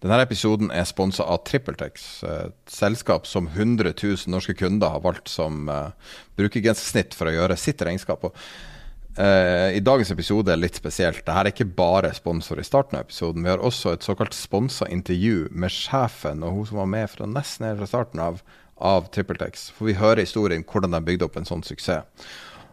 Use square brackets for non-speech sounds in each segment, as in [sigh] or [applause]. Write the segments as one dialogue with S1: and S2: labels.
S1: Denne episoden er sponsa av TrippelTex, et selskap som 100 000 norske kunder har valgt som uh, brukergrensesnitt for å gjøre sitt regnskap. Og, uh, I dagens episode er litt spesielt. Dette er ikke bare sponsor i starten av episoden. Vi har også et såkalt sponsa intervju med sjefen og hun som var med fra nesten helt fra starten av, av TrippelTex. For vi hører historien hvordan de bygde opp en sånn suksess.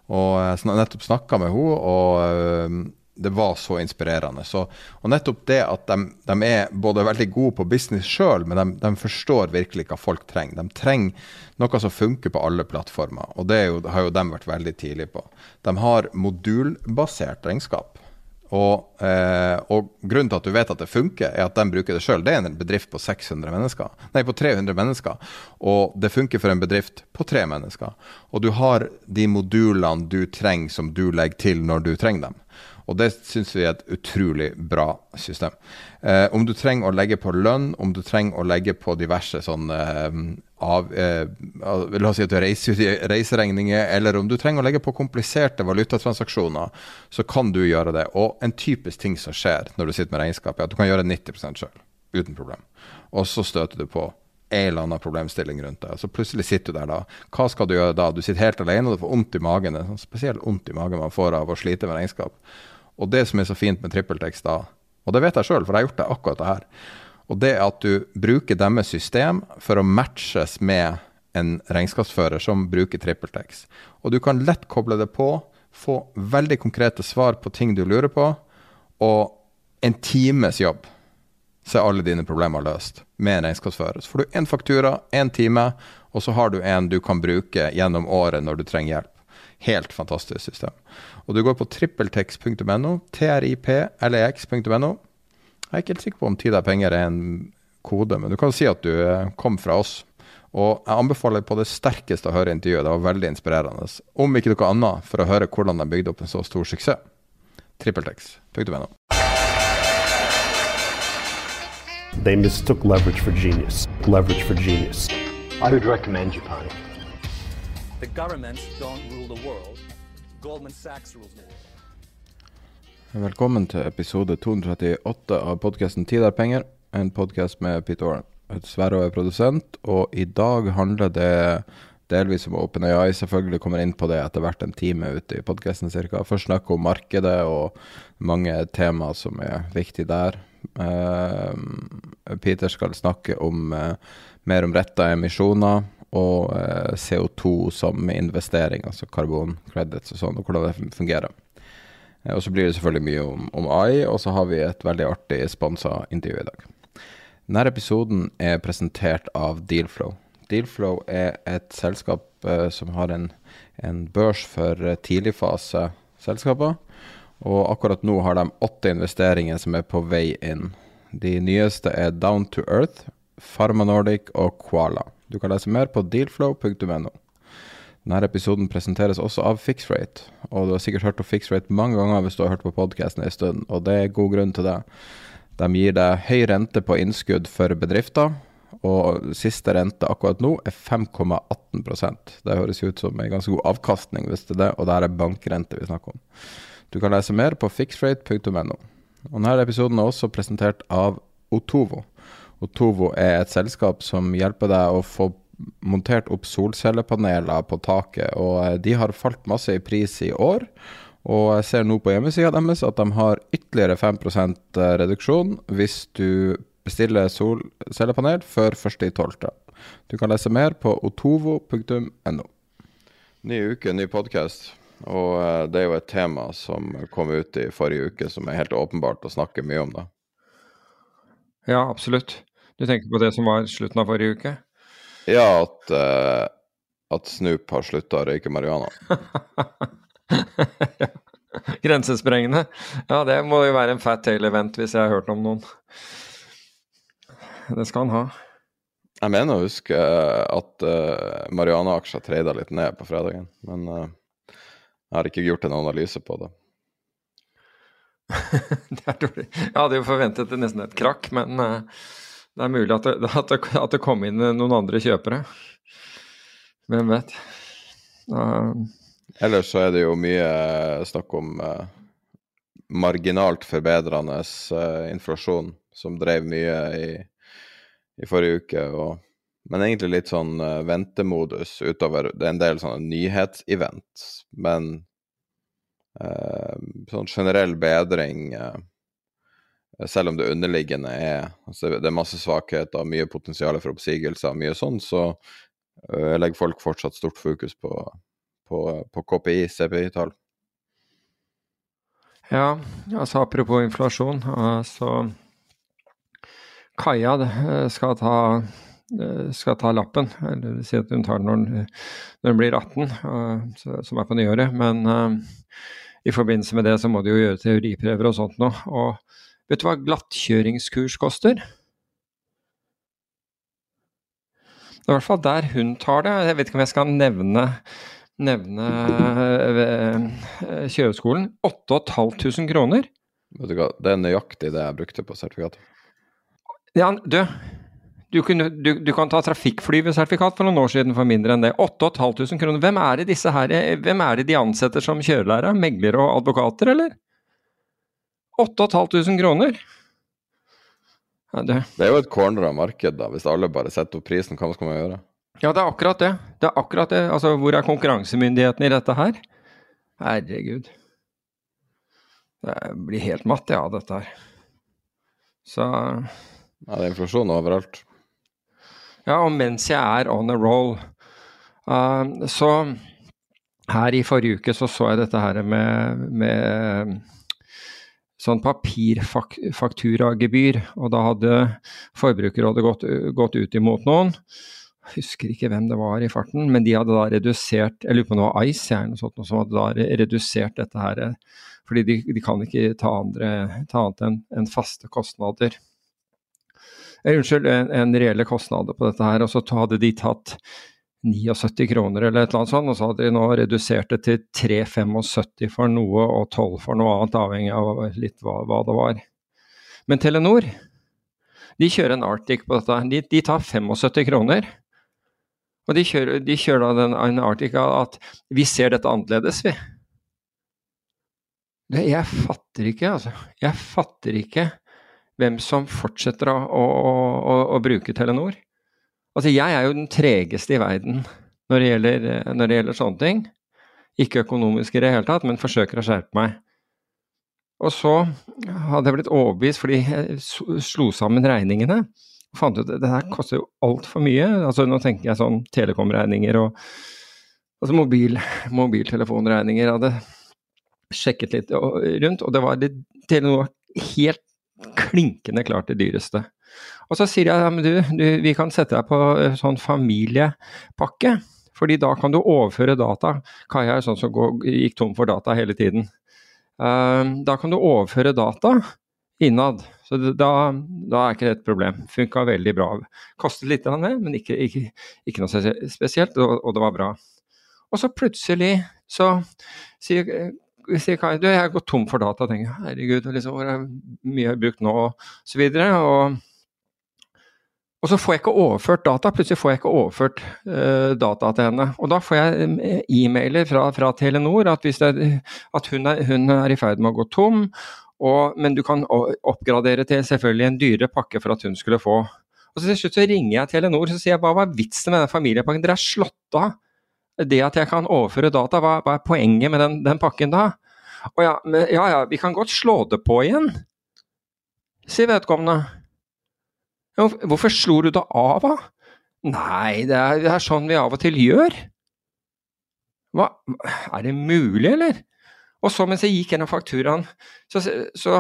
S1: Og jeg uh, nettopp snakka med henne, og det var så inspirerende. Så, og nettopp det at de, de, er både veldig gode på business sjøl, men de, de, forstår virkelig hva folk trenger. De trenger noe som funker på alle plattformer, og det jo, har jo de vært veldig tidlig på. De har modulbasert regnskap. Og, eh, og, grunnen til at du vet at det funker, er at de bruker det sjøl. Det er en bedrift på 600 mennesker, nei, på 300 mennesker. Og det funker for en bedrift på tre mennesker. Og du har de modulene du trenger, som du legger til når du trenger dem. Og det syns vi er et utrolig bra system. Eh, om du trenger å legge på lønn, om du trenger å legge på diverse sånn eh, eh, La oss si at du reiser [laughs] reiseregninger, eller om du trenger å legge på kompliserte valutatransaksjoner, så kan du gjøre det. Og en typisk ting som skjer når du sitter med regnskap, er at du kan gjøre 90% sjøl, uten problem. Og så støter du på en eller annen problemstilling rundt det. Så plutselig sitter du der da. Hva skal du gjøre da? Du sitter helt alene og du får vondt i magen. Det er sånn spesielt vondt i magen man får av å slite med regnskap. Og det som er så fint med TrippelTex da, og det vet jeg sjøl, for jeg har gjort det akkurat det her, og det er at du bruker deres system for å matches med en regnskapsfører som bruker TrippelTex. Og du kan lett koble det på, få veldig konkrete svar på ting du lurer på, og en times jobb så er alle dine problemer løst med en regnskapsfører. Så får du én faktura, én time, og så har du en du kan bruke gjennom året når du trenger hjelp. Helt fantastisk system. Og du går på trippeltex.no, triplex.no. Jeg er ikke helt sikker på om tid er penger er en kode, men du kan si at du eh, kom fra oss. Og jeg anbefaler på det sterkeste å høre intervjuet. Det var veldig inspirerende. Om ikke noe annet, for å høre hvordan de bygde opp en så stor suksess. Trippeltex.no.
S2: They mistook leverage for genius. Leverage for genius.
S3: I would recommend Japan.
S4: The governments don't rule the world.
S1: Velkommen til episode 238 av podkasten 'Tid er penger', en podkast med Pete Warren. Sverre er produsent, og i dag handler det delvis om OpenAI. Selvfølgelig kommer inn på det etter hvert en time ute i podkasten ca. Først snakke om markedet og mange tema som er viktige der. Uh, Peter skal snakke om uh, mer om retta emisjoner og eh, CO2 som investering, altså carbon credits og sånn, og hvordan det fungerer. Eh, og så blir det selvfølgelig mye om, om AI, og så har vi et veldig artig sponsa intervju i dag. Denne episoden er presentert av Dealflow. Dealflow er et selskap eh, som har en, en børs for tidligfaseselskaper. Og akkurat nå har de åtte investeringer som er på vei inn. De nyeste er Down to Earth, Pharma Nordic og Koala. Du kan lese mer på dealflow.no. Denne episoden presenteres også av Fixrate, og du har sikkert hørt om Fixrate mange ganger hvis du har hørt på podkasten en stund, og det er god grunn til det. De gir deg høy rente på innskudd for bedrifter, og siste rente akkurat nå er 5,18% Det høres ut som en ganske god avkastning, hvis det er det, og det er bankrente vi snakker om. Du kan lese mer på fixrate.no. Denne episoden er også presentert av Otovo. Og Tovo er et selskap som hjelper deg å få montert opp solcellepaneler på taket. Og eh, de har falt masse i pris i år. Og jeg ser nå på hjemmesida deres at de har ytterligere 5% reduksjon hvis du bestiller solcellepanel før 1.12. Du kan lese mer på otovo.no. Ny uke, ny podkast. Og eh, det er jo et tema som kom ut i forrige uke som er helt åpenbart å snakke mye om, da.
S5: Ja, absolutt. Du tenker på det som var slutten av forrige uke?
S1: Ja, at, uh, at Snoop har slutta å røyke marihuana. [laughs]
S5: Grensesprengende. Ja, det må jo være en fat tail-event hvis jeg har hørt om noen. Det skal han ha.
S1: Jeg mener å huske at uh, marihuana-aksjer treida litt ned på fredagen, men uh, jeg har ikke gjort en analyse på det. [laughs]
S5: det er dårlig. Jeg hadde jo forventet nesten et krakk, men uh, det er mulig at det, [laughs] at, det, at det, kom inn noen andre kjøpere. Hvem vet. Uh,
S1: Ellers så er det jo mye snakk om uh, marginalt forbedrende uh, inflasjon, som drev mye i, i forrige uke. Og, men egentlig litt sånn ventemodus utover. Det er en del sånne nyhetsevent, men sånn generell bedring selv om det underliggende er altså Det er masse svakheter, mye potensial for oppsigelser, mye sånn, så legger folk fortsatt stort fokus på på, på KPI, CPI-tall.
S5: Ja, altså apropos inflasjon. Altså Kaja eh, skal ta, eh, skal ta lappen, eller si at hun tar den når, når hun blir 18, eh, som er på nyåret. Men i forbindelse med det så må de jo gjøre teoriprøver og sånt nå. Og vet du hva glattkjøringskurs koster? Det er i hvert fall der hun tar det. Jeg vet ikke om jeg skal nevne nevne eh, kjøreskolen. 8500 kroner.
S1: Vet du hva, det er nøyaktig det jeg brukte på sertifikatet.
S5: Ja, du, du, du, du kan ta trafikkflyvesertifikat for noen år siden for mindre enn det. 8500 kroner. Hvem er det disse her, hvem er det de ansetter som kjørelærere? Meglere og advokater, eller? 8500 kroner?
S1: Ja, det. det er jo et corner av marked, da. Hvis alle bare setter opp prisen, hva skal man gjøre?
S5: Ja, det er akkurat det. Det er akkurat det. Altså, hvor er konkurransemyndigheten i dette her? Herregud. Det blir helt matt, ja, dette her. Så
S1: Ja, det er inflasjon overalt.
S5: Ja, og mens jeg er on a roll, uh, så her i forrige uke så så jeg dette her med, med sånn papirfakturagebyr, og da hadde Forbrukerrådet gått, gått ut imot noen Jeg husker ikke hvem det var i farten, men de hadde da redusert Jeg lurer på om det var Ice jeg, noe sånt, som hadde da redusert dette her. Fordi de, de kan ikke ta, andre, ta annet enn en faste kostnader. Eh, unnskyld, en, en reelle kostnader på dette her. Og så hadde de tatt 79 kroner eller et eller annet sånt, og så hadde de nå redusert det til 3,75 for noe og 12 for noe annet, avhengig av litt hva, hva det var. Men Telenor de kjører en Arctic på dette. De, de tar 75 kroner. Og de kjører, de kjører da den, en Arctic at vi ser dette annerledes, vi. Det, jeg fatter ikke, altså. Jeg fatter ikke hvem som fortsetter å, å, å, å, bruke Telenor. Altså, jeg er jo den tregeste i verden når det gjelder, når det gjelder sånne ting. Ikke økonomisk i det hele tatt, men forsøker å skjerpe meg. Og så hadde jeg blitt overbevist fordi jeg slo sammen regningene fant ut at det her koster jo altfor mye. Altså, nå tenker jeg sånn telekomregninger og altså mobil, mobiltelefonregninger. Jeg hadde sjekket litt rundt, og det var det, Telenor helt klinkende klart det dyreste. Og så sier jeg ja, men du, du, vi kan sette deg på eh, sånn familiepakke, fordi da kan du overføre data. Kaja er sånn som går, gikk tom for data hele tiden. Uh, da kan du overføre data innad. Så da, da, er ikke det et problem. Funka veldig bra. Kostet litt, men ikke, ikke, ikke noe spesielt, og, og, det var bra. Og så plutselig så sier, sier Kai du, jeg har gått tom for data. tenker jeg, Herregud, liksom, hvor mye jeg har brukt nå, og så videre. Og, og så får jeg ikke overført data. Plutselig får jeg ikke overført uh, data til henne. Og da får jeg uh, e-mailer fra, fra, Telenor at, det, at hun, er, hun, er, i ferd med å gå tom, og, men du kan oppgradere til selvfølgelig en dyrere pakke for at hun skulle få. Og så Til slutt så ringer jeg Telenor og sier jeg, hva var vitsen med den familiepakken? Dere er slått av det at jeg kan overføre data. Hva, hva er poenget med den, den, pakken da? Og ja, men, ja ja, vi kan godt slå det på igjen, sier vedkommende. Hvorfor slo du da av, da? Nei, det er, det er sånn vi av og til gjør. Hva, er det mulig, eller? Og så mens jeg gikk gjennom fakturaen, så, så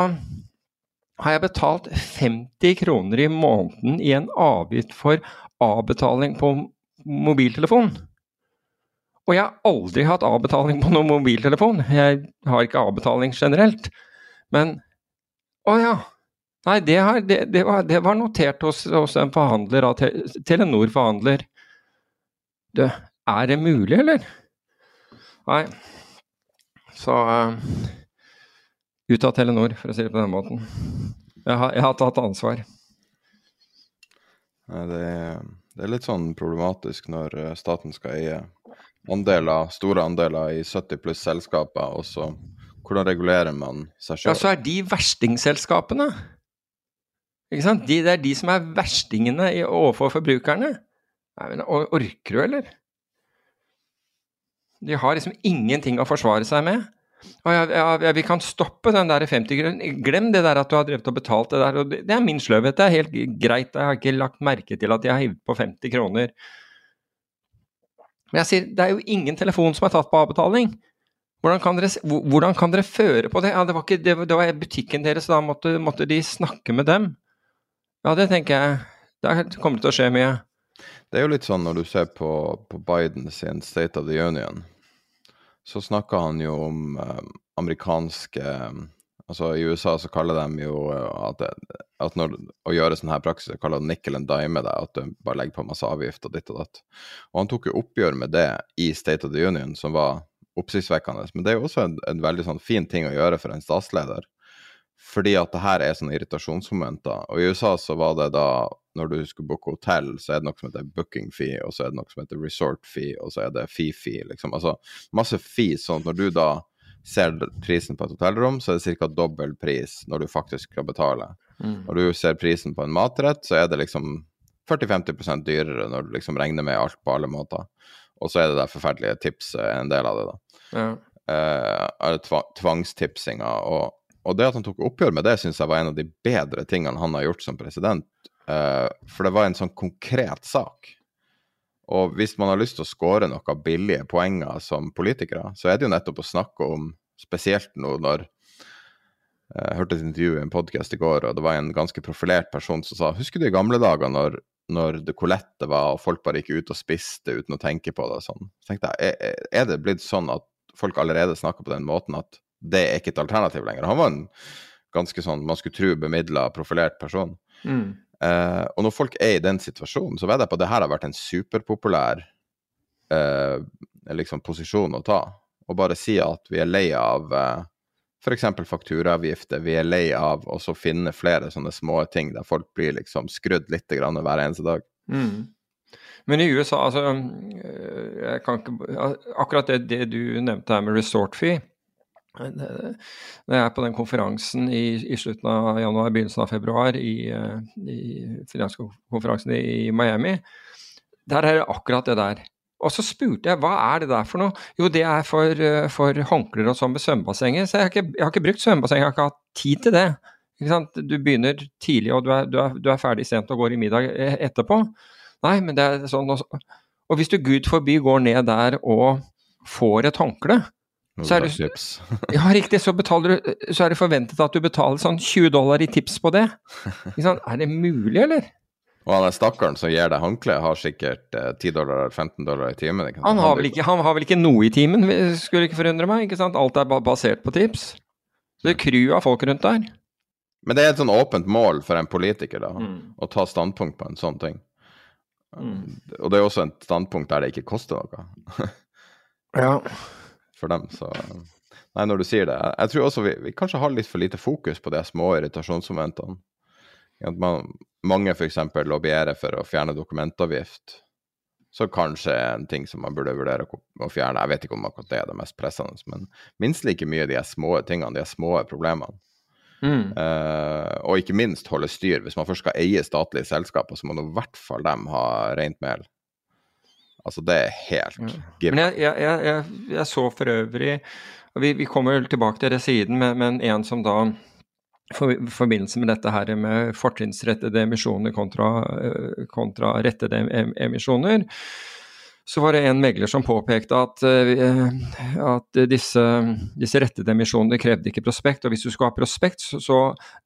S5: har jeg betalt 50 kroner i måneden i en avgift for avbetaling på mobiltelefon. Og jeg har aldri hatt avbetaling på noen mobiltelefon. Jeg har ikke avbetaling generelt. Men Å ja. Nei, det, her, det, det, var, det var, notert hos, hos en forhandler av Telenor-forhandler. Du, er det mulig, eller? Nei. Så uh, ut av Telenor, for å si det på den måten. Jeg har, jeg har tatt ansvar.
S1: Nei, det, det, er litt sånn problematisk når eh, staten skal eie andeler, store andeler i 70 pluss selskaper, og så hvordan regulerer man seg sjøl?
S5: Ja, så er de verstingselskapene. Ikke sant? De, det er de som er verstingene overfor forbrukerne. Nei, men Orker du, eller? De har liksom ingenting å forsvare seg med. Og ja, ja, vi kan stoppe den der 50 kroner. Glem det der at du har drevet og betalt det der. og Det, er min sløvhet. Det er helt greit. Jeg har ikke lagt merke til at jeg har hivd på 50 kroner. Men jeg sier, det er jo ingen telefon som er tatt på avbetaling. Hvordan kan dere, hvordan kan dere føre på det? Ja, det var, ikke, det, var butikken deres, da måtte, måtte, de snakke med dem. Ja, det tenker jeg. Det kommer til å skje mye.
S1: Det er jo litt sånn når du ser på, på Biden sin State of the Union, så snakker han jo om eh, amerikanske Altså I USA så kaller de jo eh, at, at når å gjøre sånn her praksis, kaller de nickel and dime det, at du bare legger på masse avgifter ditt og datt. Og han tok jo oppgjør med det i State of the Union, som var oppsiktsvekkende. Men det er jo også en, en veldig sånn fin ting å gjøre for en statsleder. Fordi at det her er sånne irritasjonsmomenter. Og i USA så var det da når du skulle booke hotell, så er det noe som heter booking fee, og så er det noe som heter resort fee, og så er det fee-fee, liksom. Altså masse fee, sånn at når du da ser prisen på et hotellrom, så er det ca. dobbel pris når du faktisk skal betale. Mm. Når du ser prisen på en matrett, så er det liksom 40-50% dyrere når du liksom regner med alt på alle måter. Og så er det der forferdelige tipset en del av det, da. Ja. Eh, tvangstipsinga. Og, og, det at han tok oppgjør med det, syns jeg var en av de bedre tingene han har gjort som president. Uh, for det var en sånn konkret sak. Og hvis man har lyst til å score noen billige poenger som politikere, så er det jo nettopp å snakke om, spesielt nå når eh, jeg hørte et intervju i en podkast i går, og det var en ganske profilert person som sa Husker du i gamle dager når, når det kolette var, og folk bare gikk ut og spiste uten å tenke på det? Sånn. Så tenkte jeg, er, er det blitt sånn at folk allerede snakker på den måten at det er ikke et alternativ lenger? Han var en ganske sånn, man skulle tro, bemidla, profilert person. Mm. Uh, og når folk er i den situasjonen, så vet jeg på at det her har vært en superpopulær uh, liksom posisjon å ta. Og bare si at vi er lei av uh, f.eks. fakturaavgifter, vi er lei av å finne flere sånne små ting der folk blir liksom skrudd litt grann hver eneste dag. Mm.
S5: Men i USA, altså jeg kan ikke, Akkurat det, det du nevnte her med resort fee når jeg er på den konferansen i, i, slutten av januar, begynnelsen av februar, i, eh, i finanskonferansen i Miami, der er det akkurat det der. Og så spurte jeg hva er det der for noe? Jo, det er for, eh, for håndklær og sånn med svømmebassenger. Så jeg har, ikke, jeg har ikke brukt svømmebasseng, jeg har ikke hatt tid til det. Du begynner tidlig, og du er, du er, du er ferdig sent og går i middag e, etterpå. Nei, men det er sånn også. Og hvis du gud forby går ned der og får et håndkle, så er, det, [laughs] ja, riktig, så, du, så er det forventet at du betaler sånn 20 dollar i tips på det. Er det mulig, eller?
S1: Og han er stakkaren som gir deg håndkle, har sikkert eh, 10 dollar 15 dollar i timen.
S5: Han har, vel ikke, han har vel ikke noe i timen, skulle ikke forundre meg. ikke sant? Alt er basert på tips. Så det er crew av folk rundt der.
S1: Men det er et sånn åpent mål for en politiker da, mm. å ta standpunkt på en sånn ting. Mm. Og det er også et standpunkt der det ikke koster noe. [laughs]
S5: ja
S1: for dem. Så Nei, når du sier det. Jeg tror også vi, vi kanskje har litt for lite fokus på de små irritasjonsmomentene. At man, mange f.eks. lobbyerer for å fjerne dokumentavgift. Så kanskje en ting som man burde vurdere å fjerne. Jeg vet ikke om akkurat det er det mest pressende, men minst like mye de små tingene, de små problemene. Mm. Uh, og ikke minst holde styr. Hvis man først skal eie statlige selskaper, så må i hvert fall dem ha rent mel. Altså, det er helt gitt.
S5: Men jeg, jeg, jeg, jeg, så for øvrig vi, vi kommer tilbake til det siden, men, men en som da for, i forbindelse med dette her med fortrinnsrettede emisjoner kontra, eh, kontra rettede em- emisjoner, så var det en megler som påpekte at, eh, at disse, disse rettede emisjonene krevde ikke prospekt. Og hvis du skulle ha prospekt, så, så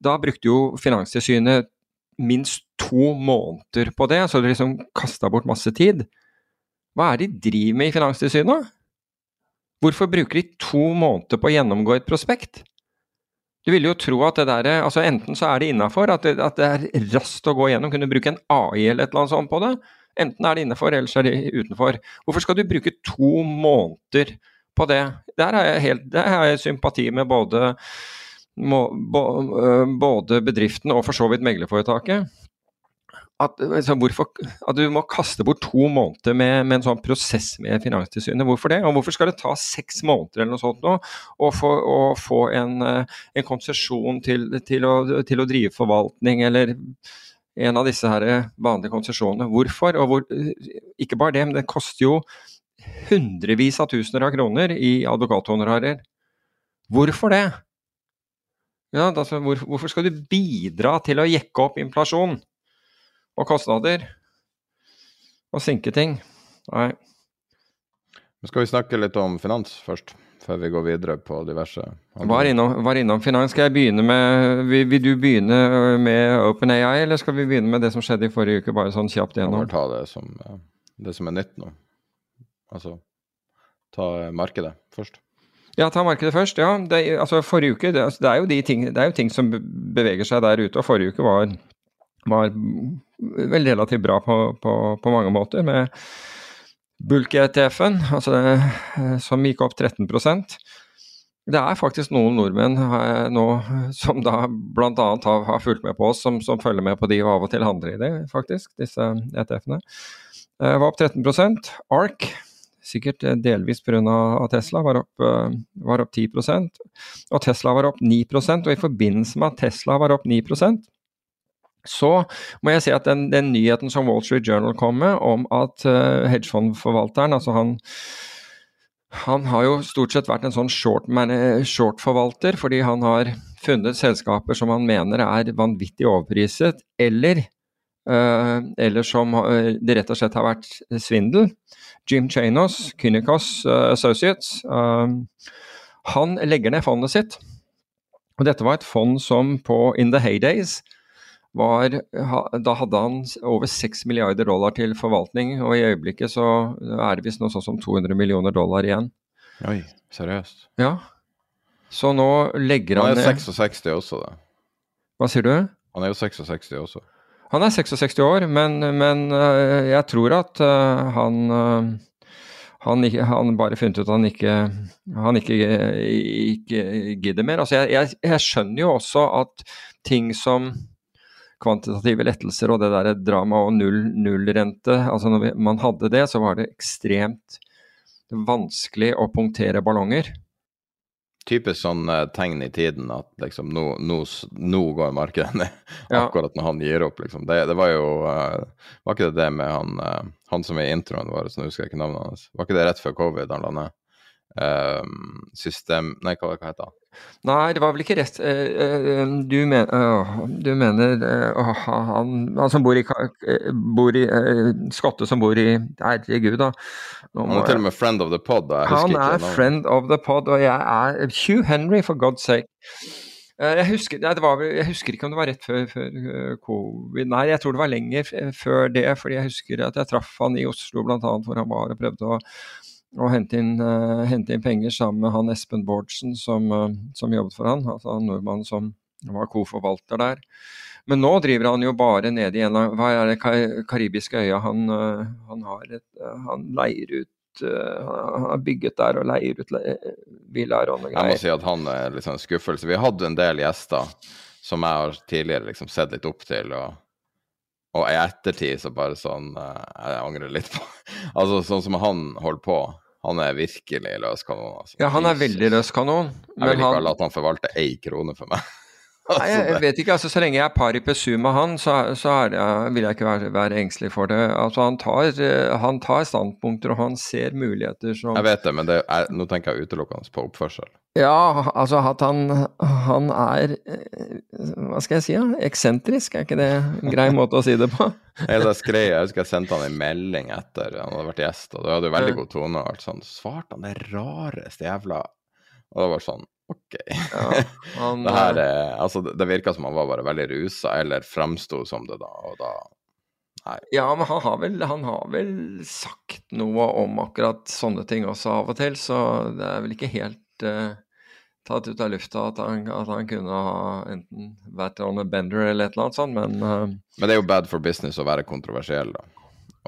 S5: da brukte jo Finanstilsynet minst to måneder på det. Så du liksom kasta bort masse tid. Hva er det de driver med i Finanstilsynet? Hvorfor bruker de to måneder på å gjennomgå et prospekt? Du ville jo tro at det der, altså Enten så er det innafor, at, at det er raskt å gå gjennom, kunne bruke en AI eller et eller annet sånt på det. Enten er det innafor, ellers er det utenfor. Hvorfor skal du bruke to måneder på det? Der har jeg, helt, der har jeg sympati med både, øh, både bedriften og for så vidt meglerforetaket. At, altså, hvorfor, at du må kaste bort to måneder med, med en sånn prosess med Finanstilsynet. Hvorfor det? Og hvorfor skal det ta seks måneder eller noe sånt nå å få, få en, eh, en konsesjon til, til, til å drive forvaltning eller en av disse her vanlige konsesjonene. Hvorfor? Og hvor, ikke bare det, men det koster jo hundrevis av tusener av kroner i advokathonorarer. Hvorfor det? Ja, altså, hvor, hvorfor skal du bidra til å jekke opp inflasjon og kostnader og sinke ting? Nei.
S1: Men Skal vi snakke litt om finans først, før vi går videre på diverse
S5: Var innom, var innom finans. Skal jeg begynne med vil, vil du begynne med OpenAI, eller skal vi begynne med det som skjedde i forrige uke, bare sånn kjapt gjennom?
S1: må ta det som, eh, det som er nytt nå. Altså ta eh, markedet først.
S5: Ja, ta markedet først. Ja, det, altså forrige uke, det, altså, det, er jo de ting, det er jo ting som beveger seg der ute, og forrige uke var, var vel relativt bra på, på, på mange måter, med Bulk-ETF-en, altså eh, som gikk opp 13% Det er faktisk noen nordmenn eh, nå som da bl.a. Har, har fulgt med på oss, som, som følger med på de og av og til handler i det, faktisk, disse ETF-ene. Eh, Var opp 13% ARK, sikkert delvis pga. Tesla, var opp, var opp 10% Og Tesla var opp 9% og i forbindelse med at Tesla var opp 9 så må jeg si at den, den nyheten som Wall Street Journal kom med om at uh, hedgefondforvalteren, altså han han har jo stort sett vært en sånn short-forvalter, short-forvalter, fordi han har funnet selskaper som han mener er vanvittig overpriset, eller, uh, eller som uh, det rett og slett har vært svindel. Jim Chanos, Kynikos uh, Associates, eh, han legger ned fondet sitt. Og dette var et fond som på In the Heydays var, da hadde han over 6 milliarder dollar til forvaltning, og i øyeblikket så er det visst noe sånn som 200 millioner dollar igjen.
S1: Oi, seriøst.
S5: Ja. Så nå legger
S1: Han
S5: han
S1: er
S5: ned
S1: 66 også, da.
S5: Hva sier du?
S1: Han er jo 66 også.
S5: Han er 66 år, men, men øh, jeg tror at øh, han han, han bare funnet ut at han ikke, han ikke, ikke gidder mer. Altså jeg, jeg, jeg skjønner jo også at ting som kvantitative lettelser og det der dramaet og null, nullrente altså Når vi, man hadde det, så var det ekstremt vanskelig å punktere ballonger.
S1: Typisk sånn eh, tegn i tiden at liksom nå, nå, nå går markedet ned. [laughs] Akkurat når han gir opp, liksom. Det, det var jo eh, Var ikke det det med han, eh, han som er i introen vår, så nå husker jeg ikke navnet hans. Var ikke det rett før covid han la ned? Eh, system Nei, hva, hva heter han?
S5: Nei, det var vel ikke rett eh, eh, du, men, øh, du mener å, han, han som bor i, eh, bor i eh, Skotte som bor i Herregud, da. Nå
S1: Han er til og med friend of the pod.
S5: Han er
S1: navnet.
S5: friend of the pod, og jeg er Hugh Henry, for God's sake. Eh, Jeg husker, nei, det var, jeg husker ikke om det var rett før, før eh, covid Nei, jeg tror det var lenger før det, fordi jeg husker at jeg traff han i Oslo bl.a. hvor han var og prøvde å, å hente, inn, uh, hente inn penger sammen med han Espen Bårdsen som, uh, som jobbet for han, altså han nordmannen som var co-forvalter der. Men nå driver han jo bare nede i en av Hva er det ka- karibiske øya han, uh, han har et, Han leier ut Han har bygget der og leier ut le- villaer og noe
S1: Jeg må si at han er litt sånn skuffelse. Vi har hatt en del gjester som jeg har tidligere liksom sett litt opp til, og, og i ettertid så bare sånn Jeg angrer litt på [laughs] Altså sånn som han holder på. Han er virkelig løs kanon. Altså.
S5: Ja, han er veldig løs kanon.
S1: Jeg vil ikke
S5: han,
S1: la han forvalte ei krone for meg. [laughs] [laughs]
S5: Nei, jeg, jeg vet ikke. altså Så lenge jeg er par i pesu med han, så, så det, vil jeg ikke være, være, engstelig for det. Altså Han tar, eh, han tar standpunkter, og han ser muligheter som
S1: Jeg vet det, men det er, nå tenker jeg utelukkende på oppførsel.
S5: Ja, altså at han, han er eh, Hva skal jeg si? da? Eksentrisk, er ikke det en grei [laughs] måte å si det på?
S1: jeg, skrev, jeg husker jeg sendte han en melding etter han hadde vært gjest, og det hadde jo veldig god tone. og alt sånn, svarte han det rareste jævla Og det var sånn OK. Ja, [laughs] han, det her er, altså, det, virka som han var bare veldig rusa, eller framsto som det da, og da
S5: Nei. Ja, men han har, vel, han har, vel, sagt noe om akkurat sånne ting også av og til, så det er vel ikke helt uh, tatt ut av lufta at han, at han, kunne ha enten vært on a bender eller et eller annet sånt, men uh,
S1: Men det er jo bad for business å være kontroversiell, da.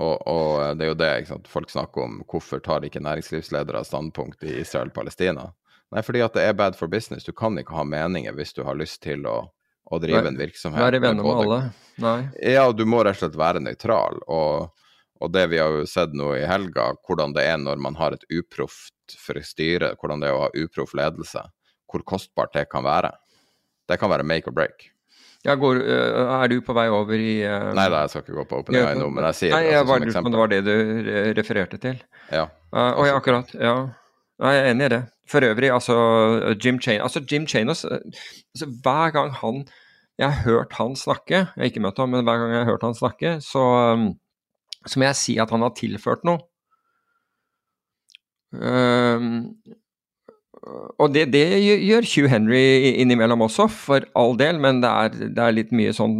S1: Og, og det er jo det folk snakker om. Hvorfor tar ikke næringslivsledere standpunkt i Israel-Palestina? Nei, fordi at det er bad for business. Du kan ikke ha meninger hvis du har lyst til å, å drive en virksomhet.
S5: Være venner med alle? Nei.
S1: Ja, du må rett og slett være nøytral. Og, og, det vi har jo sett nå i helga, hvordan det er når man har et uproft styre, hvordan det er å ha uproff ledelse, hvor kostbart det kan være. Det kan være make or break.
S5: Ja, går, øh, er du på vei over i uh,
S1: Nei da, jeg skal ikke gå på OpenAI nå, men jeg sier
S5: nei,
S1: det
S5: altså, som eksempel. Det var det du refererte til?
S1: Ja.
S5: Uh, Å ja, akkurat. Ja. Jeg er enig i det. For øvrig, altså Jim Chain, altså Jim Chanos altså, Hver gang han jeg har hørt han snakke, jeg har ikke møtt ham, men hver gang jeg har hørt han snakke, så, um, så må jeg si at han har tilført noe. Um, og det, det, gjør Hugh Henry innimellom også, for all del, men det er, det er litt mye sånn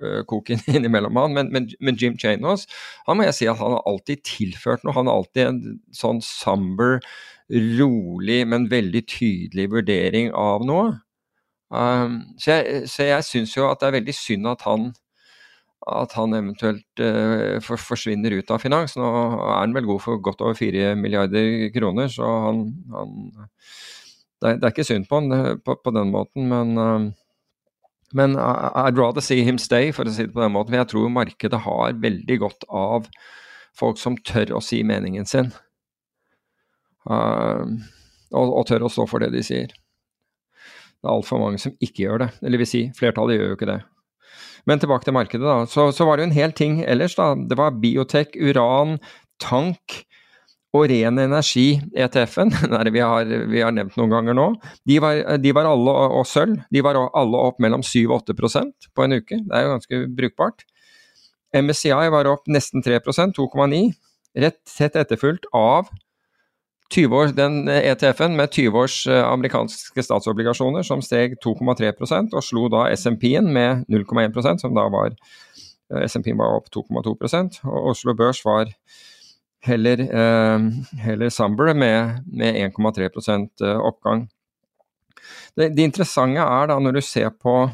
S5: uh, kok [laughs] innimellom han. Men, men, men, Jim Chanos, han må jeg si at han har alltid tilført noe. Han har alltid en sånn somber rolig, men veldig tydelig vurdering av noe. Um, så jeg, så jeg syns jo at det er veldig synd at han, at han eventuelt uh, for, forsvinner ut av finans. Nå er han vel god for godt over 4 milliarder kroner, så han, han det, er, det, er, ikke synd på han eh, på, på den måten, men uh, men I'd rather see him stay, for å si det på den måten. For jeg tror markedet har veldig godt av folk som tør å si meningen sin. Uh, og, og, tør å stå for det de sier. Det er altfor mange som ikke gjør det. Eller vil si, flertallet gjør jo ikke det. Men tilbake til markedet, da. Så, så var det jo en hel ting ellers, da. Det var biotek, uran, tank og ren energi, ETF-en, [laughs] vi, vi, har nevnt noen ganger nå, de var, de var alle, og sølv, de var alle opp mellom 7 og 8 på en uke. Det er jo ganske brukbart. MSCI var opp nesten 3% 2,9 rett tett etterfulgt av 20 år, den ETF-en med 20 års eh, amerikanske statsobligasjoner som steg 2,3 og slo da SMP-en med 0,1% som da var eh, SMP-en var opp 2,2 og Oslo Børs var heller, eh, heller Sumber med, med 1,3 eh, oppgang. Det, det interessante er da når du ser på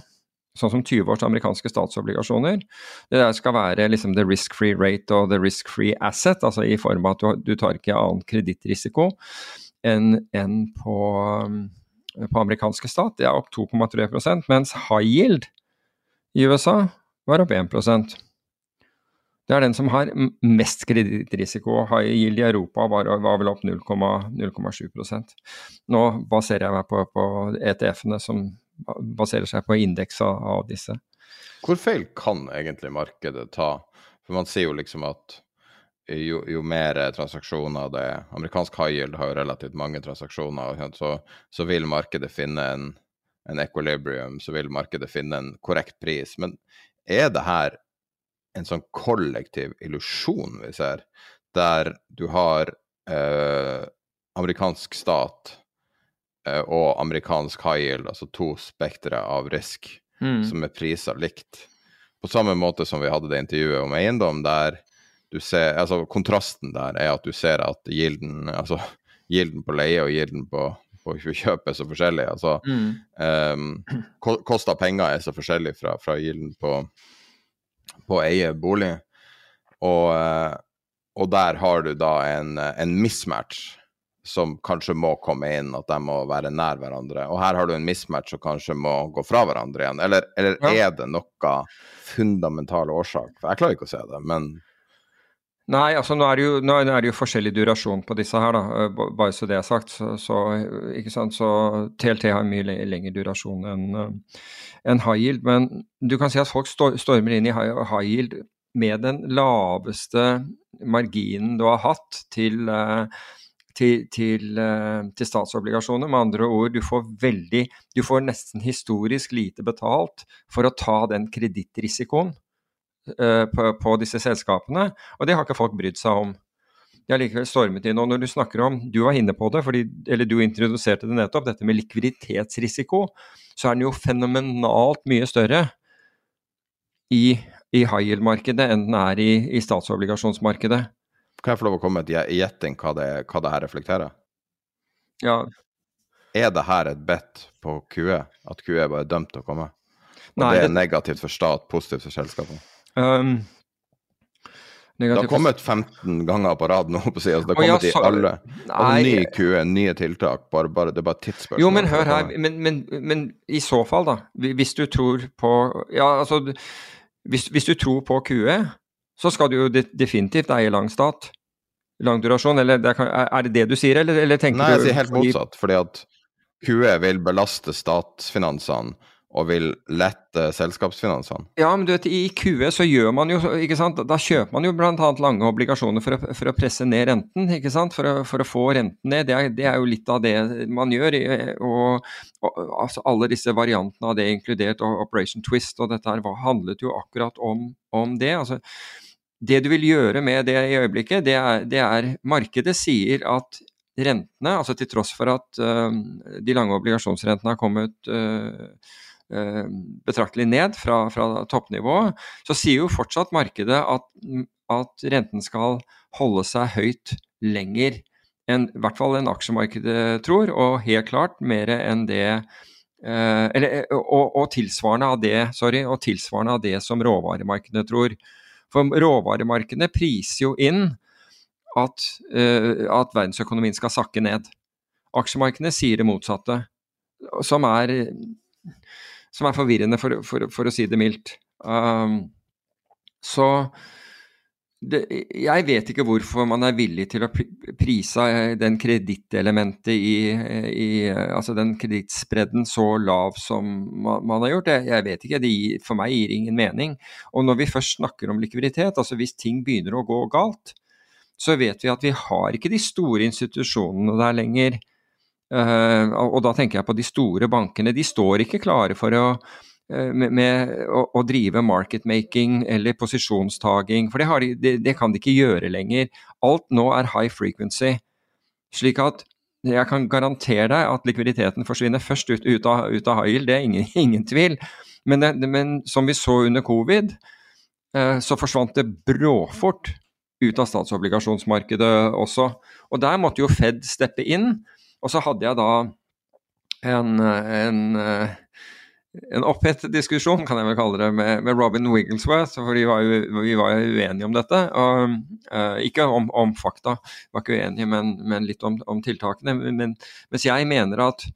S5: sånn som 20 års amerikanske statsobligasjoner. Det der skal være liksom the risk-free rate og the risk-free asset, altså i form av at du, du tar ikke annen kredittrisiko enn en på, på, amerikanske stat. Det er opp 2,3 mens high yield i USA var opp 1% det er den som har mest kredittrisiko. High yield i Europa var, var vel opp 0,7% Nå baserer jeg meg på, på ETF-ene som baserer seg på indekser av disse.
S1: Hvor feil kan egentlig markedet ta? For man sier jo liksom at jo, jo mer transaksjoner det er Amerikansk high har jo relativt mange transaksjoner, så, så vil markedet finne en, en, equilibrium, så vil markedet finne en korrekt pris. Men er det her en sånn kollektiv illusjon vi ser, der du har eh, amerikansk stat og amerikansk high yield, altså to spektre av risk mm. som er prisa likt. På samme måte som vi hadde det intervjuet om eiendom, der du ser Altså kontrasten der er at du ser at gilden, altså gilden på leie og gilden på, på kjøp er så forskjellig. Altså mm. um, kost av penger er så forskjellig fra, fra gilden på, på eie bolig. Og, eh, og der har du da en, en mismatch som kanskje må komme inn, at de må være nær hverandre. Og her har du en mismatch og kanskje må gå fra hverandre igjen. Eller, eller ja. er det noe fundamental årsak? For jeg klarer ikke å se det, men
S5: Nei, altså nå er, det jo, er det jo forskjellig durasjon på disse her, da. eh, Bare så det er sagt. Så, så, ikke sant? så TLT har mye lengre durasjon enn eh, en high yield. Men du kan si at folk stormer inn i high, high yield med den laveste marginen du har hatt til, eh, til, til, til, statsobligasjoner. Med andre ord, du får veldig Du får nesten historisk lite betalt for å ta den kredittrisikoen Eh, på, på, disse selskapene, og det har ikke folk brydd seg om. De har likevel stormet inn. Og når du snakker om, du var inne på det, fordi, eller du introduserte det nettopp, dette med likviditetsrisiko, så er den jo fenomenalt mye større i, i high yield-markedet enn den er i, i, statsobligasjonsmarkedet.
S1: Kan jeg få lov å komme med et gjetting hva, det, hva det her reflekterer?
S5: Ja.
S1: Er det her et bet på QE? At QE bare er dømt til å komme? Og
S5: Nei,
S1: det er negativt for stat, positivt for selskapet? Um,
S5: det
S1: har kommet 15 ganger på rad nå, på siden. Altså, det har kommet
S5: ja,
S1: i alle. Altså, ny QE, nye tiltak. Bare, bare, det er bare tidsspørsmål.
S5: Jo, men hør her. Men, men, men, i så fall, da. Hvis du tror på Ja, altså Hvis, hvis du tror på QE, så skal du jo definitivt eie lang stat. Lang durasjon. Eller det er, det det du sier, eller, eller tenker
S1: Nei,
S5: du
S1: jeg sier helt motsatt. Fordi at QE vil belaste statsfinansene og vil lette selskapsfinansene?
S5: Ja, men du vet, i QE så gjør man jo ikke sant, Da kjøper man jo bl.a. lange obligasjoner for å, for å, presse ned renten, ikke sant, for å, for å få renten ned. Det er, det er, jo litt av det man gjør. og, og altså, Alle disse variantene av det, inkludert Operation Twist og dette her, handlet jo akkurat om, om det. altså det du vil gjøre med det i øyeblikket, det er, det er markedet sier at rentene, altså til tross for at uh, de lange obligasjonsrentene har kommet uh, betraktelig ned fra, fra toppnivå, så sier jo fortsatt markedet at, at, renten skal holde seg høyt lenger enn i hvert fall enn aksjemarkedet tror, og helt klart mer enn det eller, og, og, tilsvarende av det, sorry, og tilsvarende av det som råvaremarkedene tror. For råvaremarkedene priser jo inn at, uh, at verdensøkonomien skal sakke ned. Aksjemarkedene sier det motsatte, som er som er forvirrende, for, for, for å si det mildt. Um, så det, jeg vet ikke hvorfor man er villig til å prise eh, den kredittelementet i, i, Altså den kredittspredden så lav som man, man har gjort. Jeg, jeg vet ikke, det gir, for meg gir ingen mening. Og når vi først snakker om likviditet, altså hvis ting begynner å gå galt, så vet vi at vi har ikke de store institusjonene der lenger Uh, og da tenker jeg på de store bankene. De står ikke klare for å, med, med å, å, drive marketmaking eller posisjonstaking, for det, de, det, det, kan de ikke gjøre lenger. Alt nå er high frequency. Slik at jeg kan garantere deg at likviditeten forsvinner først ut, ut, av, ut av, yield, det er ingen, [laughs] ingen tvil. Men, det, men, som vi så under covid, uh, så forsvant det bråfort ut av statsobligasjonsmarkedet også. Og der måtte jo Fed steppe inn. Og så hadde jeg da en, en, en opphetet diskusjon, kan jeg vel kalle det, med, med Robin Wigglesworth. For var vi var jo uenige om dette. Og, uh, ikke om, om, fakta, var ikke uenige, men, men litt om, om tiltakene. Men, mens jeg mener at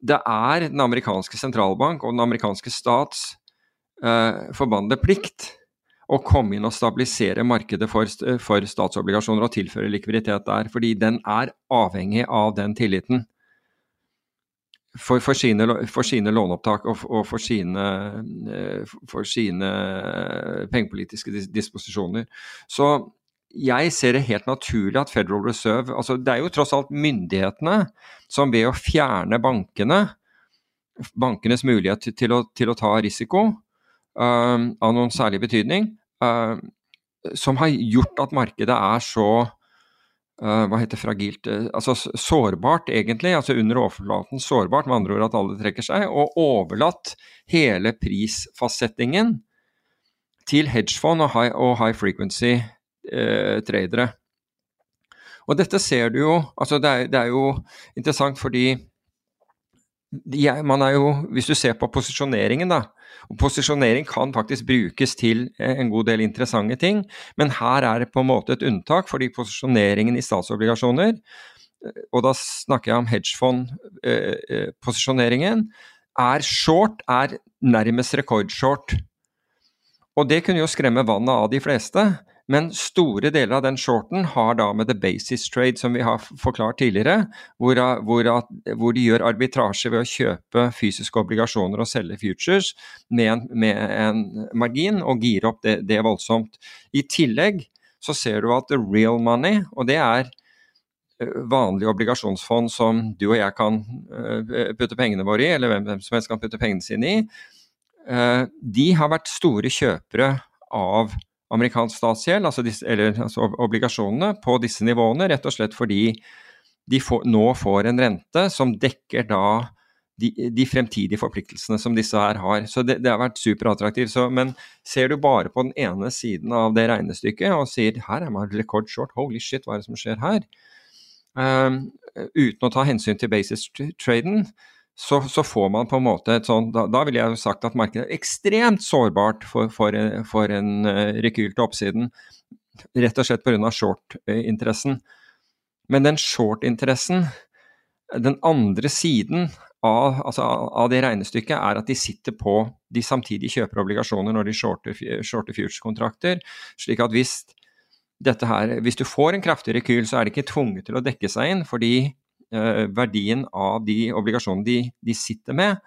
S5: det er den amerikanske sentralbank og den amerikanske stats uh, forbannede plikt å komme inn og stabilisere markedet for, for, statsobligasjoner og tilføre likviditet der. Fordi den er avhengig av den tilliten. For, for, sine, for sine, låneopptak og, og for, sine, eh, for sine pengepolitiske disposisjoner. Så jeg ser det helt naturlig at Federal Reserve altså Det er jo tross alt myndighetene som ved å fjerne bankene, bankenes mulighet til å, til å ta risiko um, av noen særlig betydning, uh, som har gjort at markedet er så hva heter fragilt uh, Altså sårbart, egentlig. altså Under overflaten sårbart, med andre ord at alle trekker seg. Og overlatt hele prisfastsettingen til hedgefond og high, og high frequency tradere. Og dette ser du jo altså det er, det er jo interessant fordi man er jo, Hvis du ser på posisjoneringen, da, og Posisjonering kan faktisk brukes til eh, en god del interessante ting, men her er det på en måte et unntak, fordi posisjoneringen i statsobligasjoner, eh, og da snakker jeg om hedgefond-posisjoneringen, eh, er short, er nærmest rekordshort. Og det kunne jo skremme vannet av de fleste, Men store deler av den shorten har da med the basis trade, som vi har forklart tidligere, hvor, hvor, hvor de gjør arbitrasje ved å kjøpe fysiske obligasjoner og selge futures med en, med en margin, og gire opp det, det, voldsomt. I tillegg så ser du at the real money, og det er eh, vanlige obligasjonsfond som du og jeg kan eh, putte pengene våre i, eller hvem som helst kan putte pengene sine i, eh, de har vært store kjøpere av amerikansk statsgjeld, altså, eller, altså obligasjonene, på disse nivåene, rett og slett fordi de får, nå får en rente som dekker da de, de, fremtidige forpliktelsene som disse her har. Så det, det har vært superattraktivt. Men ser du bare på den ene siden av det regnestykket og sier her er man rekordshort, holy shit, hva er det som skjer her? Um, uten å ta hensyn til basis traden, så, så, får man på en måte et sånn da, da ville jeg jo sagt at markedet er ekstremt sårbart for, for, for en uh, rekyl til oppsiden. Rett og slett pga. short-interessen. Men den short-interessen, den andre siden av, altså, av, det regnestykket, er at de sitter på De samtidig kjøper obligasjoner når de shorter, shorter future-kontrakter. Slik at hvis dette her, hvis du får en kraftig rekyl, så er det ikke tvunget til å dekke seg inn, fordi Eh, verdien av de obligasjonene de, de sitter med,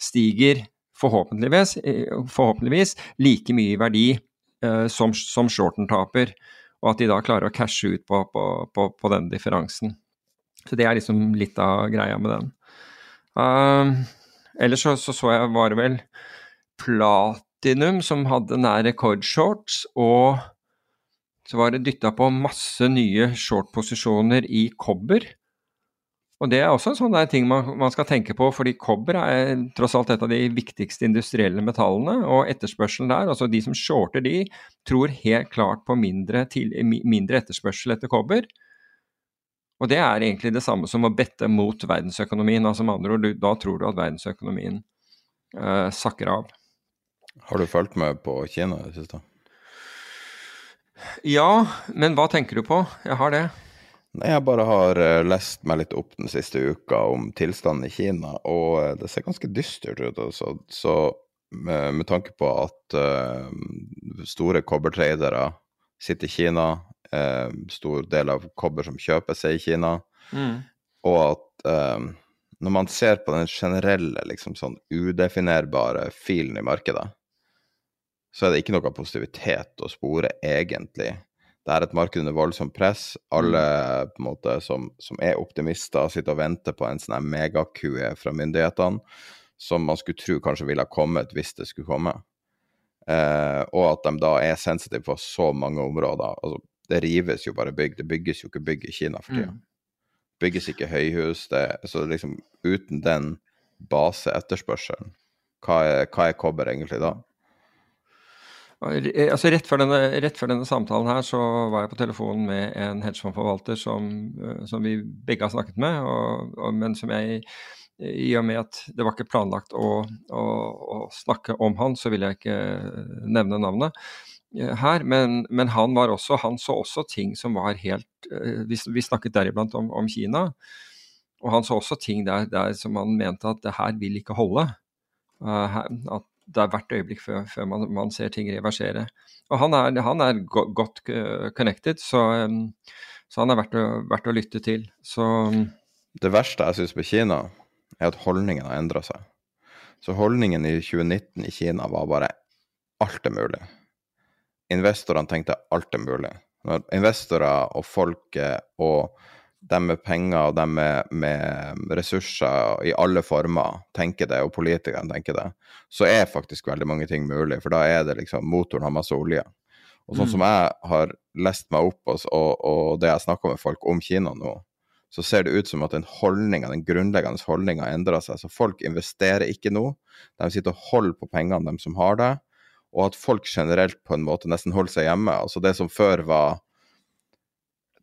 S5: stiger forhåpentligvis, eh, forhåpentligvis, like mye i verdi uh, som, som, shorten taper. Og at de da klarer å cashe ut på, på, på, på den differansen. Så det er liksom litt av greia med den. Uh, ellers så, så, så jeg var det vel Platinum som hadde nær rekordshorts, og så var det dytta på masse nye short-posisjoner i kobber. Og Det er også en sånn ting man, man, skal tenke på, fordi kobber er tross alt et av de viktigste industrielle metallene. Og etterspørselen der, altså de som shorter de, tror helt klart på mindre, til, mindre etterspørsel etter kobber. Og det er egentlig det samme som å bette mot verdensøkonomien. altså med andre ord, Da tror du at verdensøkonomien uh, sakker av.
S1: Har du fulgt med på Kina i det siste?
S5: Ja, men hva tenker du på? Jeg har det.
S1: Jeg bare har uh, lest meg litt opp den siste uka om tilstanden i Kina, og uh, det ser ganske dystert ut. Altså. Så med, med, tanke på at uh, store kobbertradere sitter i Kina, stor del av kobber som kjøper seg i Kina, mm. og at når man ser på den generelle, liksom sånn udefinerbare filen i markedet, så er det ikke noe positivitet å spore, egentlig det er et marked under voldsomt press. Alle mm. på en måte, som, som er optimister, sitter og venter på en sånn megakue fra myndighetene som man skulle tro kanskje ville ha kommet hvis det skulle komme. Eh, og at de da er sensitive på så mange områder. Altså, det rives jo bare bygg. Det bygges jo ikke bygg i Kina for tida. Mm. Bygges ikke høyhus. Det, så liksom uten den baseetterspørselen, hva er, hva er kobber egentlig da?
S5: Eh, altså rett, før denne, rett, før denne, samtalen her så var jeg på telefonen med en hedgefondforvalter som, eh, som, vi begge har snakket med, og, og, men som jeg i og med at det var ikke planlagt å, å, å snakke om han, så vil jeg ikke nevne navnet eh, her. Men, men han, også, han, så også ting som var helt Vi, vi snakket deriblant om, om, Kina. Og han så også ting der, der som han mente at det her vil ikke holde. At det er hvert øyeblikk før, før man, man, ser ting reversere. Og han er, han er godt connected, så, um, så, han er verdt å, verdt å lytte til. Så
S1: Det verste jeg syns med Kina, er at holdningen har endra seg. Så holdningen i 2019 i Kina var bare alt er mulig. Investorene tenkte alt er mulig. Når investorer og folket og de med penger og de med, med, ressurser i alle former tenker det, og politikerne tenker det, så er faktisk veldig mange ting mulig. For da er det liksom Motoren har masse olje. Og sånn mm. som jeg har lest meg opp og, og det jeg snakker med folk om Kina nå, så ser det ut som at den den grunnleggende holdninga endrer seg. Så folk investerer ikke nå. De sitter og holder på pengene, de som har det. Og at folk generelt på en måte nesten holder seg hjemme. Altså det som før var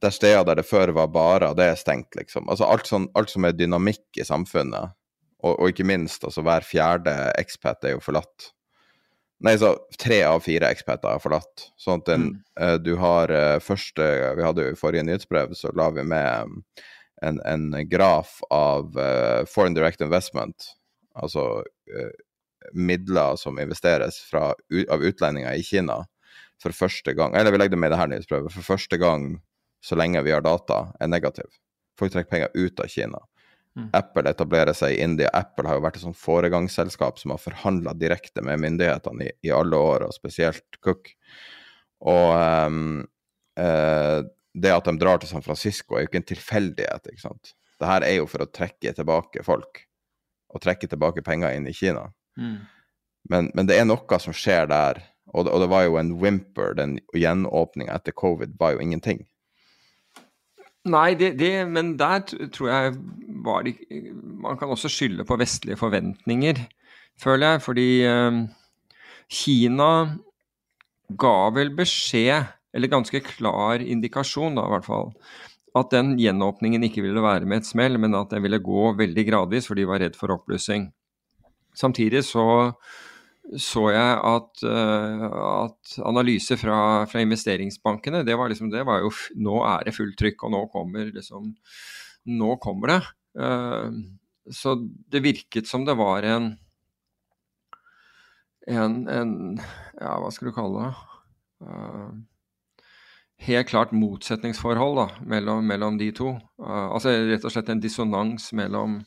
S1: der steder der det før var barer, det er stengt, liksom. Altså alt, sånn, alt som er dynamikk i samfunnet, og, og, ikke minst altså hver fjerde expat er jo forlatt. Nei, så tre av fire expater er forlatt. Sånn at den, mm. uh, du har uh, første Vi hadde jo i forrige nyhetsbrev, så la vi med um, en, en, graf av uh, foreign direct investment, altså midler som investeres fra, av utlendinger i Kina for første gang Eller vi legger det med i det her nyhetsprøvet. For første gang så lenge vi har data, er negativ. Folk trekker penger ut av Kina.
S5: Mm.
S1: Apple etablerer seg i India. Apple har jo vært et sånt foregangsselskap som har forhandla direkte med myndighetene i, i, alle år, og spesielt Cook. Og um, uh, det at de drar til San Francisco, er jo ikke en tilfeldighet. ikke sant? Det her er jo for å trekke tilbake folk, og trekke tilbake penger inn i Kina.
S5: Mm.
S1: Men, men, det er noe som skjer der, og det, og det var jo en whimper. Den gjenåpninga etter covid var jo ingenting.
S5: Nei, det, det, men der tror jeg var det Man kan også skylde på vestlige forventninger, føler jeg. Fordi eh, Kina ga vel beskjed, eller ganske klar indikasjon da, i hvert fall, at den gjenåpningen ikke ville være med et smell, men at den ville gå veldig gradvis, for de var redd for oppblussing. Samtidig så så jeg at, uh, at analyser fra, fra, investeringsbankene, det var liksom det var jo Nå er det fullt trykk, og nå kommer liksom Nå kommer det. Uh, så det virket som det var en en, en Ja, hva skal du kalle det? Uh, helt klart motsetningsforhold da, mellom, mellom de to. altså rett og slett en dissonans mellom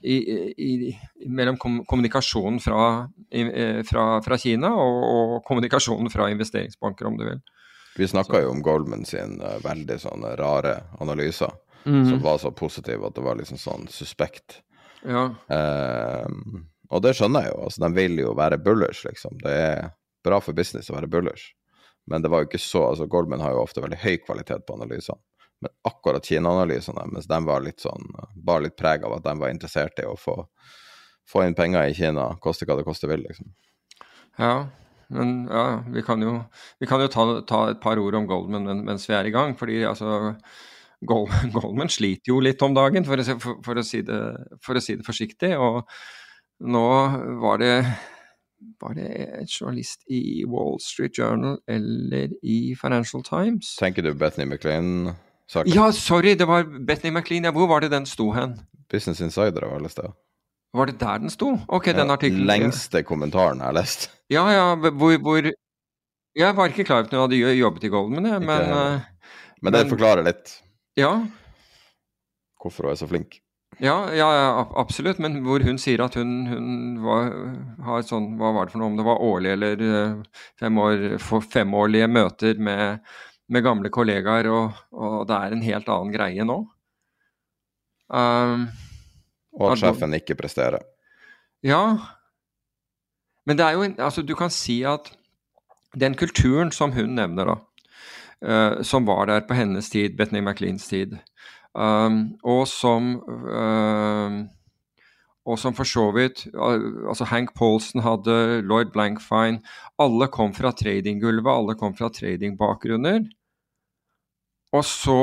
S5: i, i, mellom kom, kommunikasjonen fra, i, fra, fra Kina og, og, kommunikasjonen fra investeringsbanker, om du vil.
S1: Vi snakka jo om Goldman sin uh, veldig sånne rare analyser, mm. som var så positive at det var liksom sånn suspekt.
S5: Ja.
S1: Uh, og det skjønner jeg jo. altså De vil jo være bullers, liksom. Det er bra for business å være bullers. Men det var jo ikke så altså Goldman har jo ofte veldig høy kvalitet på analysene. Men akkurat Kina-analysene mens de var litt sånn, bare litt preg av at de var interessert i å få, få inn penger i Kina, koste hva det koste vil, liksom.
S5: Ja, men ja, vi kan jo, vi kan jo ta, ta, et par ord om Goldman mens vi er i gang. fordi altså Goldman, [laughs] Goldman sliter jo litt om dagen, for å, for, for, å si det, for å si det forsiktig. Og nå var det var det et journalist i Wall Street Journal eller i Financial Times?
S1: Tenker du Bethany McLean?
S5: Saken. Ja, sorry, det var Bethany McLean. Hvor var det den sto hen?
S1: Business Insider av alle steder.
S5: Var det der den sto? Ok, den artikkelen.
S1: Lengste kommentaren jeg har lest.
S5: Ja, ja, hvor, hvor Jeg var ikke klar over at hun hadde jobbet i Goldman, jeg, men ikke,
S1: Men det men, forklarer litt.
S5: Ja.
S1: Hvorfor hun er så flink.
S5: Ja, ja, absolutt, men hvor hun sier at hun, hun var, har sånn Hva var det for noe, om det var årlig eller eh, fem år, femårlige møter med med gamle kollegaer, og, og, det er en helt annen greie nå. Um,
S1: og at sjefen ikke presterer.
S5: Ja. Men det er jo Altså, du kan si at den kulturen som hun nevner, da, uh, som var der på hennes tid, Bethany McLeans tid, um, og som uh, og som for så vidt altså Hank Paulson hadde, Lloyd Blankfine Alle kom fra tradinggulvet, alle kom fra tradingbakgrunner. Og så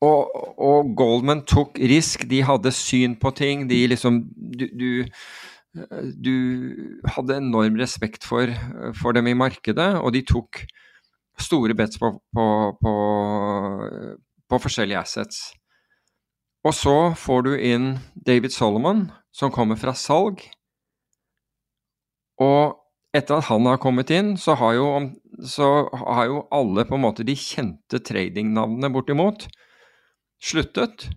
S5: og, og, Goldman tok risk, de hadde syn på ting. De liksom Du, du, du hadde enorm respekt for, for, dem i markedet, og de tok store bets på, på, på, på forskjellige assets. Og så får du inn David Solomon, som kommer fra salg. Og etter at han har kommet inn, så har jo, så har jo alle på en måte de kjente tradingnavnene bortimot sluttet.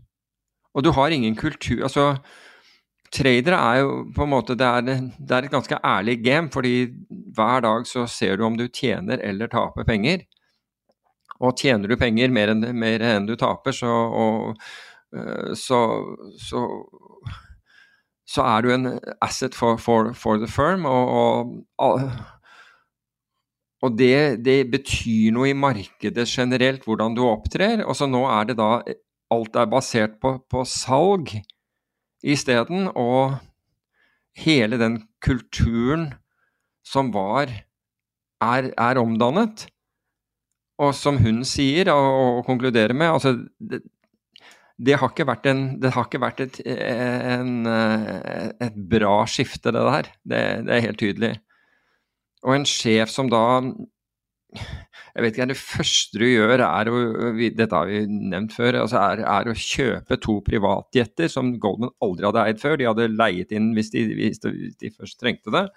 S5: Og du har ingen kultur Altså, tradere er jo på en måte det er, det er, et ganske ærlig game, fordi hver dag så ser du om du tjener eller taper penger. Og tjener du penger mer enn, mer enn du taper, så, og, eh, så, så så er du en asset for, for, for the firm. Og, og, og det, det, betyr noe i markedet generelt, hvordan du opptrer. Og så nå er det da Alt er basert på, på salg isteden. Og hele den kulturen som var, er, er omdannet. Og som hun sier og, og konkluderer med altså det, det har ikke vært, en, ikke vært et, en, et, bra skifte, det der. Det, det, er helt tydelig. Og en sjef som da jeg vet ikke, Det første du gjør, er å dette har vi nevnt før, altså er, er, å kjøpe to privatjetter som Goldman aldri hadde eid før. De hadde leiet inn hvis de, hvis de, først trengte det.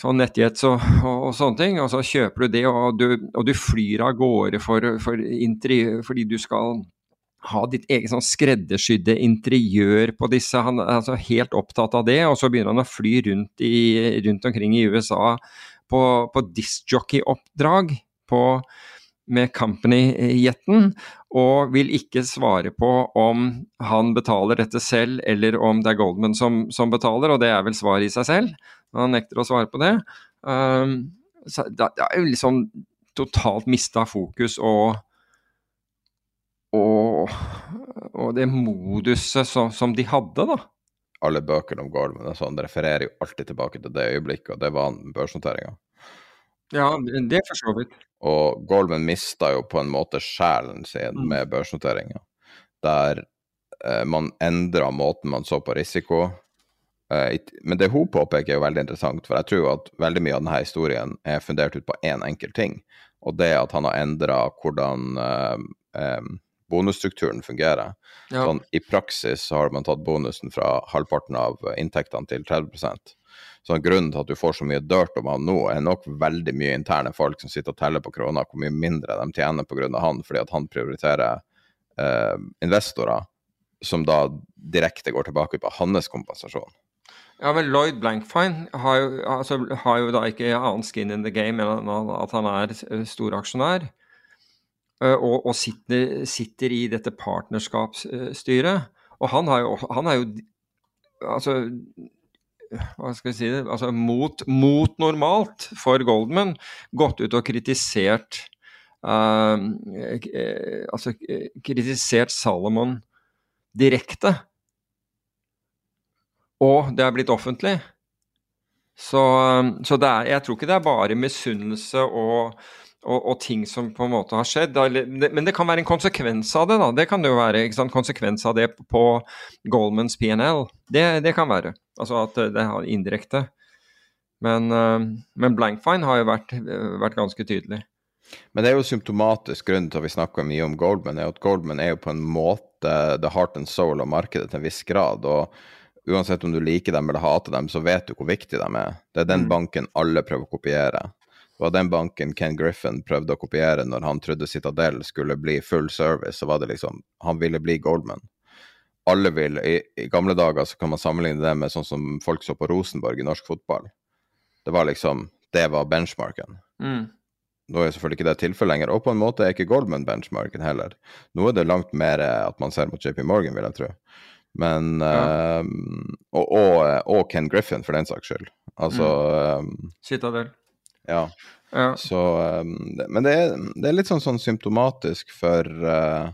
S5: sånn nettjets og, og, og, sånne ting, og så kjøper du det, og du, og du flyr av gårde for, for interiør, fordi du skal ha ditt eget sånn skreddersydde interiør på disse. Han er altså helt opptatt av det, og så begynner han å fly rundt, i, rundt omkring i USA på, på discjockey-oppdrag med Company-jeten, og vil ikke svare på om han betaler dette selv, eller om det er Goldman som, som betaler, og det er vel svaret i seg selv. Han nekter å svare på det. Um, så det, er jo liksom totalt mista fokus og, og, og det moduset som, som, de hadde, da.
S1: Alle bøkene om Goldman og sånn refererer jo alltid tilbake til det øyeblikket, og det var børsnoteringa.
S5: Ja, det for så vidt.
S1: Og Goldman mista jo på en måte sjelen sin mm. med børsnoteringa, der eh, man endra måten man så på risiko. Eh, men det hun påpeker er jo veldig interessant, for jeg tror at veldig mye av denne historien er fundert ut på én enkel ting, og det at han har endra hvordan eh, eh, bonusstrukturen fungerer. Ja. Sånn, I praksis har man tatt bonusen fra halvparten av inntektene til 30% så Grunnen til at du får så mye dirt om han nå, er nok veldig mye interne folk som sitter og teller på kroner hvor mye mindre de tjener pga. han, fordi at han prioriterer eh, investorer som da direkte går tilbake på hans kompensasjon.
S5: Ja, men Lloyd Blankfine har jo, altså, har jo da ikke annen skin in the game enn at han er storaksjonær. Eh, og, og sitter, sitter, i dette partnerskapsstyret. Og han, jo, han er jo altså hva skal vi si det, altså mot, mot normalt for Goldman gått ut og kritisert uh, altså kritisert Salomon direkte. Og det er blitt offentlig. Så, så er, jeg tror ikke det er bare misunnelse og og, og, ting som på en måte har skjedd. Men det kan være en konsekvens av det. da, Det kan det jo være. ikke sant, Konsekvens av det på Goldmans PNL. Det, det kan være. Altså at det har indirekte. Men, eh, men Blankfine har jo vært, vært, ganske tydelig.
S1: Men det er jo symptomatisk grunnen til at vi snakker mye om Goldman, er at Goldman er jo på en måte the heart and soul av markedet til en viss grad. og Uansett om du liker dem eller hater dem, så vet du hvor viktig de er. Det er den mm. banken alle prøver å kopiere. Var den banken Ken Griffin prøvde å kopiere når han trodde Citadel skulle bli full service. så var det liksom, Han ville bli Goldman. Alle vil, i, i, gamle dager så kan man sammenligne det med sånn som folk så på Rosenborg i norsk fotball. Det var liksom, det var benchmarken. Mm. Nå er selvfølgelig ikke det tilfellet lenger, og på en måte er ikke Goldman benchmarken heller. Nå er det langt mer at man ser mot JP Morgan, vil jeg tro. Men ja. um, og, og, og, Ken Griffin, for den saks skyld. Altså mm. um,
S5: Citadel.
S1: Ja. ja. Så um, Men det er, det er, litt sånn, sånn symptomatisk for uh,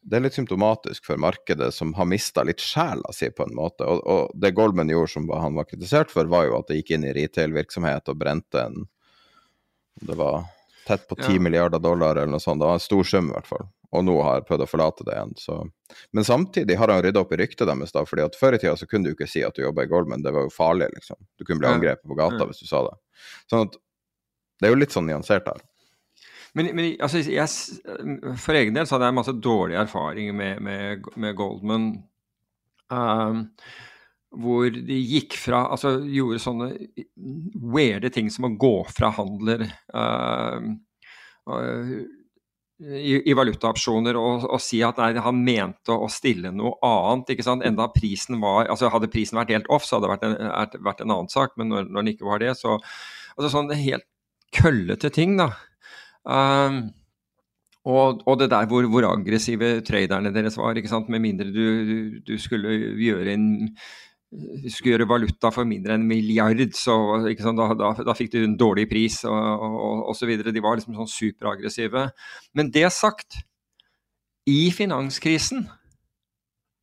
S1: det er litt symptomatisk for markedet som har mista litt sjela si, på en måte. Og, og, det Goldman gjorde som han var kritisert for, var jo at det gikk inn i retail-virksomhet og brente en Det var tett på 10 ja. milliarder dollar eller noe sånt. Det var en stor sum, i hvert fall. Og nå har prøvd å forlate det igjen. Så. Men samtidig har han rydda opp i ryktet deres, da. fordi at før i tida så kunne du ikke si at du jobba i Goldman, det var jo farlig, liksom. Du kunne bli angrepet på gata hvis du sa det. Sånn at det er jo litt sånn nyansert her.
S5: Men, men altså, jeg, for egen del så hadde jeg masse dårlige erfaringer med, med, med Goldman. Um, hvor de gikk fra Altså gjorde sånne weirde ting som å gå fra handler uh, uh, i, i valutaopsjoner og, og, si at nei, han mente å stille noe annet. ikke sant? Enda prisen var, altså Hadde prisen vært helt off, så hadde det vært en, vært en annen sak. Men når, når, den ikke var det, så altså sånn helt køllete ting, da. Um, og, og, det der hvor, hvor, aggressive traderne deres var, ikke sant? med mindre du, du, skulle gjøre en skulle gjøre valuta for mindre enn en milliard, så da, da, da, fikk du en dårlig pris og så videre. De var liksom sånn superaggressive. Men det sagt, i finanskrisen,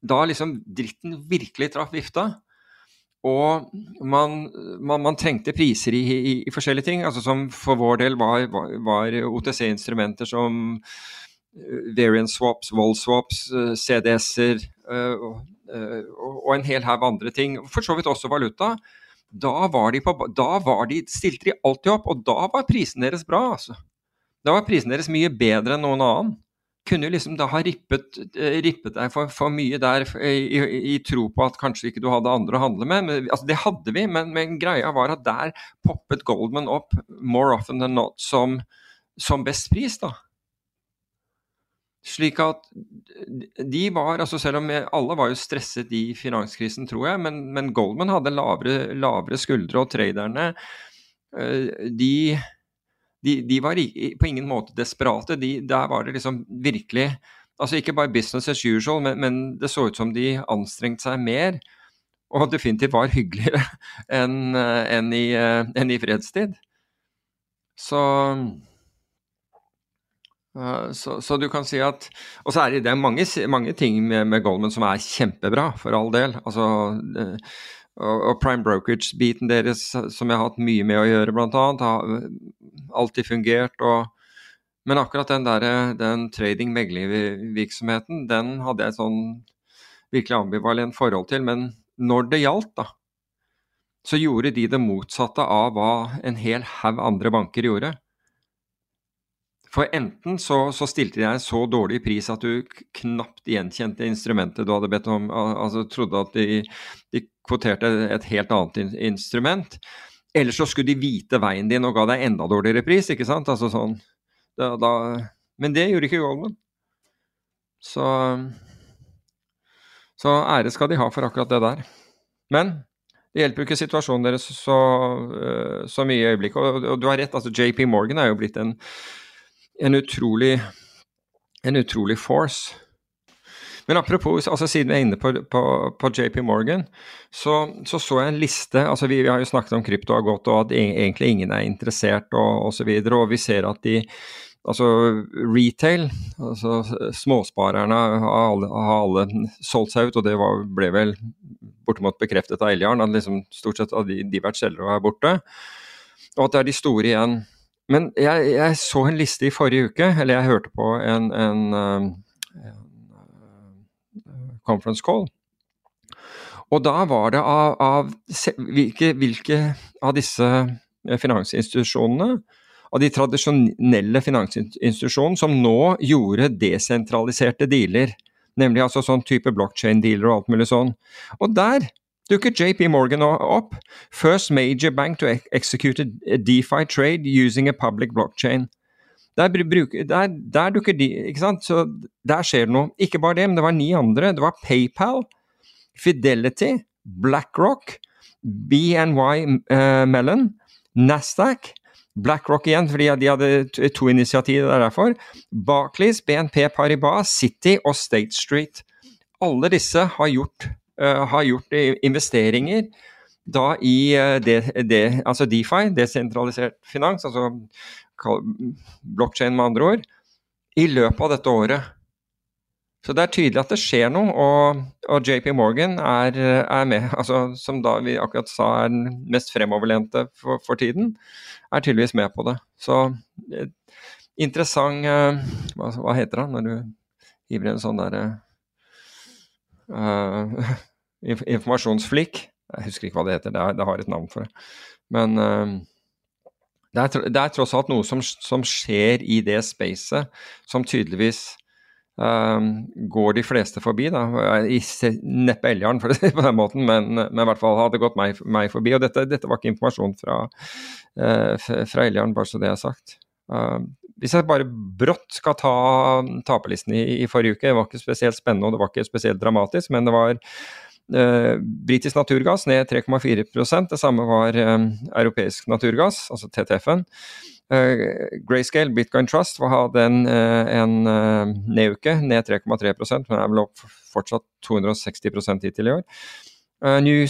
S5: da liksom dritten virkelig traff vifta, og man, man, man, trengte priser i, i, i, forskjellige ting, altså som for vår del var, var, var OTC-instrumenter som eh, variant swaps, wall swaps, eh, CDS-er eh, og en hel haug andre ting. For så vidt også valuta. Da, var de på, da var de, stilte de alltid opp, og da var prisen deres bra. altså. Da var prisen deres mye bedre enn noen annen. kunne liksom da ha rippet, eh, rippet deg for, for, mye der i, i, tro på at kanskje ikke du hadde andre å handle med. Men, altså det hadde vi, men, men, greia var at der poppet Goldman opp more often than not som, som best pris, da. Slik at de var altså Selv om alle var jo stresset i finanskrisen, tror jeg, men, men Goldman hadde lavere, lavere, skuldre, og traderne eh, de, de, de var på ingen måte desperate. De, der var det liksom virkelig Altså ikke bare business as usual, men, men det så ut som de anstrengte seg mer. Og definitivt var hyggeligere [laughs] enn en i, en i fredstid. Så så, så, du kan si at Og så er det, mange, mange ting med, med, Goldman som er kjempebra, for all del. Altså, og, og prime brokerage-biten deres, som jeg har hatt mye med å gjøre, bl.a., har alltid fungert. Og, men akkurat den, der, den trading-meglervirksomheten, den hadde jeg sånn virkelig ambivalent forhold til. Men når det gjaldt, da, så gjorde de det motsatte av hva en hel haug andre banker gjorde. For enten så, så stilte de deg så dårlig pris at du knapt gjenkjente instrumentet du hadde bedt om, altså trodde at de, de kvoterte et helt annet instrument. Eller så skulle de vite veien din og ga deg enda dårligere pris, ikke sant. Altså sånn, da, da, men det gjorde ikke Goldman. Så, så ære skal de ha for akkurat det der. Men det hjelper jo ikke situasjonen deres så, så mye i øyeblikket. Og, og, du har rett, altså JP Morgan er jo blitt en en utrolig, en utrolig force. Men apropos, altså siden vi er inne på, på, på JP Morgan, så, så, så jeg en liste altså vi, vi, har jo snakket om krypto har gått, og at egentlig ingen er interessert og osv. Og, og vi ser at de Altså retail, altså småsparerne har alle, har alle solgt seg ut, og det var, ble vel bortimot bekreftet av Eljarn, at liksom stort sett de, de vært selgere er borte. Og at det er de store igjen men jeg, jeg, så en liste i forrige uke, eller jeg hørte på en, en, um, en, uh, conference call. Og da var det av, av hvilke, hvilke, av disse finansinstitusjonene, av de tradisjonelle finansinstitusjonene, som nå gjorde desentraliserte dealer. Nemlig altså sånn type blockchain-dealer og alt mulig sånn. Og der dukker JP Morgan opp. First major bank to execute a DeFi trade using a public blockchain. Der, der, der, dukker de ikke sant? Så der skjer det noe. Ikke bare det, men det var ni andre. Det var PayPal, Fidelity, BlackRock, BNY eh, Mellon, Nasdaq, BlackRock igjen, fordi de hadde to initiativ, det er derfor. Barclays, BNP Paribas, City og State Street. Alle disse har gjort har gjort investeringer da i eh, det, det, altså DeFi, desentralisert finans, altså blokkjede med andre ord, i løpet av dette året. Så det er tydelig at det skjer noe, og, og JP Morgan er, er, med. [laughs] Altså, som da vi akkurat sa er den mest fremoverlente for, for tiden, er tydeligvis med på det. Så eh, interessant hva, hva, heter det når du hiver en sånn derre [laughs] uh, informasjonsflik. Jeg husker ikke hva det heter, det, er, det har et navn for det. Men uh, det, er, det, er, tross alt noe som, som, skjer i det spacet, som tydeligvis uh, går de fleste forbi. da, Neppe Eljarn, for å si det på den måten, men, men, i hvert fall hadde gått meg, meg forbi. Og dette, dette, var ikke informasjon fra, uh, fra Eljarn, bare så det er sagt. Uh, hvis jeg bare brått skal ta taperlisten i, i, forrige uke, det var ikke spesielt spennende og det var ikke spesielt dramatisk, men det var Uh, britisk naturgass ned 3,4% Det samme var uh, europeisk naturgass, altså TTF-en. Eh, Grayscale Bitcoin Trust hadde en, en neduke, ned 3,3% men er vel opp fortsatt 260 hittil i år. New,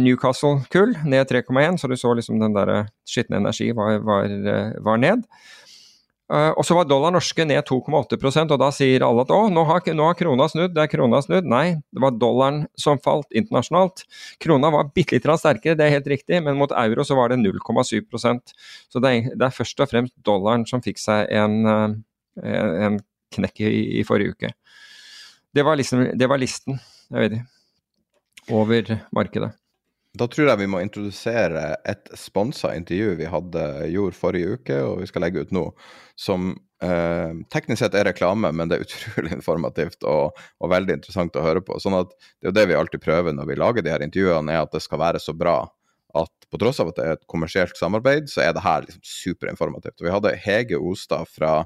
S5: Newcastle kull ned 3,1, så du så liksom den der skitne energi var, var, var ned. Og så var dollar norske ned 2,8% og da sier alle at å, nå har, nå har, krona snudd, det er krona snudd. Nei, det var dollaren som falt internasjonalt. Krona var bitte litt sterkere, det er helt riktig, men mot euro så var det 0,7% Så det er, det er, først og fremst dollaren som fikk seg en, en knekk i, i, forrige uke. Det var, liksom, det var listen, jeg vet ikke, over markedet.
S1: Da tror jeg vi må introdusere et sponsa intervju vi hadde gjorde forrige uke, og vi skal legge ut nå, som eh, teknisk sett er reklame, men det er utrolig [laughs] informativt og, og, veldig interessant å høre på. Sånn at Det er jo det vi alltid prøver når vi lager de her intervjuene, er at det skal være så bra at på tross av at det er et kommersielt samarbeid, så er det her liksom superinformativt. Og vi hadde Hege Ostad fra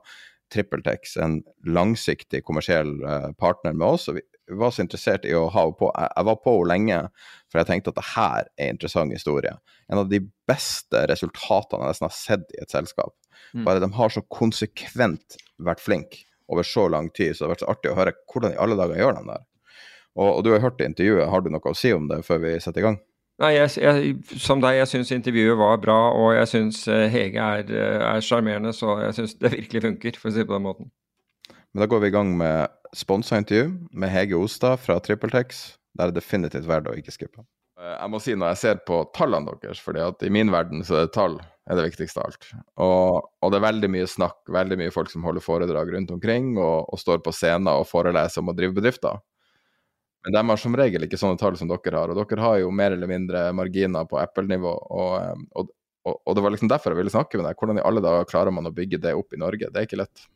S1: TrippelTex, en langsiktig kommersiell eh, partner med oss. og vi var så interessert i å ha henne på. Jeg var på henne lenge, for jeg tenkte at det her er en interessant historie. En av de beste resultatene jeg nesten har sett i et selskap. Mm. Bare de har så konsekvent vært flinke over så lang tid, så det har vært så artig å høre hvordan i alle dager gjør de det. Og, og, du har hørt intervjuet, har du noe å si om det før vi setter i gang?
S5: Nei, jeg, jeg, Som deg, jeg syns intervjuet var bra, og jeg syns eh, Hege er sjarmerende, så jeg syns det virkelig funker, for å si det på den måten.
S1: Men da går vi i gang med sponsa intervju med Hege Ostad fra TrippelTex. Det er definitivt verdt å ikke skippe. Eh, jeg må si når jeg ser på tallene deres, fordi at i min verden så er det tall er det viktigste av alt. Og, og, det er veldig mye snakk, veldig mye folk som holder foredrag rundt omkring og, og står på scener og foreleser om å drive bedrifter. Men de har som regel ikke sånne tall som dere har, og dere har jo mer eller mindre marginer på Apple-nivå. Og, og, og, det var liksom derfor jeg ville snakke med deg. Hvordan i alle dager klarer man å bygge det opp i Norge? Det er ikke lett.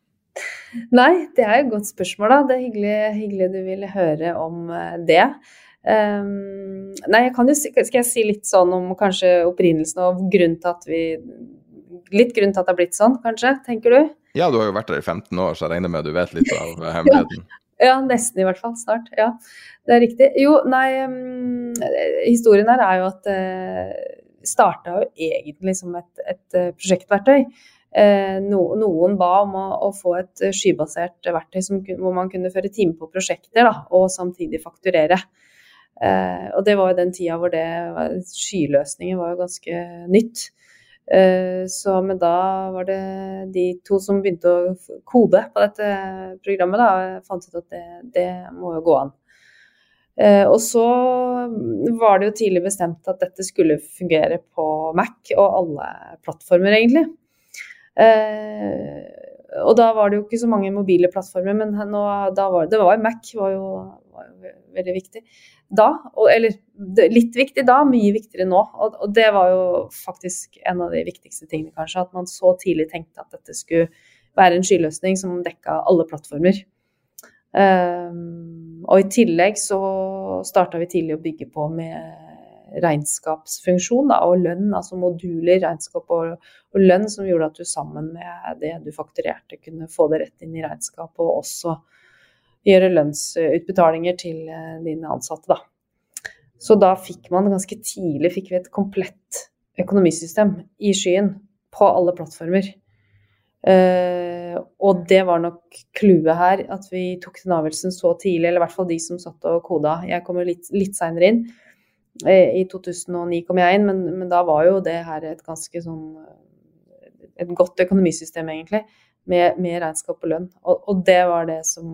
S6: Nei, det er et godt spørsmål, da. Det er hyggelig, hyggelig du vil høre om eh, det. Um, nei, jeg kan jo, skal jeg si litt sånn om kanskje opprinnelsen og grunnen til at vi Litt grunn til at det har blitt sånn, kanskje, tenker du?
S1: Ja, du har jo vært der i 15 år, så jeg regner med at du vet litt av hemmeligheten. [laughs]
S6: Ja, nesten i hvert fall. Snart. Ja, det er riktig. Jo, nei, um, historien her er jo at det uh, starta jo egentlig som et, et uh, prosjektverktøy. No, noen ba om å, få et skybasert verktøy som, hvor man kunne føre time på prosjekter da, og samtidig fakturere. Uh, og det var jo den tida hvor det skyløsninger var jo ganske nytt. Eh, så, men da var det de to som begynte å kode på dette programmet, da, fant ut at det, det må jo gå an. Eh, og så var det jo tidlig bestemt at dette skulle fungere på Mac og alle plattformer, egentlig. Eh, og da var det jo ikke så mange mobile plattformer, men nå, var, det var Mac var jo, var jo veldig viktig da. Og, eller litt viktig da, mye viktigere nå. Og, og, det var jo faktisk en av de viktigste tingene, kanskje. At man så tidlig tenkte at dette skulle være en skyløsning som dekka alle plattformer. Um, og i tillegg så starta vi tidlig å bygge på med regnskapsfunksjon da, og lønn, altså moduler, regnskap og, og, lønn, som gjorde at du sammen med det du fakturerte, kunne få det rett inn i regnskapet, og også gjøre lønnsutbetalinger til eh, dine ansatte, da. Så da fikk man ganske tidlig fikk vi et komplett økonomisystem i skyen på alle plattformer. Uh, og det var nok clouet her, at vi tok den avgjørelsen så tidlig, eller i hvert fall de som satt og koda. Jeg kom jo litt, litt seinere inn. Uh, I 2009 kom jeg inn, men, men, da var jo det her et ganske sånn Et godt økonomisystem, egentlig med, med regnskap og lønn. Og, og, det var det som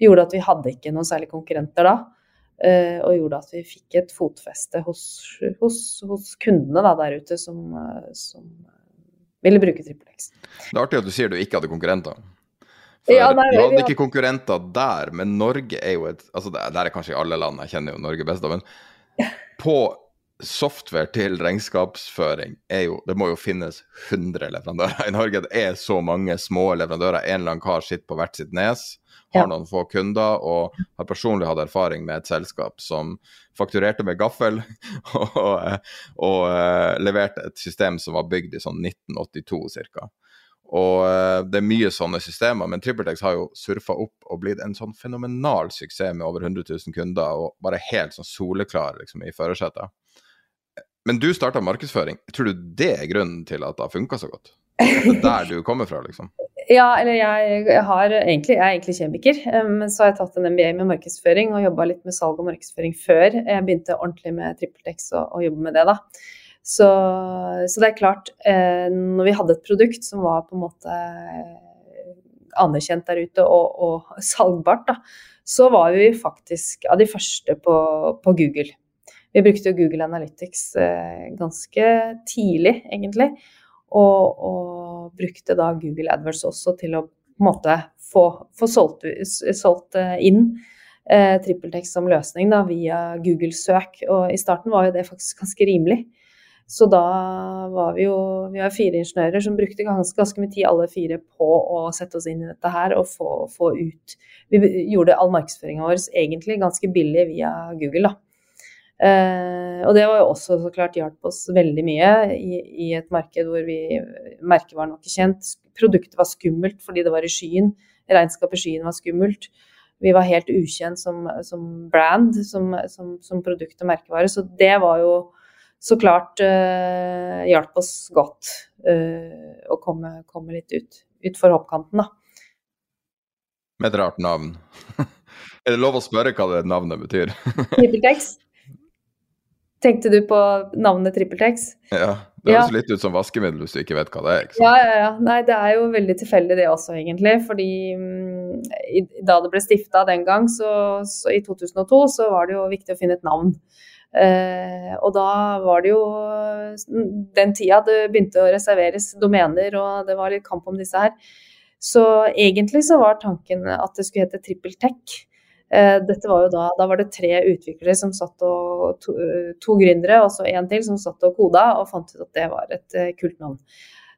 S6: gjorde at vi hadde ikke noen særlig konkurrenter da. Uh, og gjorde at vi fikk et fotfeste hos, hos, hos kundene da, der ute som, som ville bruke TrippelX.
S1: Det er artig at du sier du ikke hadde konkurrenter. For ja, nei, du hadde ikke konkurrenter der, men Norge er jo et altså Der er kanskje i alle land, jeg kjenner jo Norge best, men på software til regnskapsføring er jo Det må jo finnes 100 leverandører i Norge. Det er så mange små leverandører. En eller annen kar sitter på hvert sitt nes, har ja. noen få kunder og har personlig hatt erfaring med et selskap som fakturerte med gaffel [laughs] og, og, og uh, leverte et system som var bygd i sånn 1982 ca. Og uh, det er mye sånne systemer, men TrippelTex har jo surfa opp og blitt en sånn fenomenal suksess med over 100 000 kunder og bare helt sånn soleklar liksom, i førersetet. Men du starta markedsføring. Tror du det er grunnen til at det har funka så godt? Det er der du kommer fra, liksom? [laughs]
S6: Ja, eller jeg, jeg, har egentlig, jeg er egentlig kjemiker, eh, men så har jeg tatt en MBA med markedsføring og jobba litt med salg og markedsføring før jeg begynte ordentlig med TrippelTex og, og jobbe med det, da. Så, så, det er klart, eh, når vi hadde et produkt som var på en måte anerkjent der ute og, og [laughs] salgbart, da, så var vi faktisk av de første på, på Google. Vi brukte Google Analytics eh, ganske tidlig, egentlig. Og, og, brukte da Google AdWords også til å på en måte få, få solgt, solgt, eh, inn eh, TrippelTex som løsning da, via Google-søk. Og i starten var jo det faktisk ganske rimelig. Så da var vi jo Vi var fire ingeniører som brukte ganske, ganske mye tid alle fire på å sette oss inn i dette her og få, få ut Vi gjorde all markedsføringa vår egentlig ganske billig via Google, da. Eh, og det var jo også så klart hjalp oss veldig mye i, i, et marked hvor vi merkevaren var ikke kjent. Produktet var skummelt fordi det var i skyen. Regnskapet i skyen var skummelt. Vi var helt ukjent som, som brand, som, som, som, produkt og merkevare. Så det var jo så klart eh, hjalp oss godt eh, å komme, komme, litt ut, utfor hoppkanten, da.
S1: Med et rart navn. [laughs] er det lov å spørre hva det navnet betyr? [laughs]
S6: Trippeltex. Tenkte du på navnet TrippelTex?
S1: Ja. Det høres ja. litt ut som vaskemiddel hvis du ikke vet hva det er.
S6: Ja, ja, ja. Nei, det er jo veldig tilfeldig det også, egentlig. Fordi um, i, da det ble stifta den gang, så, så, i 2002, så var det jo viktig å finne et navn. Uh, og da var det jo den tida det begynte å reserveres domener, og det var litt kamp om disse her. Så egentlig så var tanken at det skulle hete TrippelTech. Eh, dette var jo da, da var det tre utviklere som satt og to, to gründere og så en til som satt og koda, og fant ut at det var et eh, kult navn.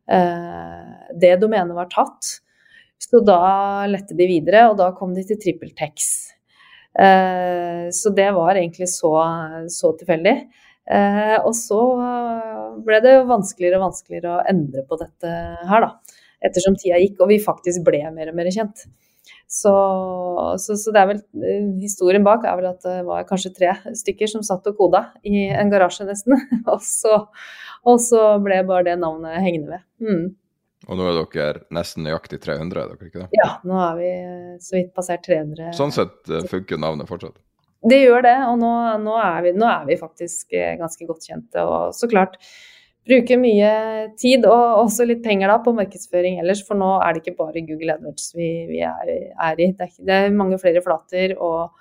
S6: Eh, det domenet var tatt, så da lette de videre, og da kom de til TrippelTex. Så det var egentlig så, så tilfeldig. Og så ble det vanskeligere og vanskeligere å endre på dette her, da. Ettersom tida gikk og vi faktisk ble mer og mer kjent. Så, så, så, det er vel eh, historien bak er vel at det var kanskje tre stykker som satt og koda i en garasje, nesten. [laughs] og, så, og så ble bare det navnet hengende ved. Mm.
S1: Og nå er dere nesten nøyaktig 300, er dere ikke det?
S6: Ja, nå er vi så vidt passert 300.
S1: Sånn sett eh, funker navnet fortsatt?
S6: Det gjør det, og nå, nå, er vi, nå er vi faktisk eh, ganske godt kjente. Og så klart, bruker mye tid og også litt penger da, på markedsføring ellers, for nå er det ikke bare Google AdWords vi, vi er, er, i. Det er, det er, mange flere flater og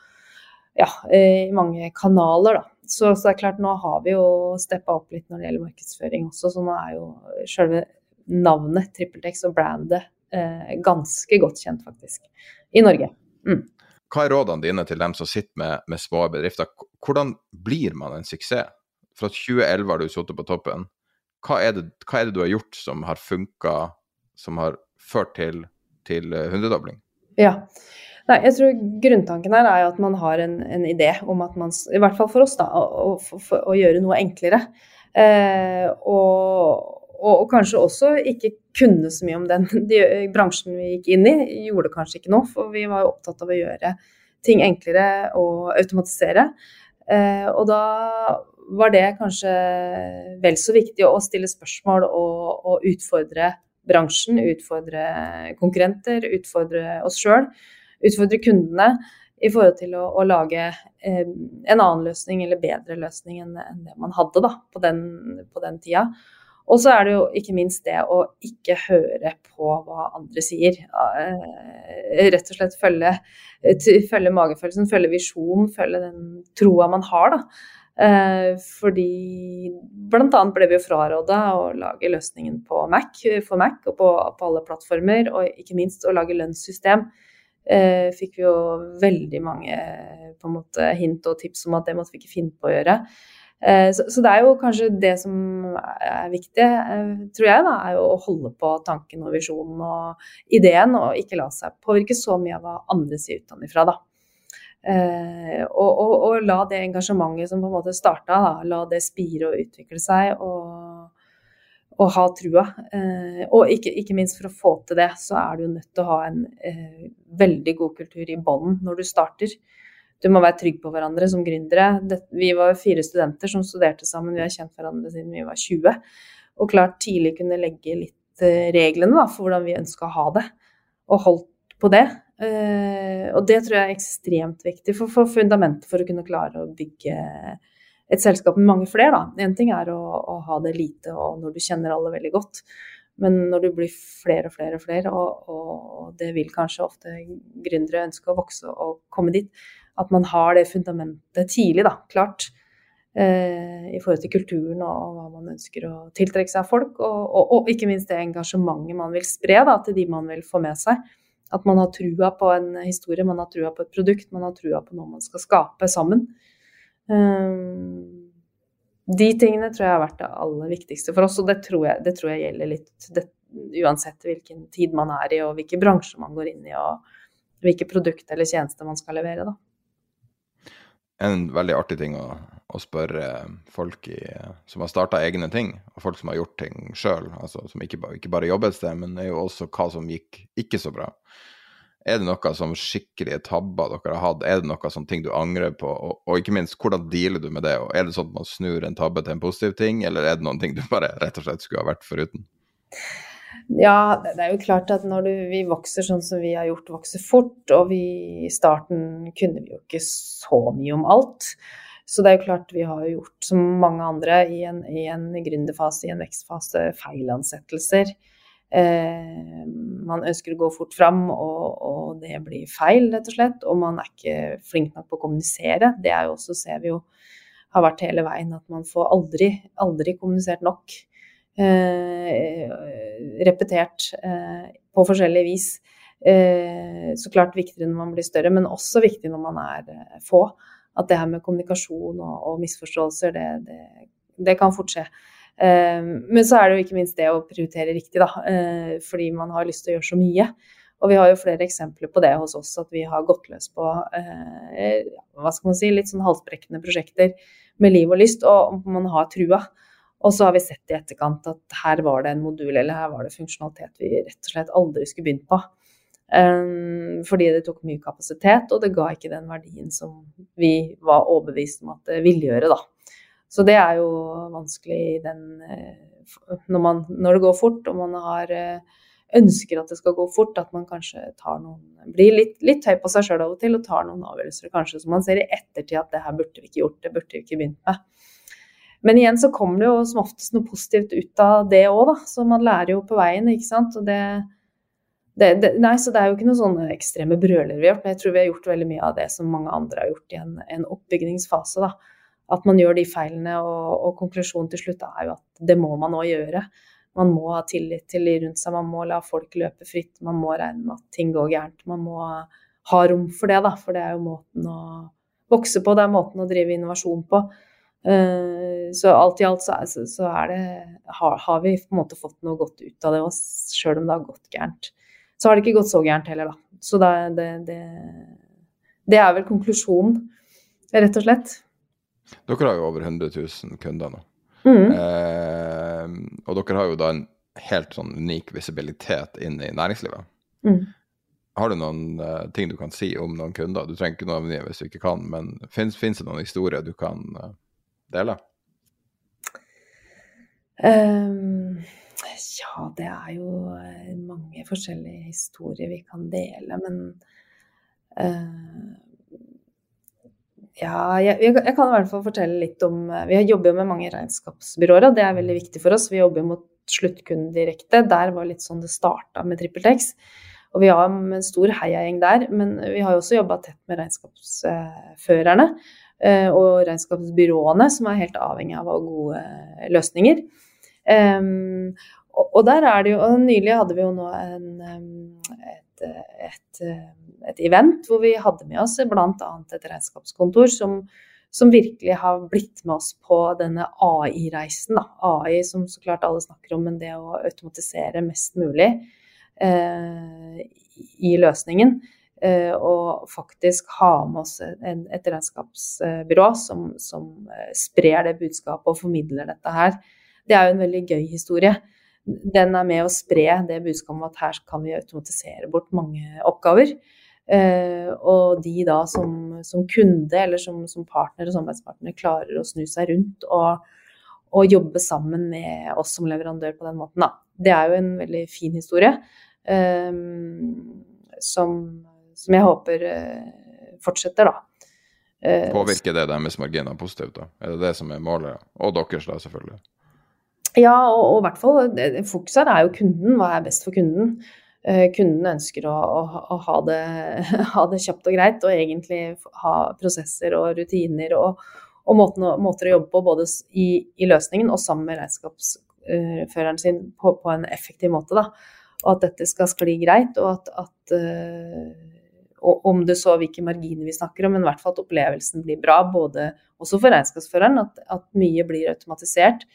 S6: ja, eh, mange kanaler, da. Så, så, det er klart, nå har vi jo steppa opp litt når det gjelder markedsføring også, så nå er jo selve navnet TrippelTex og brandet eh, ganske godt kjent, faktisk, i Norge. Mm.
S1: Hva er rådene dine til dem som sitter med, med små bedrifter? Hvordan blir man en suksess? Fra 2011 har du sittet på toppen hva er, det, hva er det du har gjort som har funka, som har ført til, til eh, hundredobling?
S6: Ja. Nei, jeg tror Grunntanken her er at man har en, en, idé om at man, i hvert fall for oss, da, å, å, å gjøre noe enklere. Eh, og, og, og, kanskje også ikke kunne så mye om den [laughs] de, bransjen vi gikk inn i. Gjorde kanskje ikke noe, for vi var jo opptatt av å gjøre ting enklere og automatisere. Eh, og da var det kanskje vel så viktig å stille spørsmål og, og utfordre bransjen, utfordre konkurrenter, utfordre oss sjøl, utfordre kundene i forhold til å, å lage eh, en annen løsning eller bedre løsning enn, enn det man hadde da, på, den, på den tida. Og så er det jo ikke minst det å ikke høre på hva andre sier. Eh, rett og slett følge, følge magefølelsen, følge visjonen, følge den troa man har. da. Eh, fordi bl.a. ble vi jo fraråda å lage løsningen på Mac, for Mac og på, på, alle plattformer, og ikke minst å lage lønnssystem. Eh, fikk vi jo veldig mange måte, hint og tips om at det måtte vi ikke finne på å gjøre. Eh, så, det er jo kanskje det som er viktig, eh, tror jeg, da, er jo å holde på tanken og visjonen og ideen, og ikke la seg påvirke så mye av hva andre sier utenfra, da. Eh, og, og, og, la det engasjementet som på en måte starta, la det spire og utvikle seg, og, og ha trua. Og ikke, ikke, minst for å få til det, så er du nødt til å ha en veldig god kultur i bånn når du starter. Du må være trygg på hverandre som gründere. Det, vi var fire studenter som studerte sammen, vi har kjent hverandre siden vi var 20. Og klart tidlig kunne legge litt eh, reglene da, for hvordan vi ønska å ha det, og holdt på det. Uh, og det tror jeg er ekstremt viktig for, for, fundamentet for å kunne klare å bygge et selskap med mange flere. Én ting er å, å, ha det lite og når du kjenner alle veldig godt, men når du blir flere og flere og flere, og, og det vil kanskje ofte gründere ønske å vokse og komme dit, at man har det fundamentet tidlig, da, klart. Eh, I forhold til kulturen og hva man ønsker å tiltrekke seg av folk, og, og, og, ikke minst det engasjementet man vil spre da, til de man vil få med seg At man har trua på en historie, man har trua på et produkt, man har trua på noe man skal skape sammen. Eh, de tingene tror jeg har vært det aller viktigste for oss, og det tror jeg, det tror jeg gjelder litt det, uansett hvilken tid man er i, og hvilke bransjer man går inn i, og hvilke produkter eller tjenester man skal levere. da.
S1: En veldig artig ting å, å spørre folk i, som har starta egne ting, og folk som har gjort ting sjøl, altså som ikke, ikke bare jobber et sted, men er jo også hva som gikk ikke så bra. Er det noe som skikkelige tabber dere har hatt? Er det noe sånn ting du angrer på? Og, og, ikke minst, hvordan dealer du med det? Og er det sånn at man snur en tabbe til en positiv ting, eller er det noen ting du bare rett og slett skulle ha vært foruten?
S6: Ja, det er jo klart at når du, vi vokser sånn som vi har gjort, vokser fort, og vi i starten kunne vi jo ikke så mye om alt. Så det er jo klart vi har gjort, som mange andre, i en, i en gründerfase, i en vekstfase, feilansettelser. Eh, man ønsker å gå fort fram, og, og, det blir feil, rett og slett. Og man er ikke flink nok på å kommunisere. Det er jo også, ser vi jo, har vært hele veien at man får aldri, aldri kommunisert nok. Eh, repetert eh, på forskjellig vis. Eh, så klart viktigere når man blir større, men også viktig når man er få. At det her med kommunikasjon og, og misforståelser, det, det, det kan fort skje. Men så er det jo ikke minst det å prioritere riktig, da. Fordi man har lyst til å gjøre så mye. Og vi har jo flere eksempler på det hos oss, at vi har gått løs på hva skal man si, litt sånn halsbrekkende prosjekter med liv og lyst, og man har trua. Og så har vi sett i etterkant at her var det en modul eller her var det funksjonalitet vi rett og slett aldri skulle begynt på. Um, fordi det tok mye kapasitet, og det ga ikke den verdien som vi var overbevist om at det ville gjøre, da. Så det er jo vanskelig den eh, når, man, når, det går fort og man har eh, ønsker at det skal gå fort, at man kanskje tar noen Blir litt, litt høy på seg sjøl av og til og tar noen avgjørelser kanskje som man ser i ettertid at det her burde vi ikke gjort, det burde vi ikke begynt med. Men igjen så kommer det jo som oftest noe positivt ut av det òg, da. Så man lærer jo på veien, ikke sant. Og det, det, det, nei, så det er jo ikke noen sånne ekstreme brøler vi har gjort, men jeg tror vi har gjort veldig mye av det som mange andre har gjort i en, en oppbyggingsfase. da at man gjør de feilene, og, og, konklusjonen til slutt er jo at det må man òg gjøre. Man må ha tillit til de rundt seg, man må la folk løpe fritt, man må regne med at ting går gærent. Man må ha rom for det, da, for det er jo måten å vokse på, det er måten å drive innovasjon på. Uh, så alt i alt så, er, så er det har, har, vi på en måte fått noe godt ut av det, sjøl om det har gått gærent. Så har det ikke gått så gærent heller, da. Så det, det, det, det er vel konklusjonen, rett og slett.
S1: Dere har jo over 100 000 kunder nå.
S6: Mm.
S1: Eh, og dere har jo da en helt sånn unik visibilitet inn i næringslivet.
S6: Mm.
S1: Har du noen uh, ting du kan si om noen kunder? Du trenger ikke noe navngi hvis du ikke kan, men fins det noen historier du kan uh, da?
S6: Um, ja, det er jo eh, mange forskjellige historier vi kan dele, men uh, ja, jeg, jeg, kan i hvert fall fortelle litt om eh, Vi jobber jo med mange regnskapsbyråer, og det er veldig viktig for oss. Vi jobber mot sluttkunden direkte. Der var litt sånn det starta med TrippelTex. Og vi har en stor heiagjeng der, men vi har jo også jobba tett med regnskapsførerne eh, og regnskapsbyråene, som er helt avhengig av å ha gode løsninger. Um, og, og, der er det jo og Nylig hadde vi jo nå en, et, et, et, event hvor vi hadde med oss bl.a. et regnskapskontor som, som, virkelig har blitt med oss på denne AI-reisen. AI som så klart alle snakker om, men det å automatisere mest mulig eh, i løsningen. Eh, og faktisk ha med oss en, et regnskapsbyrå som, som eh, sprer det budskapet og formidler dette her. Det er jo en veldig gøy historie den er med å spre det budskapet om at her kan vi automatisere bort mange oppgaver. Uh, og de da som, som kunde eller som, som, partner og samarbeidspartner klarer å snu seg rundt og, og, jobbe sammen med oss som leverandør på den måten, da. Det er jo en veldig fin historie som, som, jeg håper uh, fortsetter, da.
S1: Påvirker det deres marginer positivt, da? Er det det som er målet? Og deres, da, selvfølgelig?
S6: Ja, og, i hvert fall fokuset her er jo kunden. Hva er best for kunden? Kunden ønsker å, å, å ha, det, [laughs] ha, det, kjapt og greit, og egentlig ha prosesser og rutiner og, og måten, måter å jobbe på både i, i løsningen og sammen med regnskapsføreren sin på, på, en effektiv måte. Da. og at dette skal skli greit, og at, at om det så hvilke marginer vi snakker om, men i hvert fall at opplevelsen blir bra, både også for regnskapsføreren, at, at mye blir automatisert,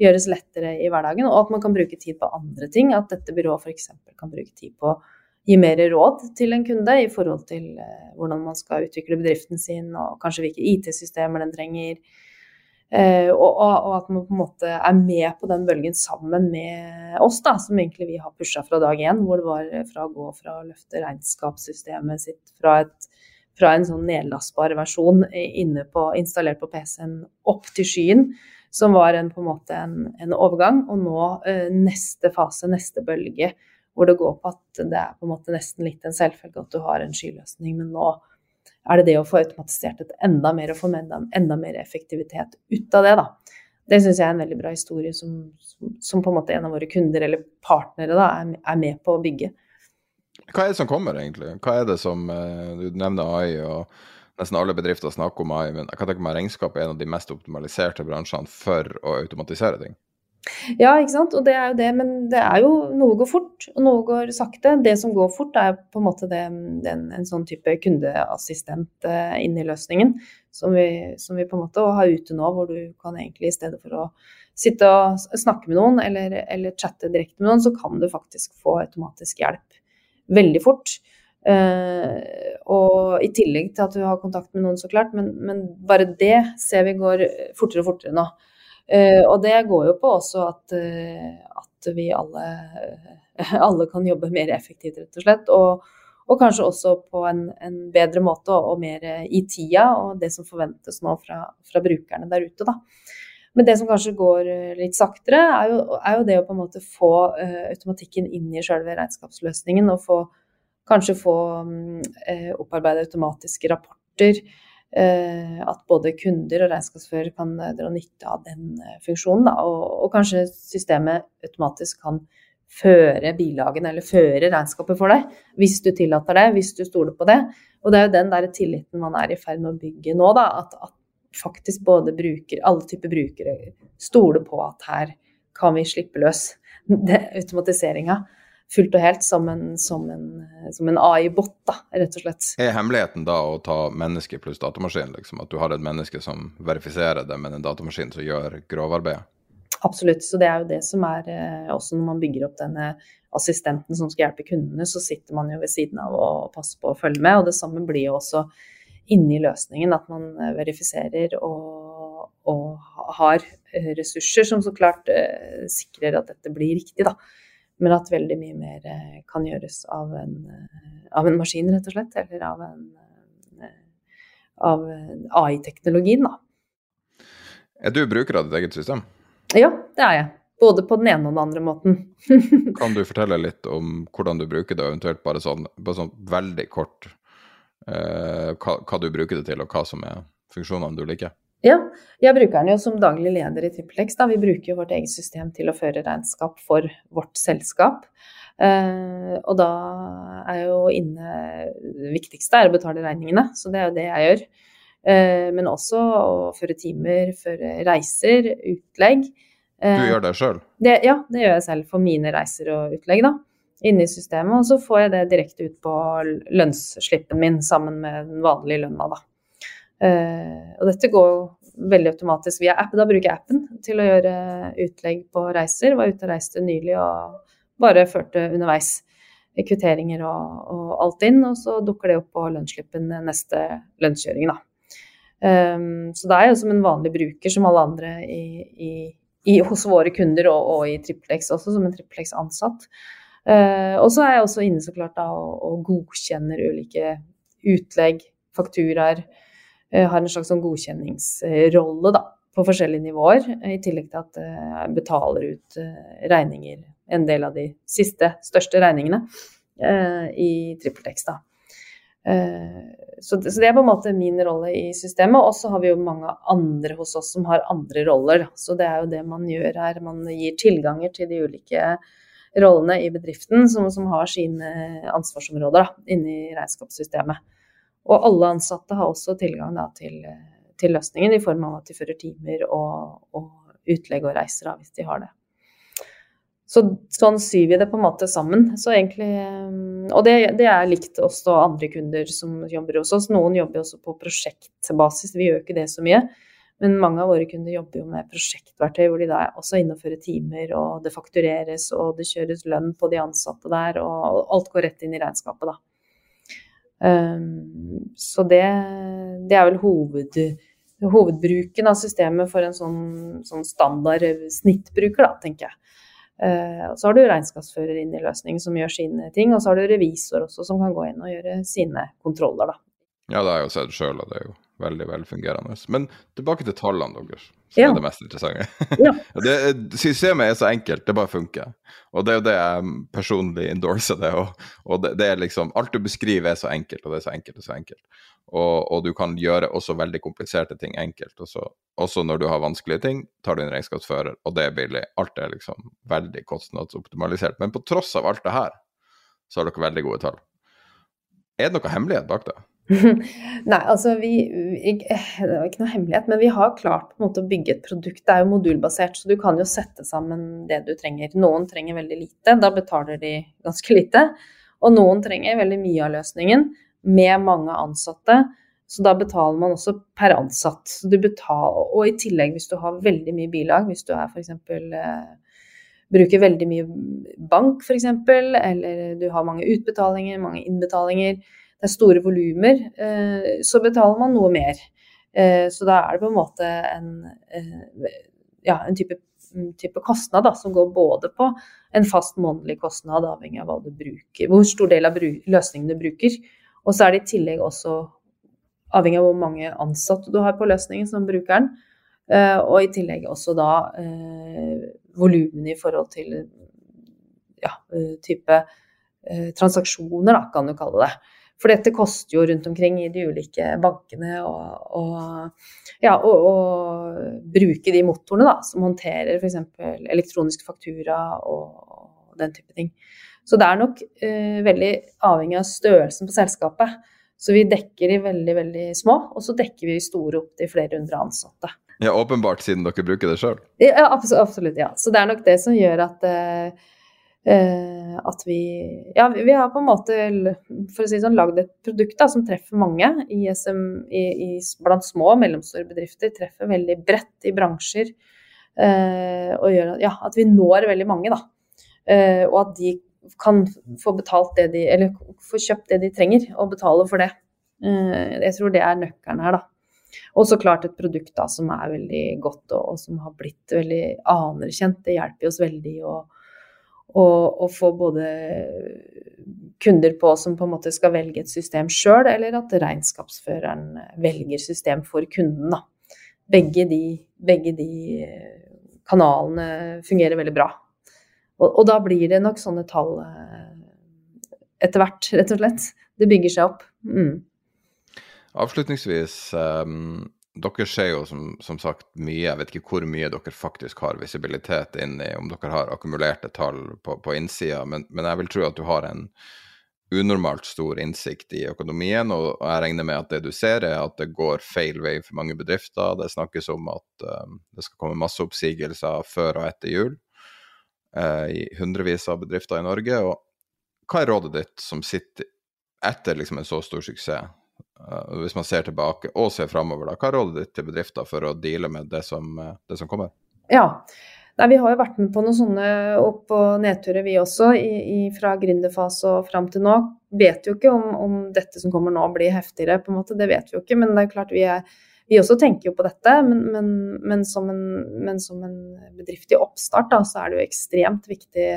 S6: gjøres lettere i hverdagen, og at man kan bruke tid på andre ting. At dette byrået f.eks. kan bruke tid på å gi mer råd til en kunde i forhold til eh, hvordan man skal utvikle bedriften sin, og kanskje hvilke IT-systemer den trenger. Eh, og, og, at man på en måte er med på den bølgen sammen med oss, da, som egentlig vi har pusha fra dag én. Hvor det var fra å gå fra å løfte regnskapssystemet sitt fra, et, fra en sånn nedlastbar versjon på, installert på PC-en opp til skyen, som var en, på en måte en, en overgang. Og nå eh, neste fase, neste bølge, hvor det går på at det er på en måte nesten litt en selvfølge at du har en skyløsning, men nå er det det å få automatisert et enda mer og få enda, enda mer effektivitet ut av det, da. Det syns jeg er en veldig bra historie som, som, på en måte en av våre kunder eller partnere da, er, er, med på å bygge.
S1: Hva er det som kommer, egentlig? Hva er det som eh, Du nevner AI, og nesten alle bedrifter snakker om AI, men jeg kan tenke meg regnskap er en av de mest optimaliserte bransjene for å automatisere ting.
S6: Ja, ikke sant. Og det er jo det, men det er jo Noe går fort, og noe går sakte. Det som går fort, er på en måte det, den, en sånn type kundeassistent uh, inni løsningen. Som vi, som vi, på en måte har ute nå, hvor du kan egentlig i stedet for å sitte og snakke med noen eller, eller chatte direkte med noen, så kan du faktisk få automatisk hjelp veldig fort. Uh, og i tillegg til at du har kontakt med noen, så klart, men, men bare det ser vi går fortere og fortere nå. Uh, og det går jo på også at, uh, at vi alle, uh, [laughs] alle, kan jobbe mer effektivt, rett og slett. Og, og kanskje også på en, en, bedre måte og, mer i tida, og det som forventes nå fra, fra brukerne der ute. Da. Men det som kanskje går litt saktere, er jo, er jo det å på en måte få automatikken inn i selve regnskapsløsningen. Og få, kanskje få um, opparbeide automatiske rapporter Eh, at både kunder og regnskapsfører kan eh, dra nytte av den eh, funksjonen. Da, og, og, kanskje systemet automatisk kan føre bilagene eller føre regnskapet for deg, hvis du tillater det, hvis du stoler på det. Og det er jo den der tilliten man er i ferd med å bygge nå, da, at, at faktisk både bruker, alle typer brukere stoler på at her kan vi slippe løs [laughs] automatiseringa fullt og helt som en, som en, en AI-bot, da, rett og slett.
S1: Er hemmeligheten da å ta menneske pluss datamaskin, liksom? At du har et menneske som verifiserer det, men en datamaskin som gjør grovarbeidet?
S6: Absolutt. Så det er jo det som er eh, også når man bygger opp denne assistenten som skal hjelpe kundene, så sitter man jo ved siden av og passer på å følge med. Og det samme blir jo også inni løsningen, at man eh, verifiserer og, og har ressurser som så klart eh, sikrer at dette blir riktig, da. Men at veldig mye mer eh, kan gjøres av en, eh, av en maskin, rett og slett. Eller av, eh, av AI-teknologien, da.
S1: Er du bruker av ditt eget system?
S6: Ja, det er jeg. Både på den ene og den andre måten. [laughs]
S1: kan du fortelle litt om hvordan du bruker det, eventuelt bare sånn, bare sånn veldig kort eh, hva, hva, du bruker det til, og hva som er funksjonene du liker?
S6: Ja, jeg bruker den jo som daglig leder i TrippelX. Vi bruker jo vårt eget system til å føre regnskap for vårt selskap. Eh, og da er jo inne Det viktigste er å betale regningene, så det er jo det jeg gjør. Eh, men også å føre timer, føre reiser, utlegg.
S1: Eh, du gjør det sjøl?
S6: Ja, det gjør jeg selv for mine reiser og utlegg, da. Inne i systemet. Og så får jeg det direkte ut på lønnsslippen min sammen med den vanlige lønna, da. Uh, og dette går veldig automatisk via app. Da bruker jeg appen til å gjøre utlegg på reiser. Var ute og reiste nylig og bare førte underveis kvitteringer og, og, alt inn. Og så dukker det opp på lønnsslippen neste lønnskjøring, da. Um, så da er jo som en vanlig bruker, som alle andre i, i, i, hos våre kunder og, og i Triplex også, som en Triplex-ansatt. Uh, og så er jeg også inne så klart da og, og godkjenner ulike utlegg, fakturaer, Eh, har en slags sånn godkjenningsrolle da, på forskjellige nivåer. I tillegg til at jeg eh, betaler ut eh, regninger, en del av de siste, største regningene, i TrippelTex. Så det, er på en måte min rolle i systemet. Og så har vi jo mange andre hos oss som har andre roller. Så det er jo det man gjør her. Man gir tilganger til de ulike rollene i bedriften som, som har sine ansvarsområder da, inni regnskapssystemet. Og alle ansatte har også tilgang da, til, til, løsningen i form av at de fører timer og, og utlegg og reiser av hvis de har det. så sånn syr vi det på en måte sammen. Så egentlig, eh, og det, det er likt oss og andre kunder som jobber hos oss. Noen jobber også på prosjektbasis, vi gjør ikke det så mye. Men mange av våre kunder jobber jo med prosjektverktøy, hvor de da også innfører timer, og det faktureres, og det kjøres lønn på de ansatte der, og alt går rett inn i regnskapet, da. Um, så det, det, er vel hoved, hovedbruken av systemet for en sånn, sånn standard snittbruker, da, tenker jeg. Uh, og så har du regnskapsfører inn i løsningen som gjør sine ting, og så har du revisor også som kan gå inn og gjøre sine kontroller, da.
S1: Ja, det jeg jo sett sjøl, og det er jo veldig velfungerende. Men tilbake til tallene deres, som ja. er det mest interessante. Ja. [laughs] det, systemet er så enkelt, det bare funker. Og det er jo det jeg personlig endorser det. Og, og det, det, er liksom Alt du beskriver er så enkelt, og det er så enkelt og så enkelt. Og, og du kan gjøre også veldig kompliserte ting enkelt. Også, også når du har vanskelige ting, tar du en regnskapsfører, og det er billig. Alt er liksom veldig kostnadsoptimalisert. Men på tross av alt det her, så har dere veldig gode tall. Er det noe hemmelighet bak det? [laughs]
S6: Nei, altså vi, Det var ikke noe hemmelighet, men vi har klart på en måte å bygge et produkt. Det er jo modulbasert, så du kan jo sette sammen det du trenger. Noen trenger veldig lite, da betaler de ganske lite. Og noen trenger veldig mye av løsningen, med mange ansatte. Så da betaler man også per ansatt. Betaler, og i tillegg hvis du har veldig mye bilag, hvis du er f.eks. Eh, bruker veldig mye bank f.eks., eller du har mange utbetalinger, mange innbetalinger, det er store volumer, eh, så betaler man noe mer. Eh, så da er det på en måte en, eh, ja, en type, type, kostnad da, som går både på en fast månedlig kostnad, avhengig av bruker, hvor stor del av løsningen du bruker. Og så er det i tillegg også avhengig av hvor mange ansatte du har på løsningen som brukeren. Og i tillegg også da volumene i forhold til ja, type transaksjoner, da, kan du kalle det. For dette koster jo rundt omkring i de ulike bankene å ja, bruke de motorene da, som håndterer f.eks. elektronisk faktura og den type ting. Så det er nok eh, veldig avhengig av størrelsen på selskapet. Så vi dekker de veldig, veldig små, og så dekker vi store opp til flere hundre ansatte.
S1: Ja, Åpenbart, siden dere bruker det sjøl?
S6: Ja, absolutt. ja. Så det er nok det som gjør at eh, at vi Ja, vi har på en måte, for å si sånn, lagd et produkt da, som treffer mange i SM, i, i, blant små og mellomstore bedrifter. Treffer veldig bredt i bransjer. Uh, og gjør ja, at vi når veldig mange, da. Uh, og at de kan få betalt det de Eller få kjøpt det de trenger, og betale for det. jeg tror det er nøkkelen her, da. Og så klart et produkt da som er veldig godt og, og som har blitt veldig anerkjent. Det hjelper oss veldig. og og, og, få både kunder på som på en måte skal velge et system sjøl, eller at regnskapsføreren velger system for kunden. Da. Begge, de, begge de kanalene fungerer veldig bra. Og, og, da blir det nok sånne tall eh, etter hvert, rett og slett. Det bygger seg opp. Mm.
S1: Avslutningsvis, um dere ser jo som, som, sagt mye, jeg vet ikke hvor mye dere faktisk har visibilitet inn i, om dere har akkumulerte tall på, på innsida, men, men, jeg vil tro at du har en unormalt stor innsikt i økonomien, og, jeg regner med at det du ser er at det går feil vei for mange bedrifter. Det snakkes om at um, det skal komme masse oppsigelser før og etter jul uh, i hundrevis av bedrifter i Norge. og Hva er rådet ditt som sitter etter liksom en så stor suksess? Hvis man ser tilbake og ser framover, hva er rådet ditt til bedrifter for å deale med det som, uh, det som kommer?
S6: Ja, Nei, Vi har jo vært med på noen sånne opp- og nedturer, vi også, i, i, fra gründerfase og fram til nå. Vet jo ikke om, om, dette som kommer nå blir heftigere, på en måte, det vet vi jo ikke. Men det er klart vi, er, vi også tenker jo på dette. Men, men, men, som, en, men som, en, bedrift i oppstart, da, så er det jo ekstremt viktig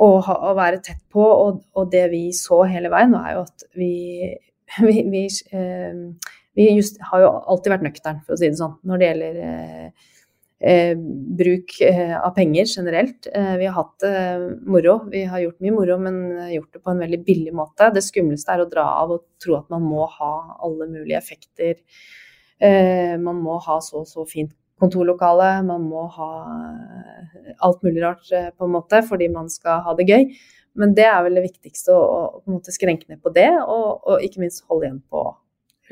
S6: å, ha, å være tett på. Og, og, det vi så hele veien, er jo at vi [laughs] vi, vi, eh, vi just, har jo alltid vært nøktern, for å si det sånn, når det gjelder eh, eh bruk eh, av penger generelt. Eh, vi har hatt moro. Vi har gjort mye moro, men gjort det på en veldig billig måte. Det skumleste er å dra av og tro at man må ha alle mulige effekter. Eh, man må ha så og så fint kontorlokale, man må ha alt mulig rart på en måte fordi man skal ha det gøy. Men det er vel det viktigste, å, å skrenke ned på det, og, og ikke minst holde igjen på å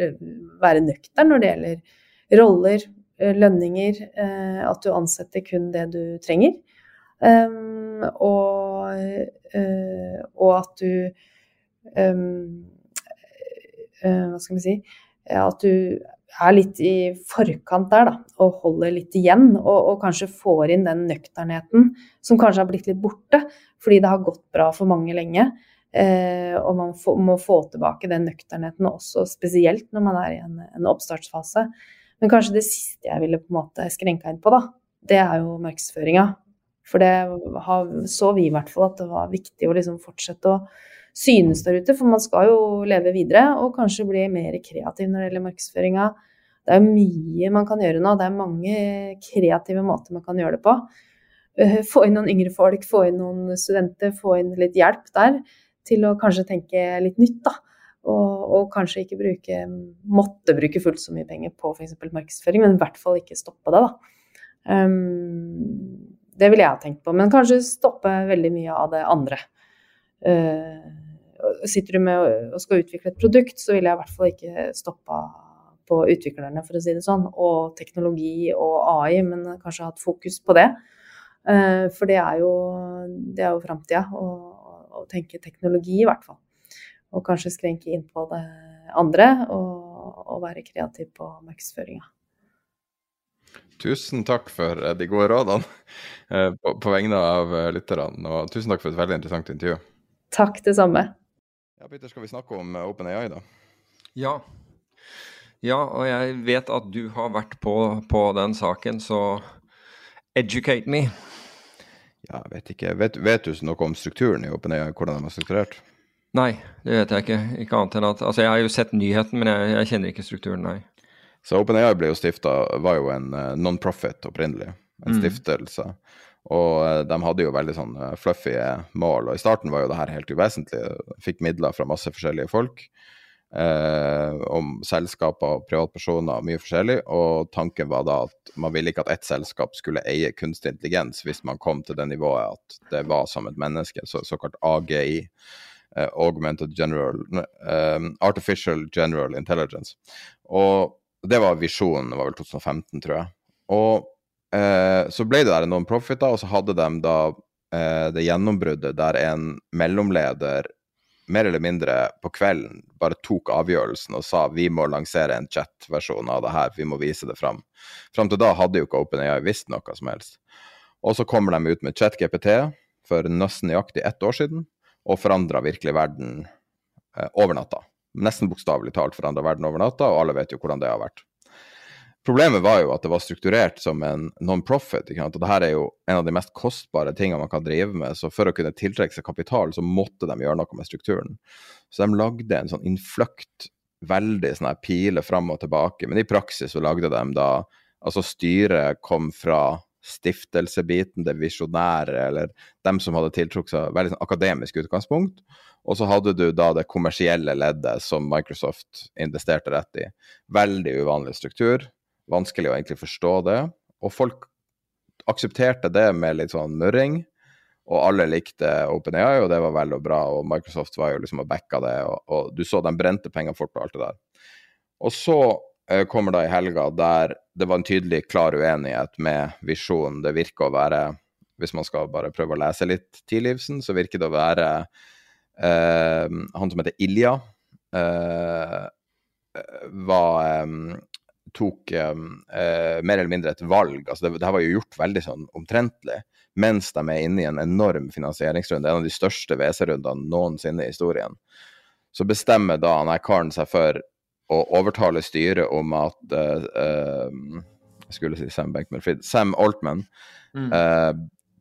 S6: eh, være nøktern når det gjelder roller, eh, lønninger, eh, at du ansetter kun det du trenger. Um, og, og, at du uh, Hva skal vi si At du er litt i forkant der, da, og holder litt igjen. Og, og, kanskje får inn den nøkternheten som kanskje har blitt litt borte, fordi det har gått bra for mange lenge. Eh, og man få, må få tilbake den nøkternheten også, spesielt når man er i en, en oppstartsfase. Men kanskje det siste jeg ville på en måte skrenka inn på, da, det er jo markedsføringa. For det så vi i hvert fall at det var viktig å liksom fortsette å synes der ute. For man skal jo leve videre og kanskje bli mer kreativ når det gjelder markedsføringa. Det er mye man kan gjøre nå. Det er mange kreative måter man kan gjøre det på. Eh, få inn noen yngre folk, få inn noen studenter, få inn litt hjelp der til å kanskje tenke litt nytt, da. Og, og kanskje ikke bruke, måtte bruke fullt så mye penger på f.eks. markedsføring, men i hvert fall ikke stoppe det, da. Um, det ville jeg ha tenkt på. Men kanskje stoppe veldig mye av det andre. Uh, sitter du med og skal utvikle et produkt, så ville jeg i hvert fall ikke stoppa på utviklerne, for å si det sånn, og teknologi og AI, men kanskje hatt fokus på det. Uh, for det er jo, det er jo framtida, å tenke teknologi i hvert fall. Og kanskje skrenke inn på det andre, og, og være kreativ på markedsføringa.
S1: Tusen takk for eh, de gode rådene eh, på, på vegne av eh, lytterne. Og tusen takk for et veldig interessant intervju.
S6: Takk, det samme.
S1: Ja, Peter, skal vi snakke om OpenAI, da?
S5: Ja. Ja, og jeg vet at du har vært på, på den saken, så educate me.
S1: Ja, jeg vet ikke. Vet, vet du noe om strukturen i OpenAI, hvordan de er strukturert?
S5: Nei, det vet jeg ikke. Ikke annet enn at Altså, jeg har jo sett nyheten, men jeg, jeg kjenner ikke strukturen, nei.
S1: Så OpenAI ble jo stifta, var jo en uh, non-profit opprinnelig, en mm. stiftelse. Og uh, de hadde jo veldig sånn uh, fluffy mål, og i starten var jo det her helt uvesentlig. Fikk midler fra masse forskjellige folk. om selskaper og privatpersoner og mye forskjellig. Og tanken var da at man ville ikke at ett selskap skulle eie kunstig intelligens hvis man kom til det nivået at det var som et menneske, så, såkalt AGI. Augmented General Artificial General Intelligence. Og det var visjonen, det var vel 2015, tror jeg. Og eh, så ble det der noen profiter, og så hadde de da eh, det gjennombruddet der en mellomleder mer eller mindre på kvelden bare tok avgjørelsen og sa vi må lansere en chat-versjon av det her, vi må vise det fram. Fram til da hadde jo ikke OpenAI visst noe som helst. Og så kommer de ut med ChatGPT for nesten nøyaktig ett år siden, og forandra virkelig verden eh, over natta nesten bokstavelig talt forandra verden over natta, og alle vet jo hvordan det har vært. Problemet var jo at det var strukturert som en non-profit. Og det her er jo en av de mest kostbare tingene man kan drive med. Så for å kunne tiltrekke seg kapital, så måtte de gjøre noe med strukturen. Så de lagde en sånn innfløkt, veldig sånn her pile fram og tilbake. Men i praksis så lagde de da Altså styret kom fra stiftelsebiten, det visjonære, eller dem som hadde tiltrukket seg veldig sånn akademisk utgangspunkt. Og så hadde du da det kommersielle leddet som Microsoft investerte rett i. Veldig uvanlig struktur. Vanskelig å egentlig forstå det. Og folk aksepterte det med litt sånn murring. Og alle likte OpenAI, og det var vel og bra. Og Microsoft var jo liksom og backa det, og, og, du så de brente penger fort og alt det der. Og så eh, kommer da i helga der det var en tydelig, klar uenighet med visjonen. Det virker å være, hvis man skal bare prøve å lese litt Tidlivsen, så virker det å være Uh, han som heter Ilja, uh, var um, tok um, uh, mer eller mindre et valg. altså Det, det var jo gjort veldig sånn omtrentlig mens de er inne i en enorm finansieringsrunde. En av de største WC-rundene noensinne i historien. Så bestemmer da han karen seg for å overtale styret om at Jeg skulle si Sam Bankman-Fried. Sam Altman. Mm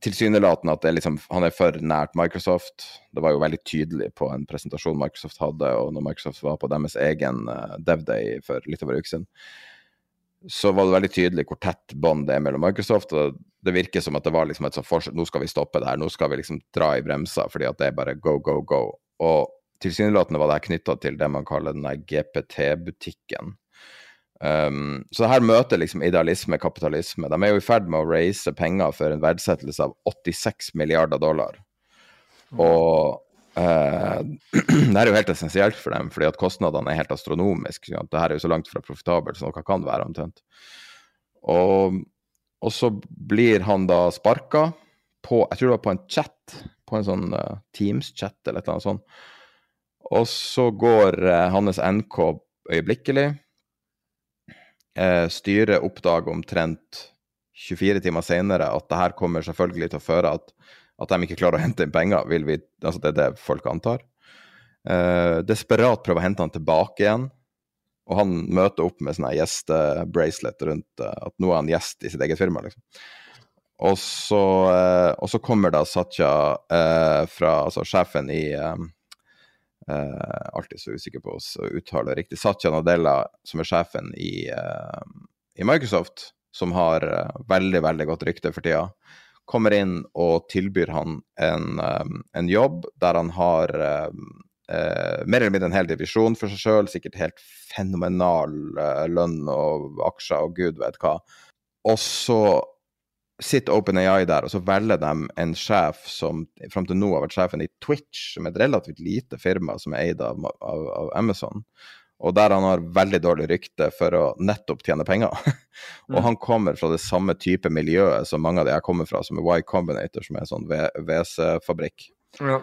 S1: tilsynelatende at liksom, han er for nært Microsoft. Det var jo veldig tydelig på en presentasjon Microsoft hadde, og når Microsoft var på deres egen uh, DevDay for litt over en uke siden, så var det veldig tydelig hvor tett bånd det er mellom Microsoft. og Det virker som at det var liksom et sånt forsøk Nå skal vi stoppe det her, nå skal vi liksom dra i bremsa, fordi at det er bare go, go, go. Og tilsynelatende var det her knytta til det man kaller den GPT-butikken. Um, så her møter liksom idealisme kapitalisme. De er jo i ferd med å raise penger for en verdsettelse av 86 milliarder dollar. Og uh, [clears throat] det er jo helt essensielt for dem, fordi at kostnadene er helt astronomiske. Ja. Det her er jo så langt fra profitabelt som noe kan være, omtrent. Og, og, så blir han da sparka på Jeg tror det var på en chat, på en sånn uh, Teams-chat eller et eller annet sånt. Og så går uh, hans NK øyeblikkelig. Styret oppdager omtrent 24 timer senere at det her kommer selvfølgelig til å føre at, at de ikke klarer å hente inn penger. Vil vi, altså det er det folk antar. desperat prøver å hente han tilbake igjen. Og han møter opp med sånn gjestebracelet rundt at nå er han gjest i sitt eget firma. liksom. Og så, uh, og så kommer da Satya fra altså sjefen i eh Alltid så usikker på å uttale riktig. Satya Nadella, som er sjefen i, i Microsoft, som har veldig, veldig godt rykte for tida, kommer inn og tilbyr han en, en jobb der han har mer eller mindre en hel divisjon for seg sjøl, sikkert helt fenomenal lønn og aksjer og gud vet hva. Og så sitter OpenAI der, og så velger de en sjef som fram til nå har vært sjefen i Twitch, som er et relativt lite firma som er eid av, av, av Amazon. Og der han har veldig dårlig rykte for å nettopp tjene penger. [laughs] og mm. han kommer fra det samme type miljøet som mange av de jeg kommer fra, som er Y Combinator, som er en sånn WC-fabrikk. Ja.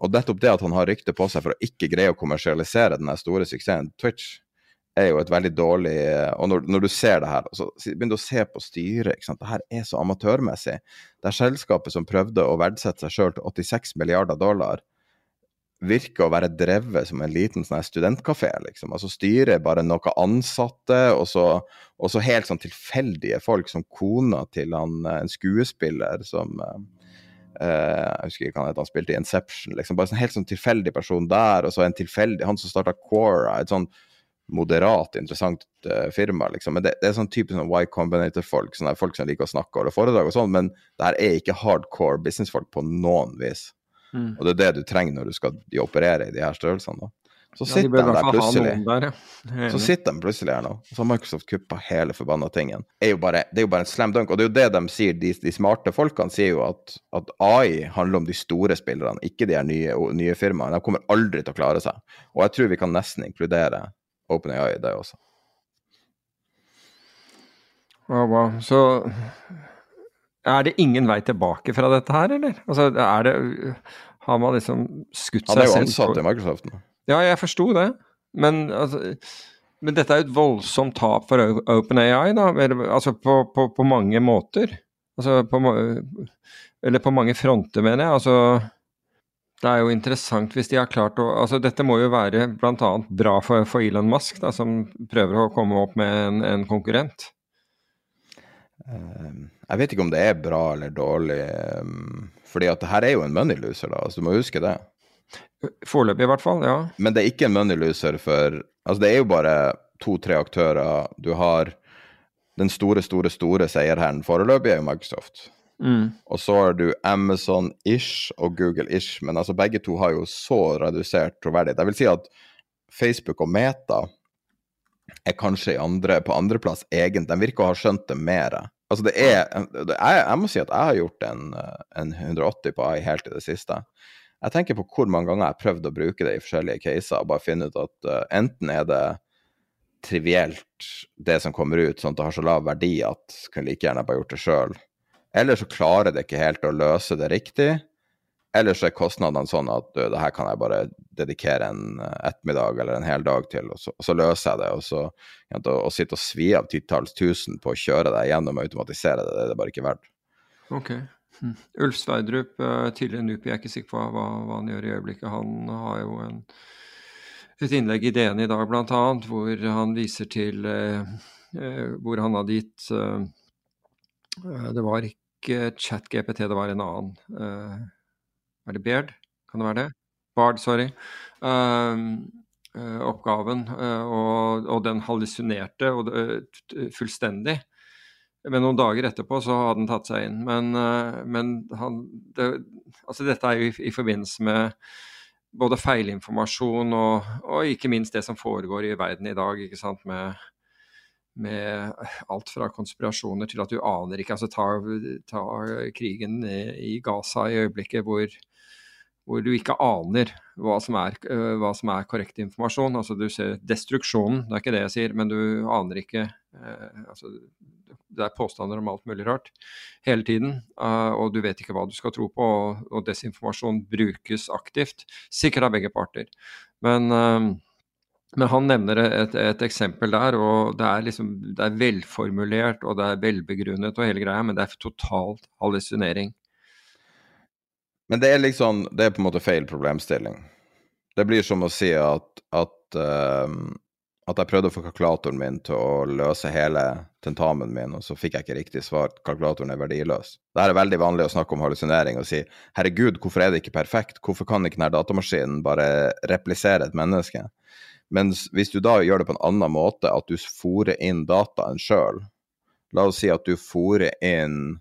S1: Og nettopp det at han har rykte på seg for å ikke greie å kommersialisere den store suksessen Twitch, er jo et veldig dårlig Og når, når du ser det her, så begynner du å se på styret. ikke sant? Det her er så amatørmessig. Det er selskapet som prøvde å verdsette seg sjøl til 86 milliarder dollar, virker å være drevet som en liten sånn studentkafé, liksom. Altså styret bare noen ansatte, og så, og så, helt sånn tilfeldige folk som kona til han, en skuespiller som eh, jeg husker ikke hva han het, han spilte i Inception, liksom. Bare en helt sånn tilfeldig person der, og så en tilfeldig Han som starta Cora, et sånn moderat, interessant uh, firma, liksom. Men det, det er sånn typisk sånn Y Combinator-folk, sånne folk som liker å snakke og holde foredrag og sånn, men det her er ikke hardcore businessfolk på noen vis. Mm. Og det er det du trenger når du skal operere i de her størrelsene. da. Så ja, sitter de der plutselig der, ja. Så sitter de plutselig her nå, og så har Microsoft kuppa hele forbanna tingen. Det er, jo bare, det er jo bare en slam dunk. Og det er jo det de sier, de, de smarte folkene sier jo at, at, AI handler om de store spillerne, ikke de her nye, nye firmaene. De kommer aldri til å klare seg. Og jeg tror vi kan nesten inkludere OpenAI i det også.
S5: Wow, wow. Så er det ingen vei tilbake fra dette her, eller? Altså, er det Har man liksom skutt seg selv
S1: Han er jo ansatt i Microsoft nå.
S5: Ja, jeg forsto det. Men, altså, men dette er jo et voldsomt tap for OpenAI, da. Altså på, på, på mange måter. Altså på Eller på mange fronter, mener jeg. Altså det er jo interessant hvis de har klart å altså Dette må jo være bl.a. bra for, for, Elon Musk, da, som prøver å komme opp med en, en konkurrent.
S1: Uh, jeg vet ikke om det er bra eller dårlig, um, fordi at det her er jo en money loser, da, Altså, du må huske det.
S5: Foreløpig i hvert fall, ja.
S1: Men det er ikke en money loser for Altså det er jo bare to-tre aktører. Du har den store, store, store seierherren foreløpig er jo Microsoft. Mm. Og så har du Amazon-ish og Google-ish, men altså begge to har jo så redusert troverdighet. Jeg vil si at Facebook og Meta er kanskje andre, på andreplass egentlig. De virker å ha skjønt det mer. Altså det er, jeg, jeg, må si at jeg har gjort en, en 180 på AI helt i det siste. Jeg tenker på hvor mange ganger jeg har prøvd å bruke det i forskjellige caser og bare finne ut at uh, enten er det trivielt det som kommer ut, sånn at det har så lav verdi at kunne like gjerne bare gjort det sjøl. Eller så klarer det ikke helt å løse det riktig. Eller så er kostnadene sånn at du, det her kan jeg bare dedikere en eh, ettermiddag eller en hel dag til, og så, og så løser jeg det. Og så ja, å sitte og svi av titalls tusen på å kjøre det gjennom og automatisere det, det er det bare ikke verdt.
S5: Ok. Hm. Ulf Sverdrup, eh, tidligere NUPI, jeg er ikke sikker på hva, hva, han gjør i øyeblikket. Han har jo en, et innlegg i DN i dag bl.a. hvor han viser til eh, eh, hvor han hadde gitt eh, det var ikke ChatGPT, det var en annen. Uh, er det Baird? Kan det være det? Bard, sorry. Uh, uh, oppgaven, og, og, den hallusinerte og, fullstendig. Men noen dager etterpå så hadde den tatt seg inn. Men, men han, det, altså dette er jo i, i, forbindelse med både feilinformasjon og, og, ikke minst det som foregår i verden i dag, ikke sant, med med alt fra konspirasjoner til at du aner ikke. Altså ta, ta krigen i Gaza i øyeblikket hvor, hvor du ikke aner hva som, er, øh, hva som er korrekt informasjon. Altså du ser destruksjonen, det er ikke det jeg sier, men du aner ikke uh, altså, Det er påstander om alt mulig rart hele tiden, uh, og du vet ikke hva du skal tro på. Og, og desinformasjon brukes aktivt, sikkert av begge parter. Men, uh, men han nevner et, et, eksempel der, og det er, liksom, det er velformulert og det er velbegrunnet og hele greia, men det er totalt hallusinering.
S1: Men det er liksom Det er på en måte feil problemstilling. Det blir som å si at, at, uh, at jeg prøvde å få kalkulatoren min til å løse hele tentamen min, og så fikk jeg ikke riktig svar. Kalkulatoren er verdiløs. Det er veldig vanlig å snakke om hallusinering og si herregud, hvorfor er det ikke perfekt? Hvorfor kan ikke denne datamaskinen bare replisere et menneske? Mens hvis du da gjør det på en annen måte, at du fòrer inn dataen sjøl La oss si at du fòrer inn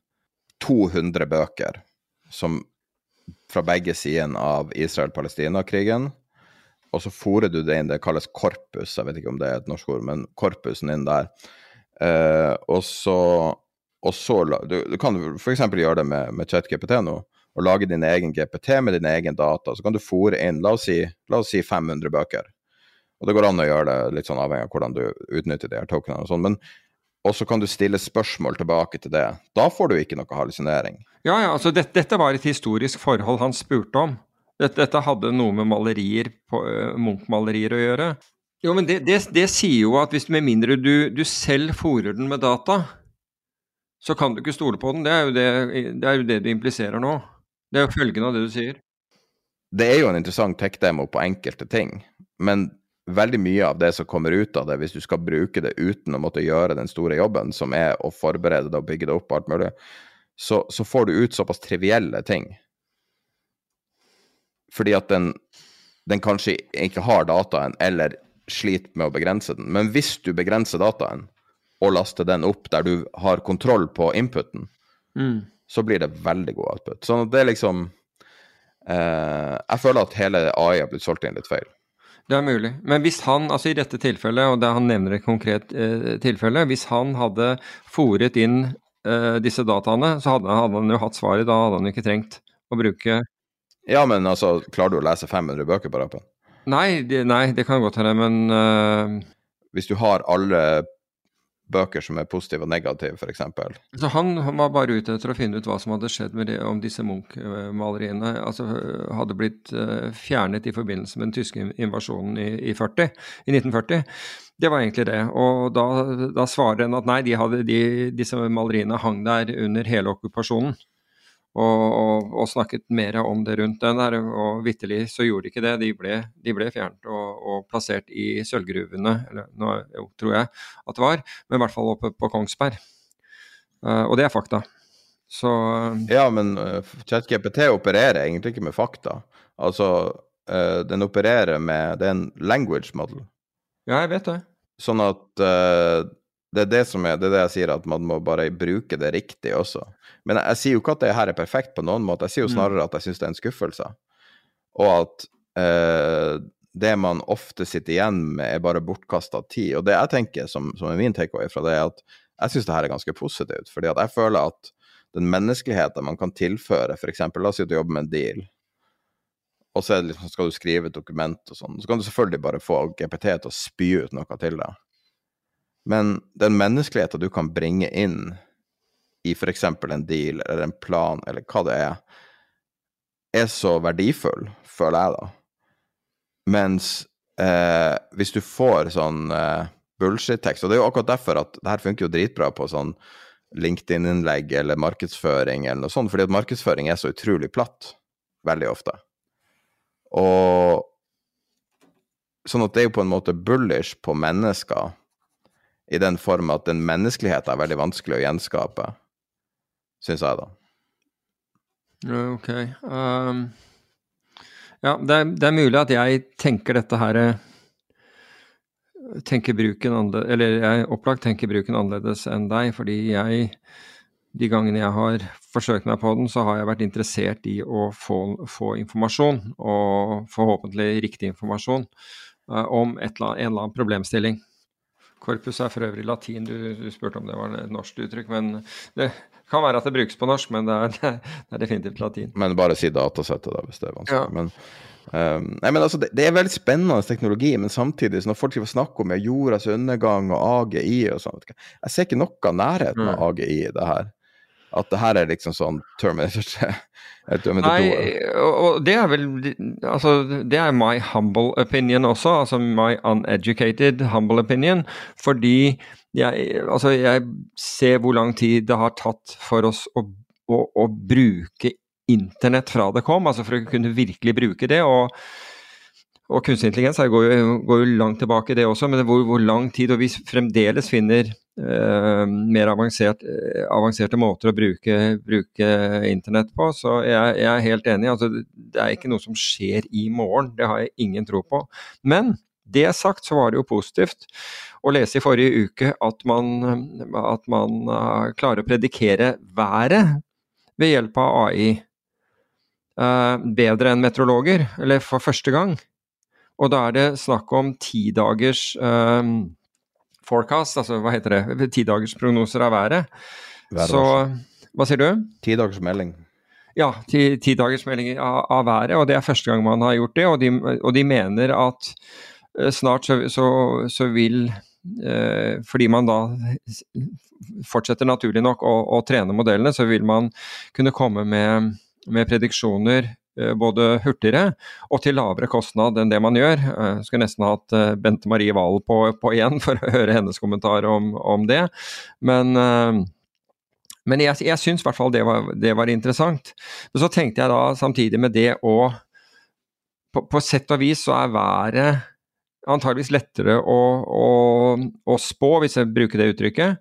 S1: 200 bøker som fra begge sidene av Israel-Palestina-krigen. Og så fòrer du det inn, det kalles korpus, jeg vet ikke om det er et norsk ord, men korpusen inn der. Eh, og så, og så du, du, kan f.eks. gjøre det med, med ChatGPT nå, og lage din egen GPT med din egen data. Så kan du fòre inn, la oss, si, la oss si 500 bøker. Og det går an å gjøre det litt sånn avhengig av hvordan du utnytter de her tokenene og sånn. Men og så kan du stille spørsmål tilbake til det. Da får du ikke noe hallusinering.
S5: Ja, ja, altså dette, dette var et historisk forhold han spurte om. Dette, dette hadde noe med malerier, uh, Munch-malerier å gjøre. Jo, men det, det, det, sier jo at hvis med mindre du, du selv fòrer den med data, så kan du ikke stole på den. Det er, det, det er jo det du impliserer nå. Det er jo følgen av det du sier.
S1: Det er jo en interessant tech-demo på enkelte ting, men veldig mye av det som kommer ut av det, hvis du skal bruke det uten å måtte gjøre den store jobben, som er å forberede det og bygge det opp og alt mulig, så, så får du ut såpass trivielle ting. Fordi at den, den kanskje ikke har dataen, eller sliter med å begrense den. Men hvis du begrenser dataen, og laster den opp der du har kontroll på inputen, mm. så blir det veldig god output. Sånn at det er liksom eh, Jeg føler at hele AI har blitt solgt inn litt feil.
S5: Det er mulig. Men hvis han, altså i dette tilfellet, og det han nevner et konkret eh, tilfelle, hvis han hadde fòret inn eh, disse dataene, så hadde, hadde, han jo hatt svaret. Da hadde han ikke trengt å bruke
S1: Ja, men altså, klarer du å lese 500 bøker på rappen?
S5: Nei, det, nei, det kan godt hende, men uh...
S1: Hvis du har alle bøker som er positive og negative, f.eks.
S5: Så han, var bare ute etter å finne ut hva som hadde skjedd med det, om disse Munch-maleriene altså, hadde blitt uh, fjernet i forbindelse med den tyske invasjonen i, i, 40, i 1940. Det var egentlig det. Og da, da svarer en at nei, de hadde, de, disse maleriene hang der under hele okkupasjonen og, og, og, snakket mer om det rundt den der. Og vitterlig så gjorde de ikke det. De ble, de ble fjernet og, og, plassert i sølvgruvene, eller nå jo, tror jeg at det var, men i hvert fall oppe på Kongsberg. Uh, og det er fakta. Så uh,
S1: Ja, men uh, ChatGPT opererer egentlig ikke med fakta. Altså, uh, den opererer med Det er en language model.
S5: Ja, jeg vet det.
S1: Sånn at det er det som er, det er det jeg sier, at man må bare bruke det riktig også. Men jeg, jeg sier jo ikke at det her er perfekt på noen måte, jeg sier jo mm. snarere at jeg syns det er en skuffelse. Og at eh, det man ofte sitter igjen med, er bare bortkasta tid. Og det jeg tenker som, som er min takeaway fra det, er at jeg syns det her er ganske positivt. fordi at jeg føler at den menneskeligheten man kan tilføre, f.eks. la oss si at du jobber med en deal, og så liksom, skal du skrive et dokument og sånn, så kan du selvfølgelig bare få GPT til å spy ut noe til deg. Men den menneskeligheten du kan bringe inn i f.eks. en deal eller en plan eller hva det er, er så verdifull, føler jeg, da. Mens eh, hvis du får sånn eh, bullshit-tekst, og det er jo akkurat derfor at det her funker jo dritbra på sånn LinkedIn-innlegg eller markedsføring eller noe sånt, fordi at markedsføring er så utrolig platt veldig ofte. Og sånn at det er jo på en måte bullish på mennesker i den form at den menneskeligheten er veldig vanskelig å gjenskape, syns jeg, da.
S5: Ok. Um, ja, det er, det er, mulig at jeg tenker dette her tenker bruken annerledes, Eller jeg opplagt tenker bruken annerledes enn deg, fordi jeg de gangene jeg har forsøkt meg på den, så har jeg vært interessert i å få, få informasjon, og forhåpentlig riktig informasjon, uh, om eller annet, en eller annen problemstilling. Korpus er for øvrig latin, du, du, spurte om det var et norsk uttrykk. Men det, Kan være at det brukes på norsk, men det er, [laughs] det er definitivt latin.
S1: Men bare si datasettet, da, hvis det er vanskelig.
S5: Ja.
S1: Men, um, nei, men altså, det, det er veldig spennende teknologi, men samtidig, så når folk snakker om jordas undergang og AGI og sånn, hva, jeg ser ikke noe nærheten av
S5: Mm.
S1: AGI i det her. At det her er liksom sånn Terminator 3. Terminator 2.
S5: Nei, og, det er vel Altså, det er my humble opinion også, altså my uneducated humble opinion, fordi jeg, altså jeg ser hvor lang tid det har tatt for oss å, å, å bruke internett fra det kom, altså for å kunne virkelig bruke det. og og kunstig intelligens går jo, går jo langt tilbake, det også, men hvor, hvor lang tid Og vi fremdeles finner eh, mer avansert, eh, avanserte måter å bruke, bruke internett på. Så jeg, jeg er helt enig. Altså, det er ikke noe som skjer i morgen. Det har jeg ingen tro på. Men det sagt, så var det jo positivt å lese i forrige uke at man, at man eh, klarer å predikere været ved hjelp av AI eh, bedre enn meteorologer, eller for første gang. Og da er det snakk om ti dagers eh, forecast, altså hva heter det, tidagersprognoser av været.
S1: Været
S5: Så hva sier du?
S1: Tidagersmelding.
S5: Ja, tidagersmelding ti av, av været, og det er første gang man har gjort det. Og de, og de mener at eh, snart så, så, så vil eh, Fordi man da fortsetter naturlig nok å, å trene modellene, så vil man kunne komme med, med prediksjoner både hurtigere og til lavere kostnad enn det man gjør. Jeg skulle nesten hatt eh, Bente Marie Valen på, på igjen [laughs] for å høre hennes kommentar om, om det. Men eh, men jeg, jeg syns i hvert fall det var, det var interessant. Men så tenkte jeg da samtidig med det å På, på sett og vis så er været antageligvis lettere å, å, å spå, hvis jeg bruker det uttrykket.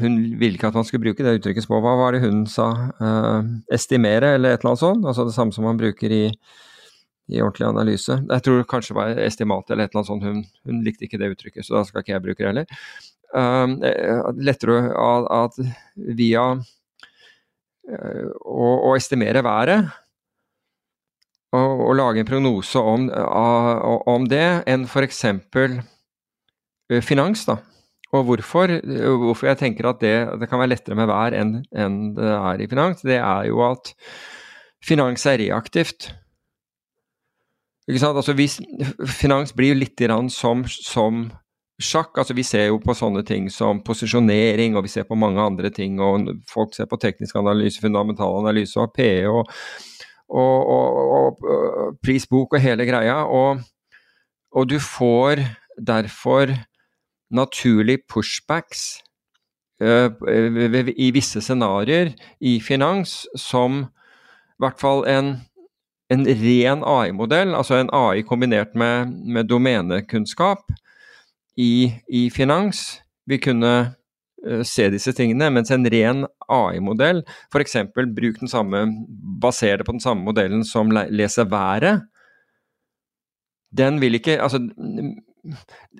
S5: Hun ville ikke at man skulle bruke det uttrykket spå. Hva var det hun sa? Uh, estimere, eller et eller annet sånt? Altså det samme som man bruker i, i ordentlig analyse. Jeg tror kanskje det var estimat eller et eller annet sånt. Hun, hun likte ikke det uttrykket, så da skal ikke jeg bruke det heller. Uh, lettere at, at via uh, å, å estimere været og, lage en prognose om, om det, enn f.eks. finans. da. Og hvorfor, hvorfor jeg tenker at det, det kan være lettere med vær enn enn det er i finans, det er jo at finans er reaktivt. Ikke sant? Altså hvis, finans blir litt som, som sjakk. Altså vi ser jo på sånne ting som posisjonering, og vi ser på mange andre ting. og Folk ser på teknisk analyse, fundamental analyse og PE og, og, og, og, prisbok og hele greia. Og du får derfor naturlig pushbacks eh, i visse scenarioer i finans som i hvert fall en en ren AI-modell, altså en AI kombinert med, med domenekunnskap i, i, finans, vil kunne uh, se disse tingene, mens en ren AI-modell, f.eks. bruk den samme, baser det på den samme modellen som le leser været, den vil ikke Altså,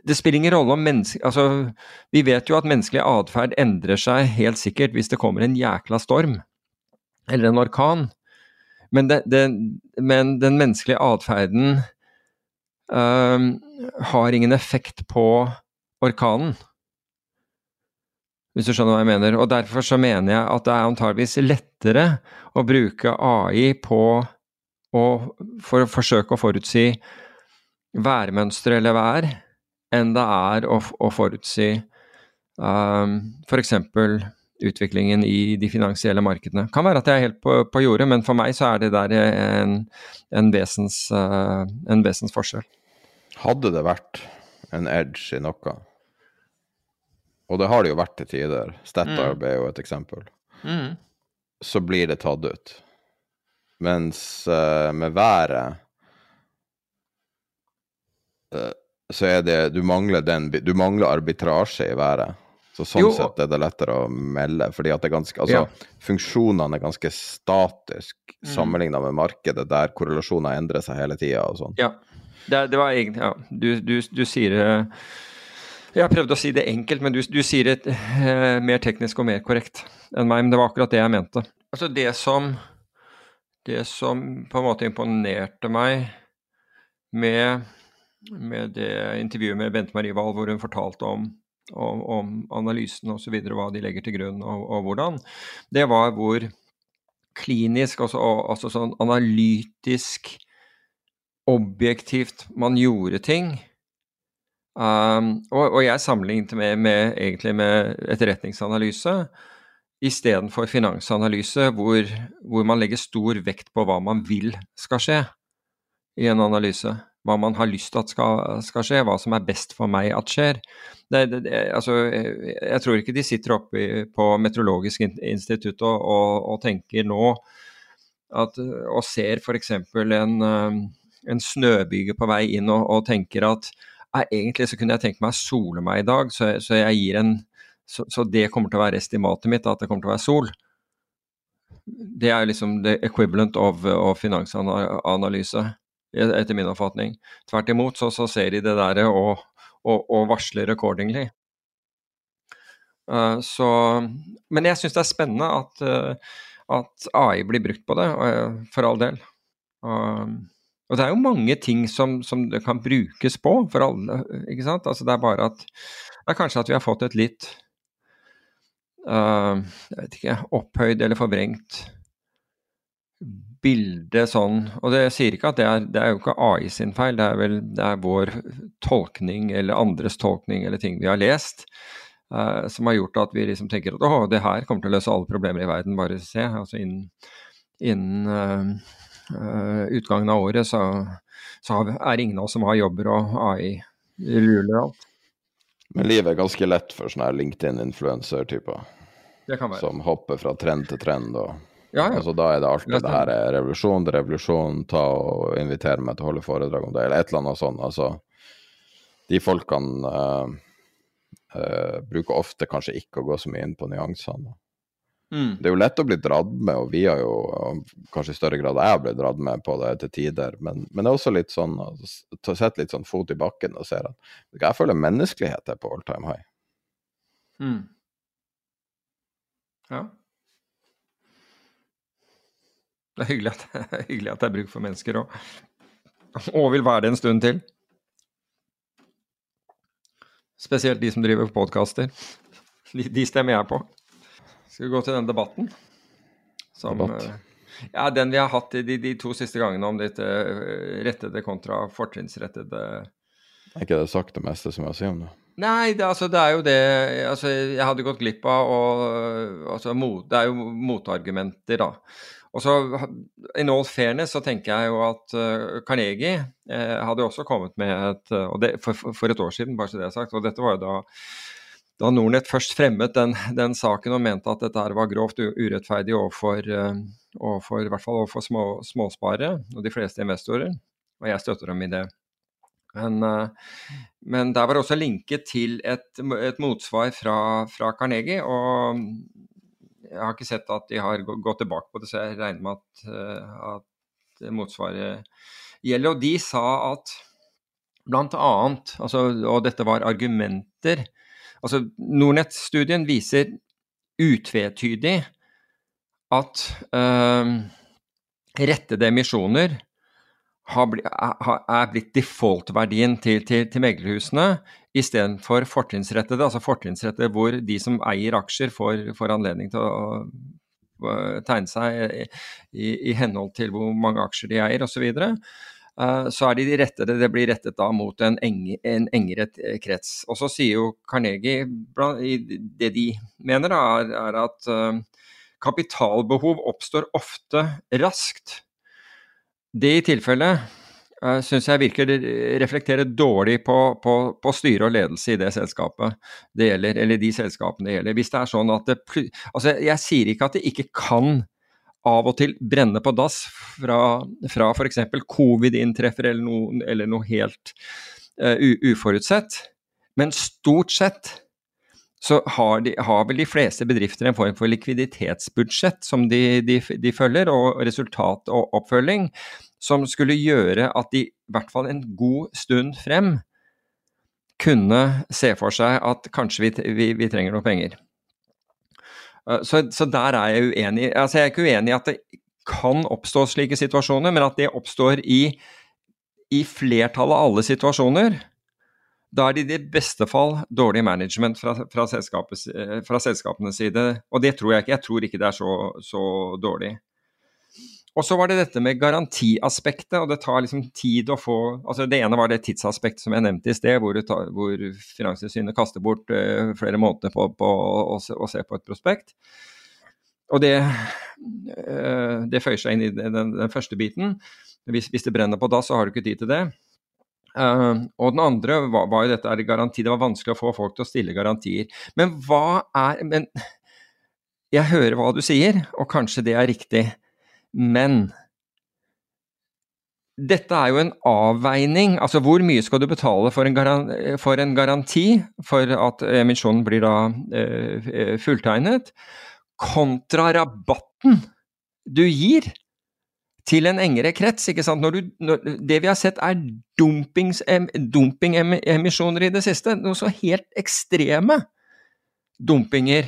S5: det spiller ingen rolle om mennesker altså, Vi vet jo at menneskelig atferd endrer seg helt sikkert hvis det kommer en jækla storm, eller en orkan. Men, det, det, men den menneskelige atferden øh, har ingen effekt på orkanen. Hvis du skjønner hva jeg mener. Og derfor så mener jeg at det er antageligvis lettere å bruke AI på å for forsøke å forutsi værmønstre eller vær, enn det er å, å forutsi um, f.eks. For utviklingen i de finansielle markedene. Kan være at jeg er helt på, på jordet, men for meg så er det der en, en, vesens, uh, en vesens forskjell.
S1: Hadde det vært en edge i noe, og det har det jo vært til tider, Statoil er jo et eksempel,
S5: Mm.
S1: så blir det tatt ut. Mens uh, med været så er det Du mangler den Du mangler arbitrasje i været. Så sånn
S5: Jo.
S1: sett er det lettere å melde, fordi at det er ganske Altså,
S5: Ja.
S1: funksjonene er ganske statisk
S5: Mm.
S1: sammenligna med markedet, der korrelasjoner endrer seg hele tida sånn.
S5: Ja. Det, det var egentlig Ja, du, du, du sier det Jeg har prøvd å si det enkelt, men du, du sier det eh, mer teknisk og mer korrekt enn meg. Men det var akkurat det jeg mente. Altså, det som Det som på en måte imponerte meg med, med det intervjuet med Bente Marie Wahl, hvor hun fortalte om om, om analysen osv., hva de legger til grunn og, og, hvordan, det var hvor klinisk, altså, altså sånn analytisk, objektivt man gjorde ting. Um, og, og, jeg sammenlignet med, med, egentlig med etterretningsanalyse istedenfor finansanalyse, hvor, hvor man legger stor vekt på hva man vil skal skje i en analyse. Hva man har lyst til at skal, skal, skje, hva som er best for meg at skjer. Det, det, altså, jeg tror ikke de sitter oppe på Meteorologisk institutt og, og, og, tenker nå at, og ser f.eks. En, en snøbyge på vei inn og, og tenker at egentlig så kunne jeg tenkt meg å sole meg i dag, så, så en så, så, det kommer til å være estimatet mitt, at det kommer til å være sol. Det er liksom the equivalent of, of finansanalyse, etter min oppfatning. Tvert imot så, så ser de det der og, og, og varsler accordingly. Uh, så, men jeg syns det er spennende at, uh, at, AI blir brukt på det, uh, for all del. og det er jo mange ting som, som, det kan brukes på for alle, ikke sant. Altså det er bare at det er kanskje at vi har fått et litt jeg vet ikke, opphøyd eller forvrengt bilde sånn Og det sier ikke at det er, det er jo ikke AI sin feil, det er vel det er vår tolkning eller andres tolkning eller ting vi har lest. Uh, som har gjort at vi liksom tenker at å, det her kommer til å løse alle problemer i verden, bare se. altså Innen, innen uh, uh, utgangen av året så, så er det ingen av oss som har jobber, og AI ruler alt.
S1: Men livet er ganske lett for sånne LinkedIn-influencer-typer. Som hopper fra trend til trend. og ja, ja. Altså, da er det alltid det, her er revolusjon, er revolusjon, ta og invitere meg til å holde foredrag om det, eller et eller annet sånt. Altså, de folkene uh, uh, bruker ofte kanskje ikke å gå så mye inn på nyansene. Mm. Det er jo lett å bli dratt med, og vi har jo kanskje i større grad jeg har blitt dratt med på det til tider, men, men, det er også litt sånn å sette litt sånn fot i bakken og se at jeg føler menneskelighet er på all time high. Mm.
S5: Ja. Det er hyggelig at, [laughs] hyggelig at det er bruk for mennesker òg. Og vil være det en stund til. Spesielt de som driver podkaster. De, de stemmer jeg på. Skal vi gå til den debatten? Som, Debatt. Eh, ja, den vi har hatt de, de to siste gangene om dette eh, rettede kontra fortrinnsrettede
S1: Er ikke det sagt det meste som jeg har å si om det?
S5: Nei, det, altså, det er jo det altså, Jeg hadde gått glipp av og altså, mot, Det er jo motargumenter, da. Og så, In all fairness så tenker jeg jo at uh, Carnegie eh, hadde også kommet med et og det, for, for, et år siden, bare så det er sagt. og dette var jo da da Nornett først fremmet den, den, saken og mente at dette var grovt urettferdig overfor, uh, overfor, i hvert fall overfor små, småsparere og de fleste investorer, og jeg støtter dem i det. Men, men der var også linket til et, et motsvar fra, fra, Carnegie, og jeg har ikke sett at de har gått tilbake på det, så jeg regner med at, uh, at motsvaret gjelder. Og de sa at blant annet, altså, og dette var argumenter Altså, Nordnett-studien viser utvetydig at øh, rettede emisjoner er blitt default-verdien til, til, til meglerhusene istedenfor fortrinnsrettede. Altså fortrinnsrettede hvor de som eier aksjer, får, får anledning til å tegne seg i, i, henhold til hvor mange aksjer de eier osv. Eh, så er de de rettede, det blir rettet da mot en, eng, en engere krets. Og så sier jo Carnegie, det de mener, da, er, at uh, kapitalbehov oppstår ofte raskt. Det i tilfelle uh, eh, syns jeg virker reflekterer dårlig på, på, på, styre og ledelse i det selskapet det gjelder, eller de selskapene det gjelder. Hvis det er sånn at det Altså, jeg sier ikke at det ikke kan av og til brenne på dass fra, fra f.eks. covid inntreffer eller noe, eller noe helt uh, uforutsett. Men stort sett så har, de, har, vel de fleste bedrifter en form for likviditetsbudsjett som de, de, de følger, og resultat og oppfølging, som skulle gjøre at de i hvert fall en god stund frem kunne se for seg at kanskje vi, vi, vi trenger noe penger. Eh, så, så, der er jeg uenig. Altså, jeg er ikke uenig i at det kan oppstå slike situasjoner, men at det oppstår i, i flertallet av alle situasjoner, Da er det i det beste fall dårlig management fra, fra, eh, fra selskapenes side. Og det tror jeg ikke. Jeg tror ikke det er så, så dårlig. Og så var det dette med garantiaspektet, og det tar liksom tid å få altså Det ene var det tidsaspektet som jeg nevnte i sted, hvor, tar, hvor Finanstilsynet kaster bort uh, flere måneder på, på å, å, se på et prospekt. Og det, uh, det føyer seg inn i den, den første biten. Hvis, hvis, det brenner på da, så har du ikke tid til det. Uh, og den andre var, var jo dette er garanti. Det var vanskelig å få folk til å stille garantier. Men hva er Men [laughs] jeg hører hva du sier, og kanskje det er riktig. Men dette er jo en avveining. Altså hvor mye skal du betale for en, garanti for, en garanti for at emisjonen blir da uh, fulltegnet, kontra rabatten du gir til en engere krets. ikke sant? Når du, når, det vi har sett er dumpingemisjoner i det siste. Noe så helt ekstreme dumpinger.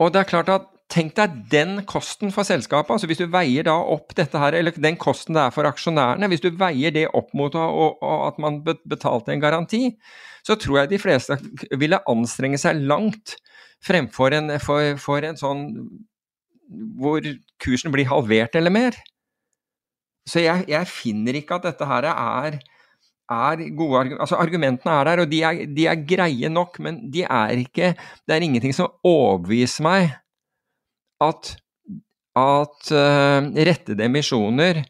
S5: Og det er klart at Tenk deg den kosten for selskapet. altså Hvis du veier da opp dette her, eller den kosten det er for aksjonærene, hvis du veier det opp mot at man betalte en garanti, så tror jeg de fleste ville anstrenge seg langt fremfor en, for, for en sånn hvor kursen blir halvert eller mer. Så jeg, jeg finner ikke at dette her er, er gode argumenter. Altså, argumentene er der, og de er, de er, greie nok, men de er ikke Det er ingenting som overbeviser meg at, at uh, rettede emisjoner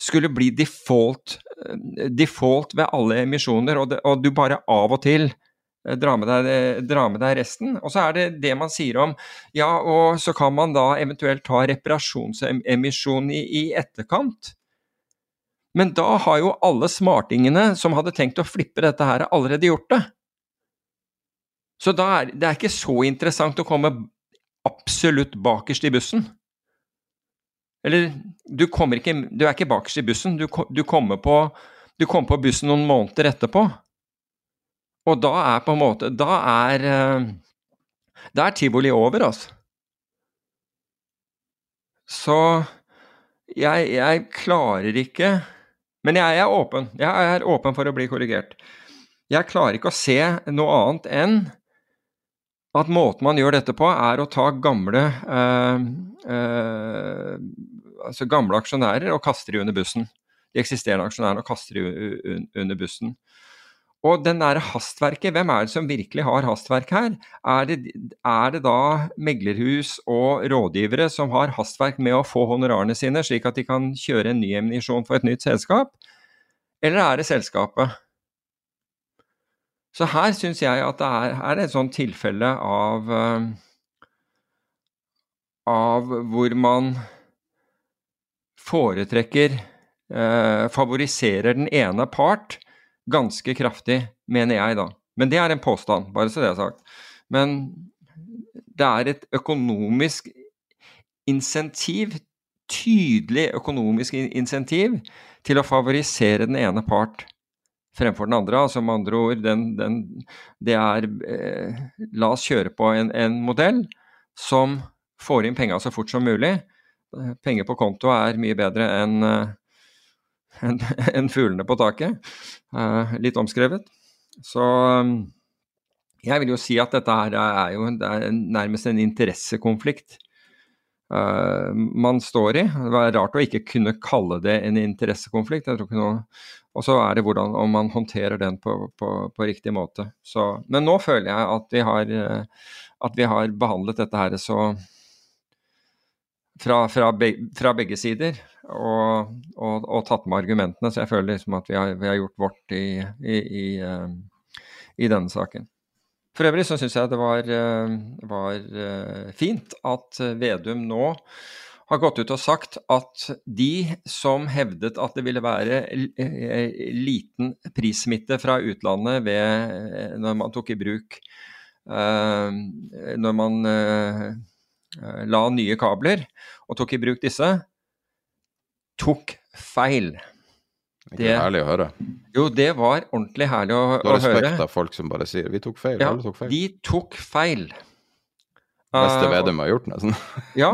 S5: skulle bli default, uh, default ved alle emisjoner, og, det, og du bare av og til Eh, dra med, deg, eh, dra med, deg, resten. Og så er det det man sier om Ja, og så kan man da eventuelt ta reparasjonsemisjon i, i etterkant. Men da har jo alle smartingene som hadde tenkt å flippe dette her, allerede gjort det. Så da er det er ikke så interessant å komme absolutt bakerst i bussen. Eller du ikke Du er ikke bakerst i bussen, du, du, kommer, på, du kommer på bussen noen måneder etterpå. Og da er på en måte Da er, eh, da er tivoli over, altså. Så jeg, jeg, klarer ikke Men jeg er åpen. Jeg er åpen for å bli korrigert. Jeg klarer ikke å se noe annet enn at måten man gjør dette på, er å ta gamle eh, eh, altså gamle aksjonærer og kaste dem under bussen. De eksisterende aksjonærene og kaste dem under bussen. Og den der hastverket, hvem er det som virkelig har hastverk her? Er det, er det, da meglerhus og rådgivere som har hastverk med å få honorarene sine, slik at de kan kjøre en ny emisjon for et nytt selskap? Eller er det selskapet? Så her syns jeg at det er, er et sånt tilfelle av, uh, av hvor man foretrekker, eh, favoriserer den ene part ganske kraftig, mener jeg da. Men det er en påstand, bare så det er sagt. Men det er et økonomisk insentiv, tydelig økonomisk insentiv, til å favorisere den ene part fremfor den andre. Altså med andre ord, den, den, det er eh, La oss kjøre på en, en modell som får inn penga så fort som mulig. Penger på konto er mye bedre enn eh, enn [laughs] en fuglene på taket. Uh, litt omskrevet. Så um, jeg vil jo si at dette her er jo er nærmest en interessekonflikt uh, man står i. Det var rart å ikke kunne kalle det en interessekonflikt. og så er det hvordan om man håndterer den på, på, på riktig måte. Så, men nå føler jeg at vi har, uh, at vi har behandlet dette her så fra, fra, begge, fra begge sider og, og, og, tatt med argumentene. Så jeg føler liksom at vi har, vi har gjort vårt i, i, i, uh, i, denne saken. For øvrig så syns jeg det var, uh, var uh, fint at Vedum nå har gått ut og sagt at de som hevdet at det ville være liten prissmitte fra utlandet ved, når man tok i bruk Når man la nye kabler og tok i bruk disse, tok feil.
S1: Det er herlig å høre.
S5: Jo, det var ordentlig herlig å,
S1: å høre. Du har respekt av folk som bare sier 'vi tok feil'.
S5: Ja,
S1: tok feil.
S5: de tok feil.
S1: Beste uh, Vedum har gjort, nesten.
S5: ja,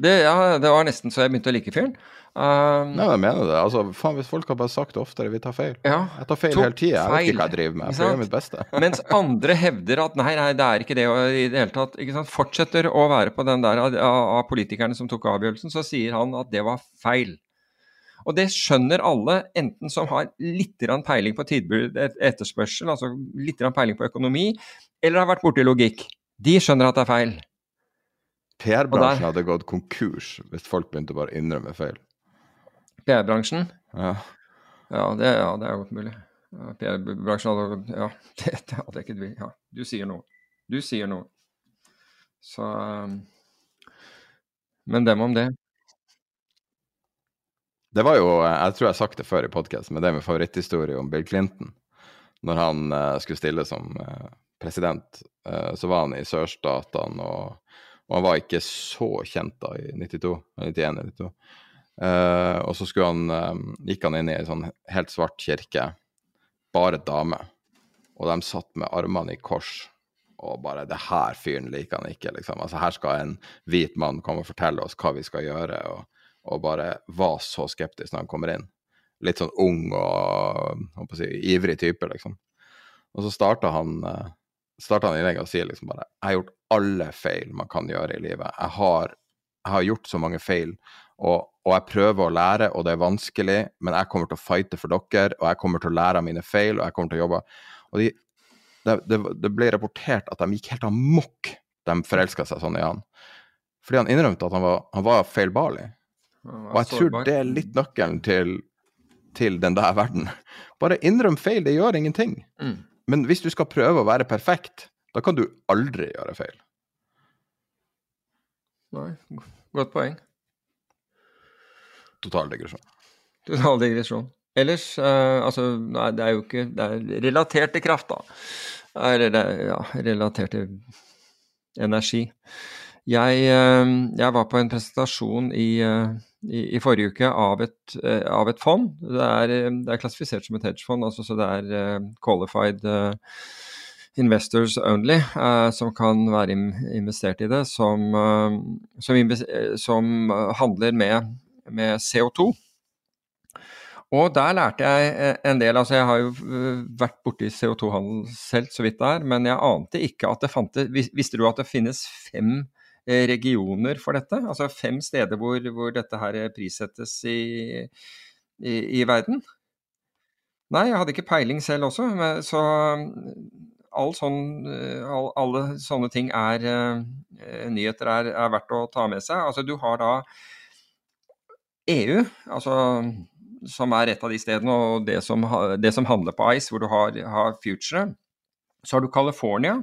S5: Det, ja, det var nesten så jeg begynte å like fyren. Um,
S1: Nei, jeg mener det. Altså, faen, Hvis folk har bare sagt det oftere, vi tar feil.
S5: Ja,
S1: Jeg tar feil hele tida. Jeg vet ikke hva jeg driver med. Jeg får mitt beste. [laughs]
S5: Mens andre hevder at nei, nei, det er ikke det i det hele tatt. ikke sant? Fortsetter å være på den der av, av politikerne som tok avgjørelsen, så sier han at det var feil. Og det skjønner alle, enten som har litt peiling på tilbud etterspørsel, altså litt peiling på økonomi, eller har vært borti logikk. De skjønner at det er feil.
S1: PR-bransjen hadde gått konkurs hvis folk begynte å bare innrømme feil.
S5: PR-bransjen,
S1: Ja.
S5: ja det, ja, det er godt mulig. PR-bransjen hadde Ja, [laughs] det, det hadde jeg ikke tvilt Ja, du sier noe. Du sier noe. Så um, Men dem om det.
S1: Det var jo Jeg tror jeg har sagt det før i podkast, men det er min favoritthistorie om Bill Clinton. Når han eh, skulle stille som eh, president, eh, så var han i sørstatene, og, og han var ikke så kjent da i 92, 91-92. Eh, og så han, uh, gikk han inn i ei sånn helt svart kirke, bare damer. Og de satt med armene i kors. Og bare 'Det her fyren liker han ikke', liksom. Altså Her skal en hvit mann komme og fortelle oss hva vi skal gjøre. og og bare var så skeptisk når han kommer inn. Litt sånn ung og si, ivrig type, liksom. Og så starta han, uh, starta han innlegget og sier liksom bare Jeg har gjort alle feil man kan gjøre i livet. Jeg har, jeg har gjort så mange feil, og, og jeg prøver å lære, og det er vanskelig, men jeg kommer til å fighte for dere, og jeg kommer til å lære av mine feil, og jeg kommer til å jobbe. Og de, det, det, det ble rapportert at de gikk helt amok, de forelska seg sånn i han. Fordi han innrømte at han var, han var feilbarlig. Og jeg tror det er litt nøkkelen til, til den der verden. Bare innrøm feil, det gjør ingenting.
S5: Mm.
S1: Men hvis du skal prøve å være perfekt, da kan du aldri gjøre feil.
S5: Nei, godt poeng.
S1: Total digresjon.
S5: Total digresjon. Ellers, eh, altså Nei, det er jo ikke Det er relatert til kraft, da. Eller det er ja, relatert til energi. Jeg, eh, jeg var på en presentasjon i, eh, i, i forrige uke av et, eh, av et fond. Det er, eh, det er klassifisert som et hedgefond, altså, så det er eh, qualified eh, investors only eh, som kan være investert i det, som, eh, som, eh, som eh, handler med, med CO2. Og der lærte jeg eh, en del. altså Jeg har jo eh, vært borti CO2-handel selv, så vidt det er, men jeg ante ikke at det fantes Visste du at det finnes fem eh, regioner for dette? Altså fem steder hvor, hvor dette her prissettes i, i, i verden? Nei, jeg hadde ikke peiling selv også, men, så all sånn, all, alle sånne ting er Nyheter er, er verdt å ta med seg. Altså du har da EU, altså som er et av de stedene, og det som, det som handler på Ice, hvor du har, har Future. Så har du California.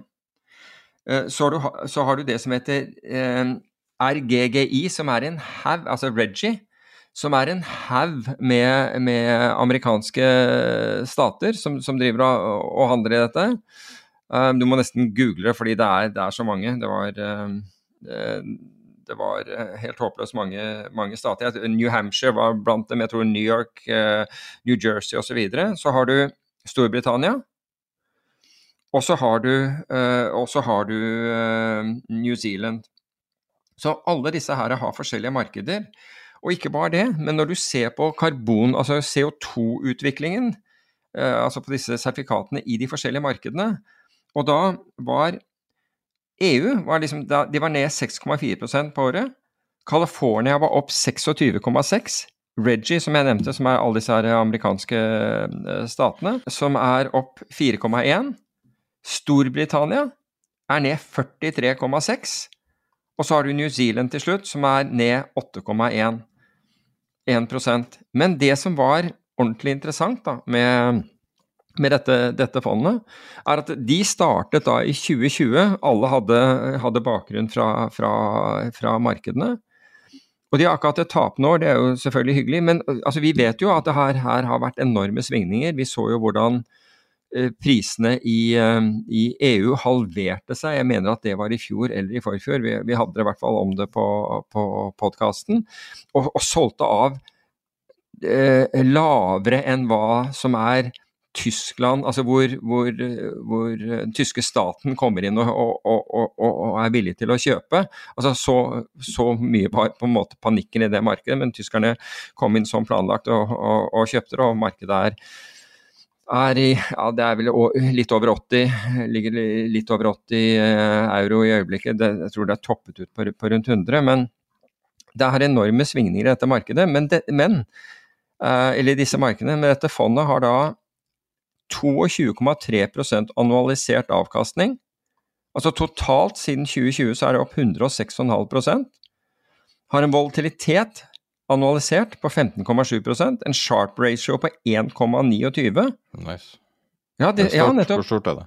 S5: Eh, Så har du, så har du det som heter eh, RGGI, som er en haug, altså Reggie, som er en haug med, med amerikanske stater som, som driver og, og handler i dette. Eh, Du må nesten google det, fordi det er, det er så mange. Det var, det var eh, helt håpløst mange, mange stater. New Hampshire var blant dem, jeg tror New York, eh, New Jersey osv. Så, videre. så har du Storbritannia. Og så har du, eh, har du New Zealand. Så alle disse her har forskjellige markeder. Og ikke bare det, men når du ser på karbon, altså CO2-utviklingen, eh, altså på disse sertifikatene i de forskjellige markedene, og da var EU var liksom, de var ned 6,4% på året. California var opp 26,6. Reggie, som jeg nevnte, som er alle disse amerikanske eh, statene, som er opp 4,1. Storbritannia er ned 43,6. Og så har du New Zealand til slutt, som er ned 8,1 1%. Men det som var ordentlig interessant da, med, med dette, dette fondet, er at de startet da i 2020. Alle hadde, hadde bakgrunn fra, fra, fra markedene. Og de har ikke hatt et tapende år, det er jo selvfølgelig hyggelig, men altså, vi vet jo at det her, her har vært enorme svingninger. Vi så jo hvordan eh, prisene i, eh, i EU halverte seg. Jeg mener at det var i fjor eller i forfjor. Vi, vi hadde det i hvert fall om det på, på podkasten. Og, og solgte av eh, lavere enn hva som er Tyskland, altså hvor, hvor, hvor den tyske staten kommer inn og, og, og, og, er villig til å kjøpe. Altså Så, så mye var på en måte panikken i det markedet, men tyskerne kom inn som planlagt og, kjøpte det, og markedet er er i ja, det er vel litt over 80, ligger litt over 80 eh, euro i øyeblikket. Det, jeg tror det er toppet ut på, på rundt 100. Men det er enorme svingninger i dette markedet. Men, det, men uh, eller disse markedene, men dette fondet har da 22,3% annualisert avkastning. Altså totalt siden 2020 så er det opp 106,5% Har en volatilitet annualisert på 15,7% en sharp ratio på 1,29.
S1: Nice.
S5: Ja, det,
S1: ja, nettopp. Hvor stort er det?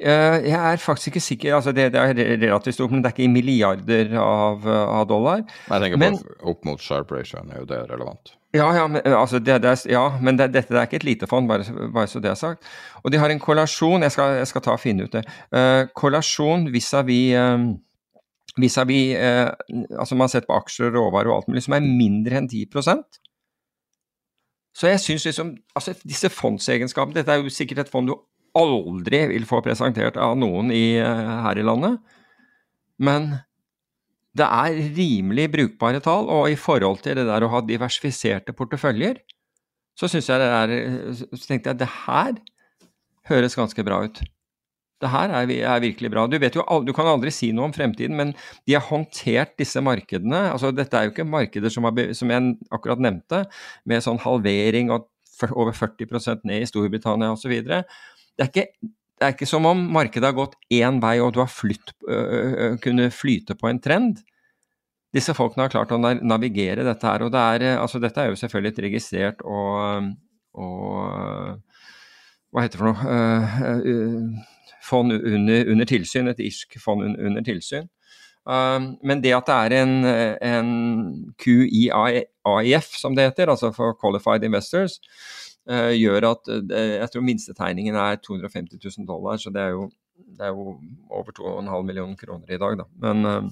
S5: Uh, jeg er faktisk ikke sikker. altså det, det, er relativt stort, men det er ikke i milliarder av, av dollar.
S1: Jeg tenker men, på opp mot sharp ratio, er jo det relevant.
S5: Ja, ja, men, altså det, det er, ja, men det, dette er ikke et lite fond, bare, bare, så det er sagt. Og de har en kollasjon, jeg skal, jeg skal ta og finne ut det. Uh, kollasjon vis-à-vis um, vis uh, altså Man har sett på aksjer, råvarer og alt mulig som er mindre enn 10% Så jeg syns liksom altså Disse fondsegenskapene Dette er jo sikkert et fond du aldri vil få presentert av noen i, uh, her i landet. Men det er rimelig brukbare tall, og i forhold til det der å ha diversifiserte porteføljer, så syns jeg det er Så tenkte jeg det her høres ganske bra ut. Det her er, er, virkelig bra. Du, jo, du kan aldri si noe om fremtiden, men de har håndtert disse markedene. altså Dette er jo ikke markeder som, har, som jeg akkurat nevnte, med sånn halvering og over 40% ned i Storbritannia osv. Det er ikke det er ikke som om markedet har gått én vei og du har flytt, øh, kunne flyte på en trend. Disse folkene har klart å navigere dette her. og det er, altså Dette er jo selvfølgelig et registrert og, og Hva heter det for noe? fond under, under, tilsyn. Et irsk fond under tilsyn. men det at det er en, en QIAIF, som det heter, altså for Qualified Investors, gjør at uh, jeg tror minstetegningen er 250 000 dollar, så det er jo, det er jo over 2,5 millioner kroner i dag, da. Men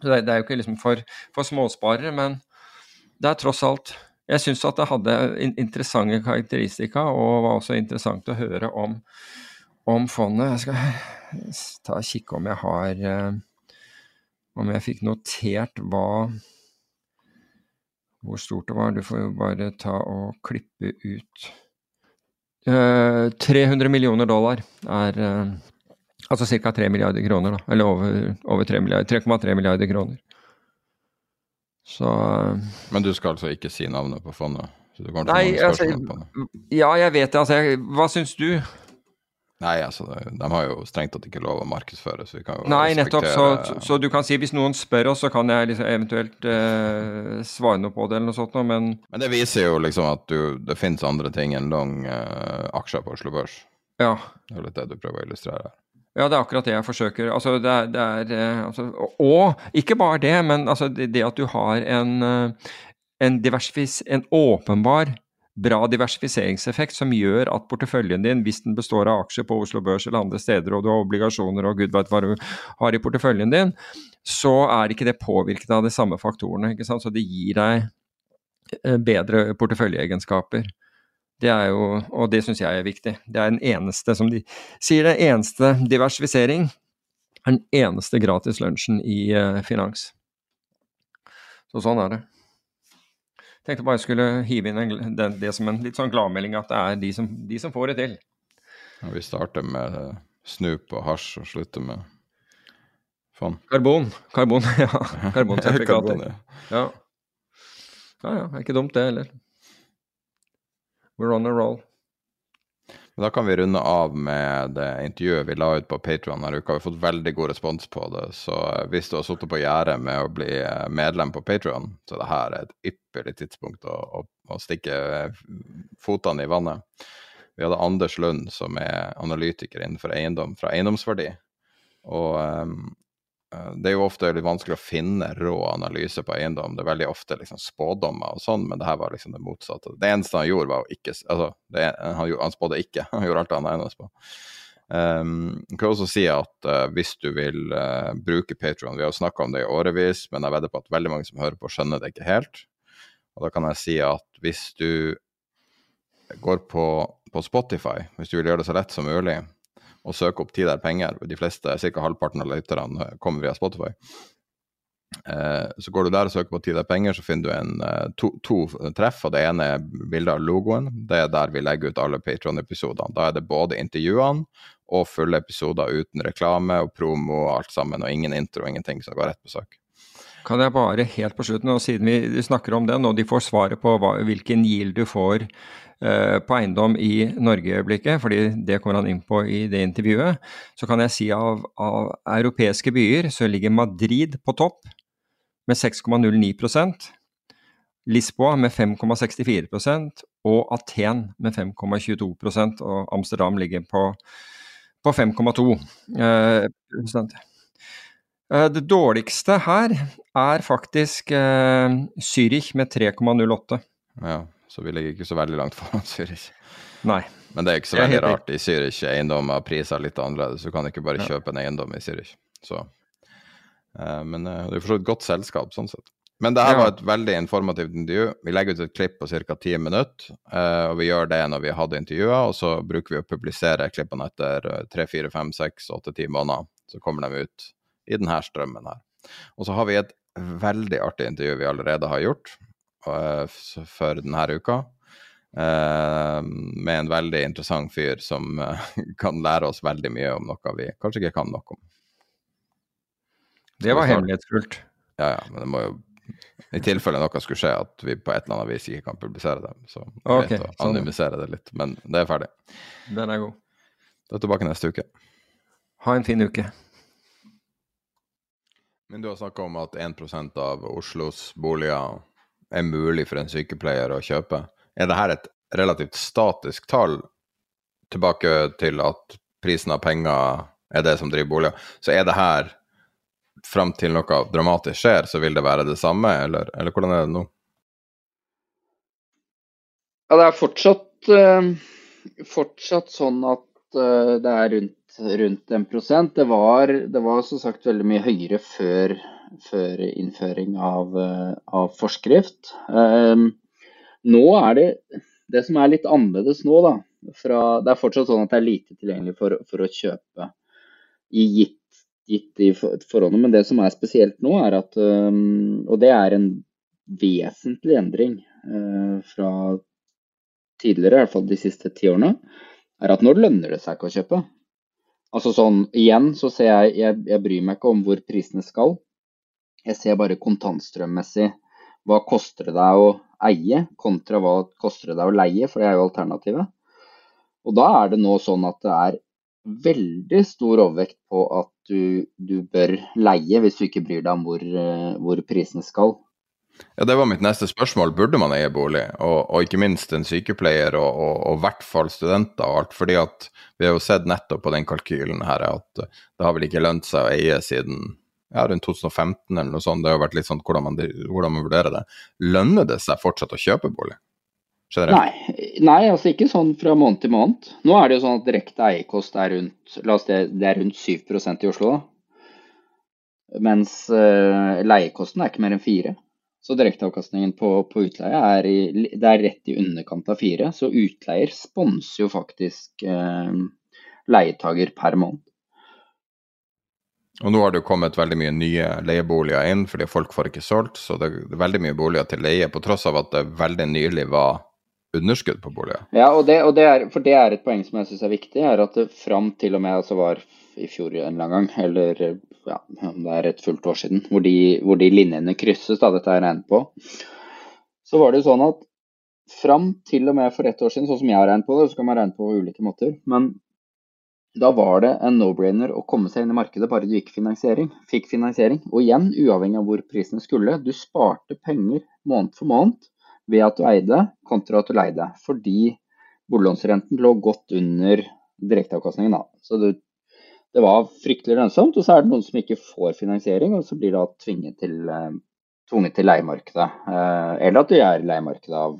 S5: det, det, er jo ikke liksom for, for, småsparere, men det er tross alt Jeg syns at det hadde interessante karakteristika, og var også interessant å høre om, om fondet. Jeg skal ta og kikke om jeg har Om jeg fikk notert hva hvor stort det var. Du får jo bare ta og klippe ut eh, 300 millioner dollar er uh, Altså ca. 3 milliarder kroner, da. Eller over, over 3,3 milliarder. 3,3 milliarder kroner. Så uh,
S1: Men du skal altså ikke si navnet på fondet?
S5: Nei, altså, ja, jeg vet det. Altså, jeg, hva syns du?
S1: Nei, altså, de har jo strengt tatt ikke lov å markedsføre, så vi kan jo
S5: Nei, nettopp. Så, så, du kan si hvis noen spør oss, så kan jeg liksom eventuelt eh, svare noe på det, eller noe sånt men
S1: Men det viser jo liksom at du, det finnes andre ting enn lang eh, aksjer på Oslo Børs.
S5: Ja.
S1: Det er litt det du prøver å illustrere her.
S5: Ja, det er akkurat det jeg forsøker. Altså, det er, det er eh, altså, Og ikke bare det, men altså, det, det at du har en, eh, en, en åpenbar bra diversifiseringseffekt som gjør at porteføljen din, hvis den består av aksjer på Oslo Børs eller andre steder, og du har obligasjoner og gud vet hva du har i porteføljen din, så er ikke det påvirket av de samme faktorene. ikke sant? Så det gir deg eh, bedre porteføljeegenskaper. Det er jo, og det syns jeg er viktig. Det er den eneste, som de sier, det eneste diversifisering er den eneste gratis lunsjen i uh, finans. Så sånn er det tenkte bare jeg skulle hive inn en, det, det, som en litt sånn gladmelding at det er de som, de som får det til.
S1: Ja, vi starter med eh, snup og hasj og slutter med fond.
S5: Karbon. Karbon, [laughs] ja.
S1: Karbonsertifikater.
S5: ja. ja. Ja ja, er ikke dumt det heller. We're on a roll.
S1: Da kan vi runde av med det intervjuet vi la ut på Patron denne uka. Vi har fått veldig god respons på det. Så eh, hvis du har sittet på gjerdet med å bli eh, medlem på Patron, så er dette et ypperlig tidspunkt å, å, å stikke eh, fotene i vannet. Vi hadde Anders Lund, som er analytiker innenfor eiendom, fra Eiendomsverdi. Og um, det er jo ofte litt vanskelig å finne rå analyse på eiendom. Det er veldig ofte liksom spådommer og sånn, men det her var liksom det motsatte. Det eneste han gjorde, var å ikke Altså, det, han, han spådde ikke. Han gjorde alt han egnet på. Um, jeg kan også si at uh, hvis du vil uh, bruke Patron, vi har snakka om det i årevis, men jeg vedder på at veldig mange som hører på, skjønner det ikke helt. Og da kan jeg si at hvis du går på, på Spotify, hvis du vil gjøre det så lett som mulig, og søke opp Tid er penger, de fleste, ca. halvparten av lytterne kommer via Spotify, Eh, så går du der og søker på Tid er penger, så finner du en, eh, to, to, treff. og Det ene er bilde av logoen. Det er der vi legger ut alle Patron-episodene. Da er det både intervjuene og fulle episoder uten reklame og promo og alt sammen, og ingen intro og ingenting som går rett på sak.
S5: Kan jeg bare helt på slutten, og siden vi snakker om det, når de får svaret på hva, hvilken yield du får på eiendom i Norge-øyeblikket, fordi det kommer han inn på i det intervjuet, så kan jeg si av, av europeiske byer så ligger Madrid på topp med 6,09% Lisboa med 5,64% og Aten med 5,22% og Amsterdam ligger på, på 5,2 eh, eh, Det dårligste her er faktisk eh, Zürich med 3,08.
S1: Ja, så vi ligger ikke så veldig langt foran [laughs] Zürich.
S5: Nei.
S1: Men det er ikke så veldig rart. I Zürich eiendommer priser litt annerledes. Du kan ikke bare kjøpe en eiendom i Zürich. Så Eh, men eh, det er for så vidt godt selskap, sånn sett. Men det her var et veldig informativt intervju. Vi legger ut et klipp på ca. ti minutter. Eh, og vi gjør det når vi har hatt intervjuer, og så bruker vi å publisere klippene etter tre, fire, fem, seks, åtte, ti måneder. Så kommer de ut i denne strømmen her. Og så har vi et veldig artig intervju vi allerede har gjort for denne uka. med en veldig interessant fyr som [laughs] kan lære oss veldig mye om noe vi kanskje ikke kan nok om.
S5: Det var hemmelighetsfullt.
S1: Ja, ja, men det må jo i tilfelle noe skulle skje, at vi på et eller annet vis ikke kan publisere det. Så
S5: okay,
S1: å anonymisere sånn. det litt. Men det er ferdig.
S5: Den er god.
S1: Da er vi tilbake neste uke.
S5: Ha en fin uke.
S1: Men du har snakka om at 1% av Oslos boliger er mulig for en sykepleier å kjøpe. Er dette et relativt statisk tall tilbake til at prisen av penger er det som driver boliger? Så er det her fram til noe dramatisk skjer, så vil det være det samme, eller, eller hvordan er det nå?
S7: Ja, det er fortsatt, uh, fortsatt sånn at uh, det er rundt, rundt 1% det var, det var som sagt veldig mye høyere før, før innføring av, uh, av forskrift. nå er det Det som er litt annerledes nå, da fra, Det er fortsatt sånn at det er lite tilgjengelig for, for å kjøpe i gitt gitt i forholdene. Men det som er spesielt nå, er at Og det er en vesentlig endring fra tidligere, i hvert fall de siste ti årene, er at nå lønner det seg ikke å kjøpe. Altså sånn, igjen så ser jeg, jeg, jeg bryr meg ikke om hvor prisene skal. Jeg ser bare kontantstrømmessig. Hva koster det deg å eie, kontra hva koster det deg å leie, for det er jo alternativet. Og da er det nå sånn at det er veldig stor overvekt på at du, du, bør leie hvis du ikke bryr deg om hvor, eh, hvor, prisene skal.
S1: Ja, Det var mitt neste spørsmål. Burde man eie bolig? Og, og ikke minst en sykepleier, og i hvert fall studenter og alt. fordi at vi har jo sett nettopp på den kalkylen her at det har vel ikke lønt seg å eie siden ja, rundt 2015 eller noe sånt. Det har vært litt sånn hvordan man, hvordan man vurderer det. Lønner det seg fortsatt å kjøpe bolig?
S7: Nei, nei, altså ikke sånn fra måned til måned. Nå er det jo sånn at direkte eierkost er rundt la oss det, det er rundt 7% i Oslo. da. Mens uh, leiekosten er ikke mer enn 4 Så direkteavkastningen på, på utleie er, i, det er rett i underkant av 4 Så utleier sponser jo faktisk uh, leietager per måned.
S1: Og nå har det jo kommet veldig mye nye leieboliger inn, fordi folk får ikke solgt. Så det er veldig mye boliger til leie, på tross av at det veldig nylig var underskudd på boliger.
S7: Ja, og det, og det er, for det er et poeng som jeg syns er viktig, er at det fram til og med altså var i fjor en eller annen gang, eller ja, om det er et fullt år siden, hvor de, hvor de linjene krysses, da dette er regnet på, så var det jo sånn at fram til og med for ett år siden, sånn som jeg har regnet på det, så kan man regne på ulike måter, men da var det en no-brainer å komme seg inn i markedet bare du gikk finansiering, fikk finansiering. Og igjen, uavhengig av hvor prisene skulle, du sparte penger måned for måned ved at du eide, kontra at du leide. Fordi boliglånsrenten lå godt under direkteavkastningen. Så det, det, var fryktelig lønnsomt. Og så er det noen som ikke får finansiering, og så blir da tvunget til, eh, tvunget til leiemarkedet. Eh, eller at du er leiemarkedet av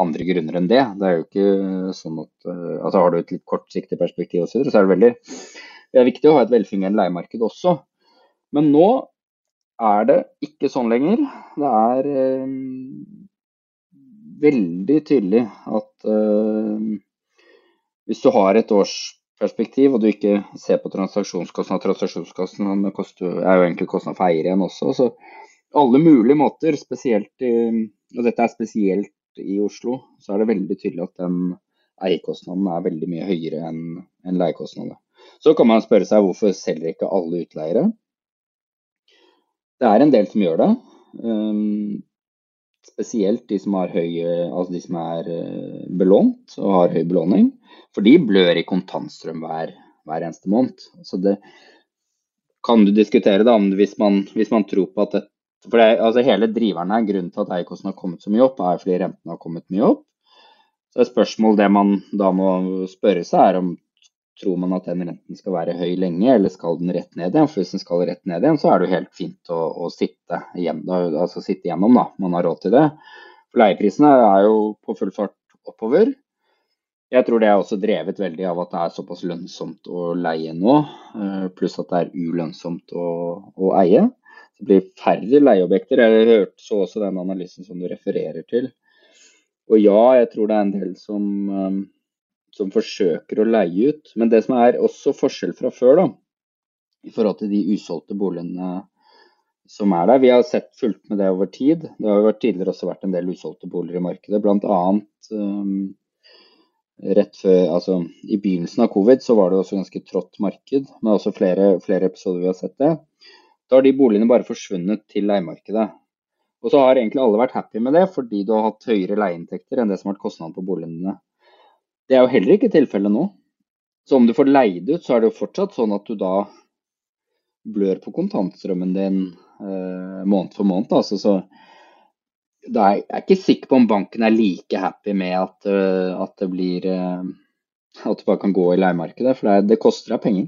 S7: andre grunner enn det. Det er jo ikke sånn at eh, altså Har du et litt kortsiktig perspektiv og så, videre, så er det veldig det er viktig å ha et velfungerende leiemarked også. Men nå er det ikke sånn lenger. Det er veldig tydelig at uh, hvis du har et årsperspektiv og du ikke ser på transaksjonskostnad Transaksjonskostnadene er jo egentlig kostnad for eier igjen også. så alle mulige måter, spesielt i, og dette er spesielt i Oslo, så er det veldig tydelig at den eierkostnaden er veldig mye høyere enn en leiekostnadene. Så kan man spørre seg hvorfor selger ikke alle utleiere? Det er en del som gjør det. Um, spesielt de som, høy, altså de som er uh, belånt og har høy belåning. For de blør i kontantstrøm hver, hver eneste måned. Så det kan du diskutere da, hvis man, hvis man tror på at det, for det, altså Hele driveren her, grunnen til at eierkosten har kommet så mye opp, er fordi rentene har kommet mye opp. Så et spørsmål det man da må spørre seg, er om tror man at den renten skal være høy lenge, eller skal den rett ned igjen? For hvis den skal rett ned igjen, så er det jo helt fint å, å sitte, igjen, altså sitte gjennom, da. Man har råd til det. Leieprisene er jo på full fart oppover. Jeg tror det er også drevet veldig av at det er såpass lønnsomt å leie nå, eh, pluss at det er ulønnsomt å, å eie. Det blir færre leieobjekter. Jeg hørte så også den analysen som du refererer til. Og ja, jeg tror det er en del som, um, som forsøker å leie ut. Men det som er også forskjell fra før, da, i forhold til de usolgte boligene som er der. Vi har sett fulgt med det over tid. Det har jo tidligere også vært en del usolgte boliger i markedet. Bl.a. Um, rett før, altså I begynnelsen av covid så var det også ganske trått marked. Men også flere, flere episoder vi har sett det. Da har de boligene bare forsvunnet til leiemarkedet. Og så har egentlig alle vært happy med det, fordi du har hatt høyere leieinntekter enn det som har vært kostnaden på boligene. dine. Det er jo heller ikke tilfellet nå. Så om du får leid ut, så er det jo fortsatt sånn at du da blør på kontantstrømmen din eh, måned for måned. Altså, så er jeg ikke sikker på om banken er like happy med at, uh, at det blir uh, At du bare kan gå i leiemarkedet, for det, det koster deg penger.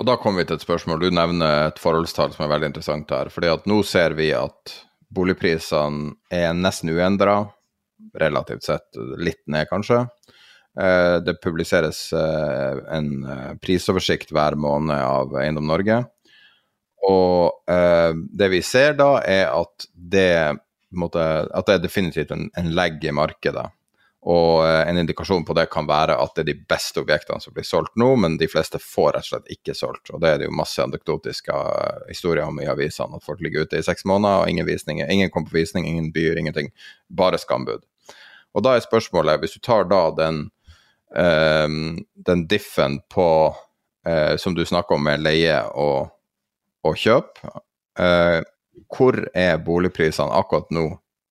S1: Og da kommer vi til et spørsmål. Du nevner et forholdstall som er veldig interessant her. fordi at nå ser vi at boligprisene er nesten uendra, relativt sett litt ned, kanskje. Eh, det publiseres eh, en eh, prisoversikt hver måned av Eiendom Norge. Og det vi ser da, er at det, at det er definitivt en, en legg i markedet. Og eh, en indikasjon på det kan være at det er de beste objektene som blir solgt nå, men de fleste får rett og slett ikke solgt. Og det er det jo masse anekdotiske eh, historier om i avisene, at folk ligger ute i seks måneder og ingen visninger. Ingen kom på visning, ingen byr, ingenting. Bare skambud. Og da er spørsmålet, hvis du tar da den, um, den diffen på uh, som du snakker om med leie og, og kjøp, uh, hvor er boligprisene akkurat nå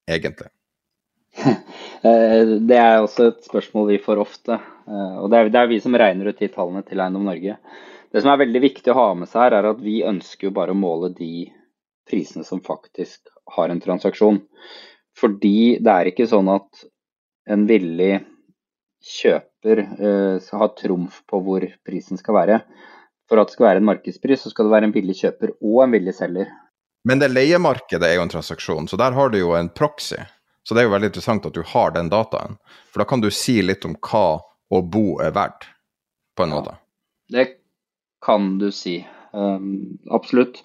S1: egentlig? [laughs]
S7: Eh, det er også et spørsmål vi får ofte. Eh, og det er, det er vi som regner ut de tallene til Eiendom Norge. Det som er veldig viktig å ha med seg her, er at vi ønsker jo bare å måle de prisene som faktisk har en transaksjon. Fordi det er ikke sånn at en villig kjøper skal ha trumf på hvor prisen skal være. For at det skal være en markedspris, så skal det være en villig kjøper og en villig selger.
S1: Men det leiemarkedet er jo en transaksjon, så der har du jo en proxy. Så det er jo veldig interessant at du har den dataen. For da kan du si litt om hva å bo er verdt, på en måte.
S7: Det kan du si. Um, absolutt.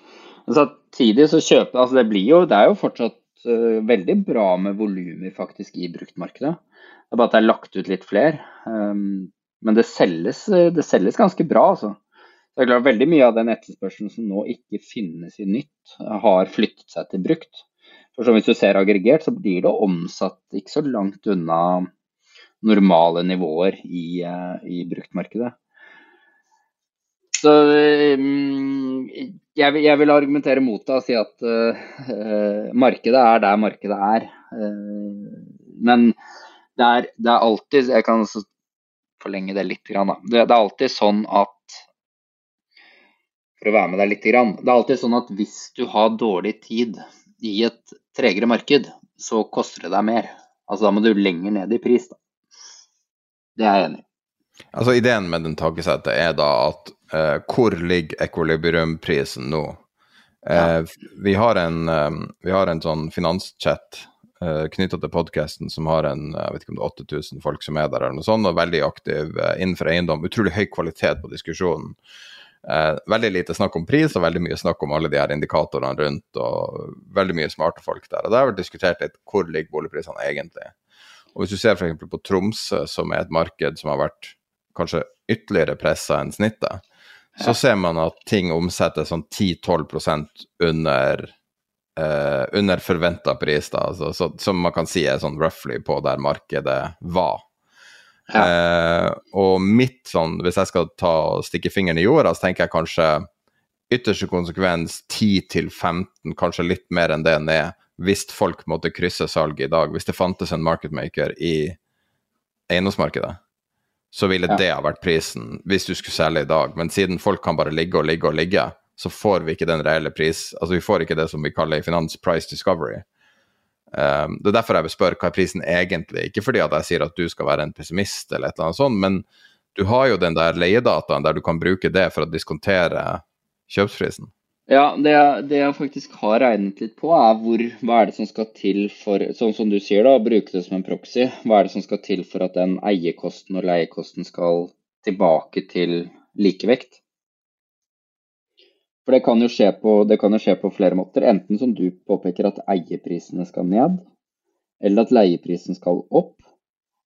S7: Men samtidig så kjøper altså det, blir jo, det er jo fortsatt uh, veldig bra med volumer faktisk i bruktmarkedet. Det er bare at det er lagt ut litt flere. Um, men det selges, det selges, ganske bra, altså. Det er klart Veldig mye av den etterspørselen som nå ikke finnes i nytt, har flyttet seg til brukt. For Hvis du ser aggregert, så blir det omsatt ikke så langt unna normale nivåer i, eh, i bruktmarkedet. Så mm, jeg, jeg vil argumentere mot det og si at uh, markedet er der markedet er. Uh, men det er, det er, alltid Jeg kan forlenge det litt. Grann, det, det, er alltid sånn at For å være med deg litt. Grann, det er alltid sånn at hvis du har dårlig tid i et tregere marked, så koster det deg mer. Altså Da må du lenger ned i pris. da. Det er jeg enig i.
S1: Altså Ideen med den tankesettet er da at eh, hvor ligger equilibriumprisen nå? Eh, ja. vi, har en, eh, vi har en sånn finanschat uh, knytta til podkasten som har en jeg vet ikke om det er 8000 folk som er der, eller noe sånt, og veldig aktiv uh, innenfor eiendom. Utrolig høy kvalitet på diskusjonen. Eh, veldig lite snakk om pris og veldig mye snakk om alle de her indikatorene rundt. og Veldig mye smarte folk der. og Det har vært diskutert litt hvor ligger boligprisene egentlig. Og Hvis du ser f.eks. på Tromsø, som er et marked som har vært kanskje ytterligere pressa enn snittet, så ser man at ting omsettes sånn 10-12% under eh, under forventa pris, da, altså, så, som man kan si er sånn roughly på der markedet var. Ja. Eh, og mitt sånn, hvis jeg skal ta og stikke fingeren i jorda, så tenker jeg kanskje ytterste konsekvens 10-15, kanskje litt mer enn det ned, hvis folk måtte krysse salget i dag. Hvis det fantes en marketmaker i eiendomsmarkedet så ville ja. det ha vært prisen hvis du skulle selge i dag. Men siden folk kan bare ligge og ligge og ligge, så får vi ikke den reelle pris Altså vi får ikke det som vi kaller i finans price discovery. Um, det er derfor jeg vil spørre hva er prisen egentlig. Ikke fordi at jeg sier at du skal være en pessimist eller et eller annet sånt, men du har jo den der leiedataen der du kan bruke det for å diskontere kjøpsprisen.
S7: Ja, det, det, jeg faktisk har regnet litt på, er hvor, hva er det som skal til for Sånn som du sier, da, bruke det som en proxy. Hva er det som skal til for at den eiekosten og leiekosten skal tilbake til likevekt? For det kan jo skje på, jo skje på flere måter. Enten som du påpeker, at eieprisene skal ned. Eller at leieprisen skal opp.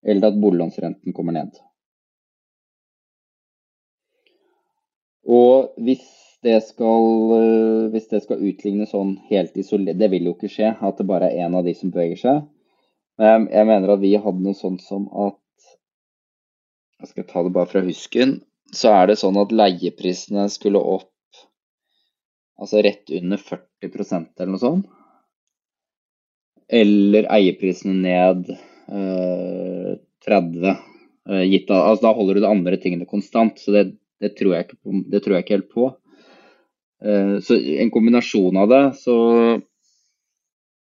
S7: Eller at boliglånsrenten kommer ned. Og hvis det skal, eh, hvis det skal utligne sånn helt isolert Det vil jo ikke skje, at det bare er én av de som beveger seg. Men jeg mener at vi hadde noe sånt som at Jeg skal ta det bare fra husken. Så er det sånn at leieprisene skulle opp altså rett under 40% eller noe sånt. Eller eieprisene ned eh, 30. Eh, gitt, altså da holder du de andre tingene konstant, så det, det, tror jeg ikke, det tror jeg ikke helt på. Eh, så en kombinasjon av det, så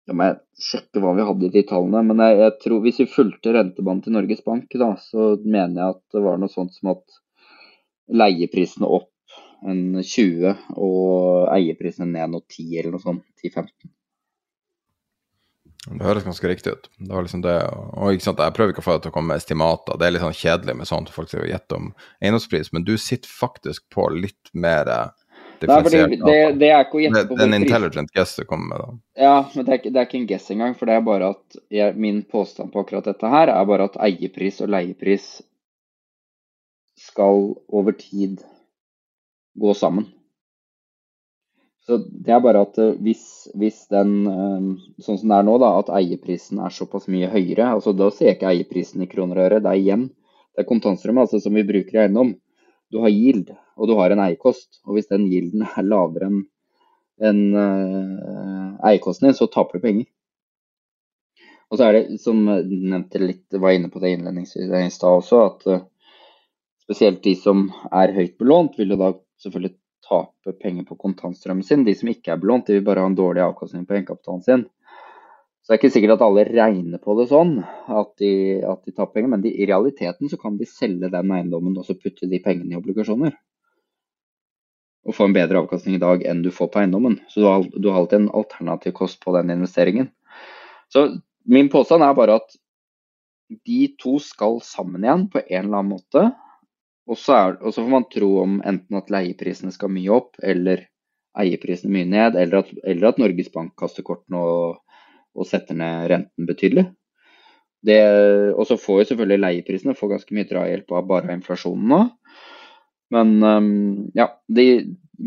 S7: Da må jeg sjekke hva vi hadde i de tallene. Men jeg, jeg tror hvis vi fulgte rentebanen til Norges Bank, da, så mener jeg at det var noe sånt som at leieprisene opp en 20 og eieprisene ned noe 10 eller noe sånt. 10-15.
S1: Det høres ganske riktig ut. Det var liksom det, og ikke sant, Jeg prøver ikke å få deg til å komme med estimater. Det er litt sånn kjedelig med sånt folk skal gjette om eiendomspris, men du sitter faktisk på litt mer
S7: differensiert. Nei, det, det, er ikke å gjette
S1: på Det en intelligent guess du kommer med,
S7: da. Ja, men er, det er ikke en guess engang. For det er bare at jeg, min påstand på akkurat dette her er bare at eiepris og leiepris skal over tid gå sammen. Så det er bare at eh, hvis, hvis den, eh, sånn som det er nå, da, at eieprisen er såpass mye høyere altså Da ser jeg ikke eieprisen i kroner og øre, det er igjen det er kontantstrøm altså, som vi bruker i eiendom. Du har yield, og du har en eierkost. Og hvis den yielden er lavere enn en, uh, eierkosten din, så taper du penger. Og så er det, som nevnte litt, var inne på det innledningsvis i stad også, at uh, spesielt de som er høyt belånt, vil jo da selvfølgelig tape penger på kontantstrømmen sin. De som ikke er belånt, de vil bare ha en dårlig avkastning på egenkapitalen sin. Så det er ikke sikkert at alle regner på det sånn, at de, at de taper penger. Men de, i realiteten så kan de selge den eiendommen og så putte de pengene i obligasjoner. Og få en bedre avkastning i dag enn du får på eiendommen. Så du har, du har alltid en alternativ kost på den investeringen. Så min påstand er bare at de to skal sammen igjen på en eller annen måte. Og så, er, og så får man tro om enten at leieprisene skal mye opp, eller eieprisene mye ned, eller at, eller at Norges Bank kaster kortene og og setter ned renten betydelig. Det, og så får jo selvfølgelig leieprisene får ganske mye drahjelp av bare inflasjonen nå. Men um, ja, de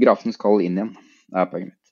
S7: grafene skal inn igjen, det er poenget mitt.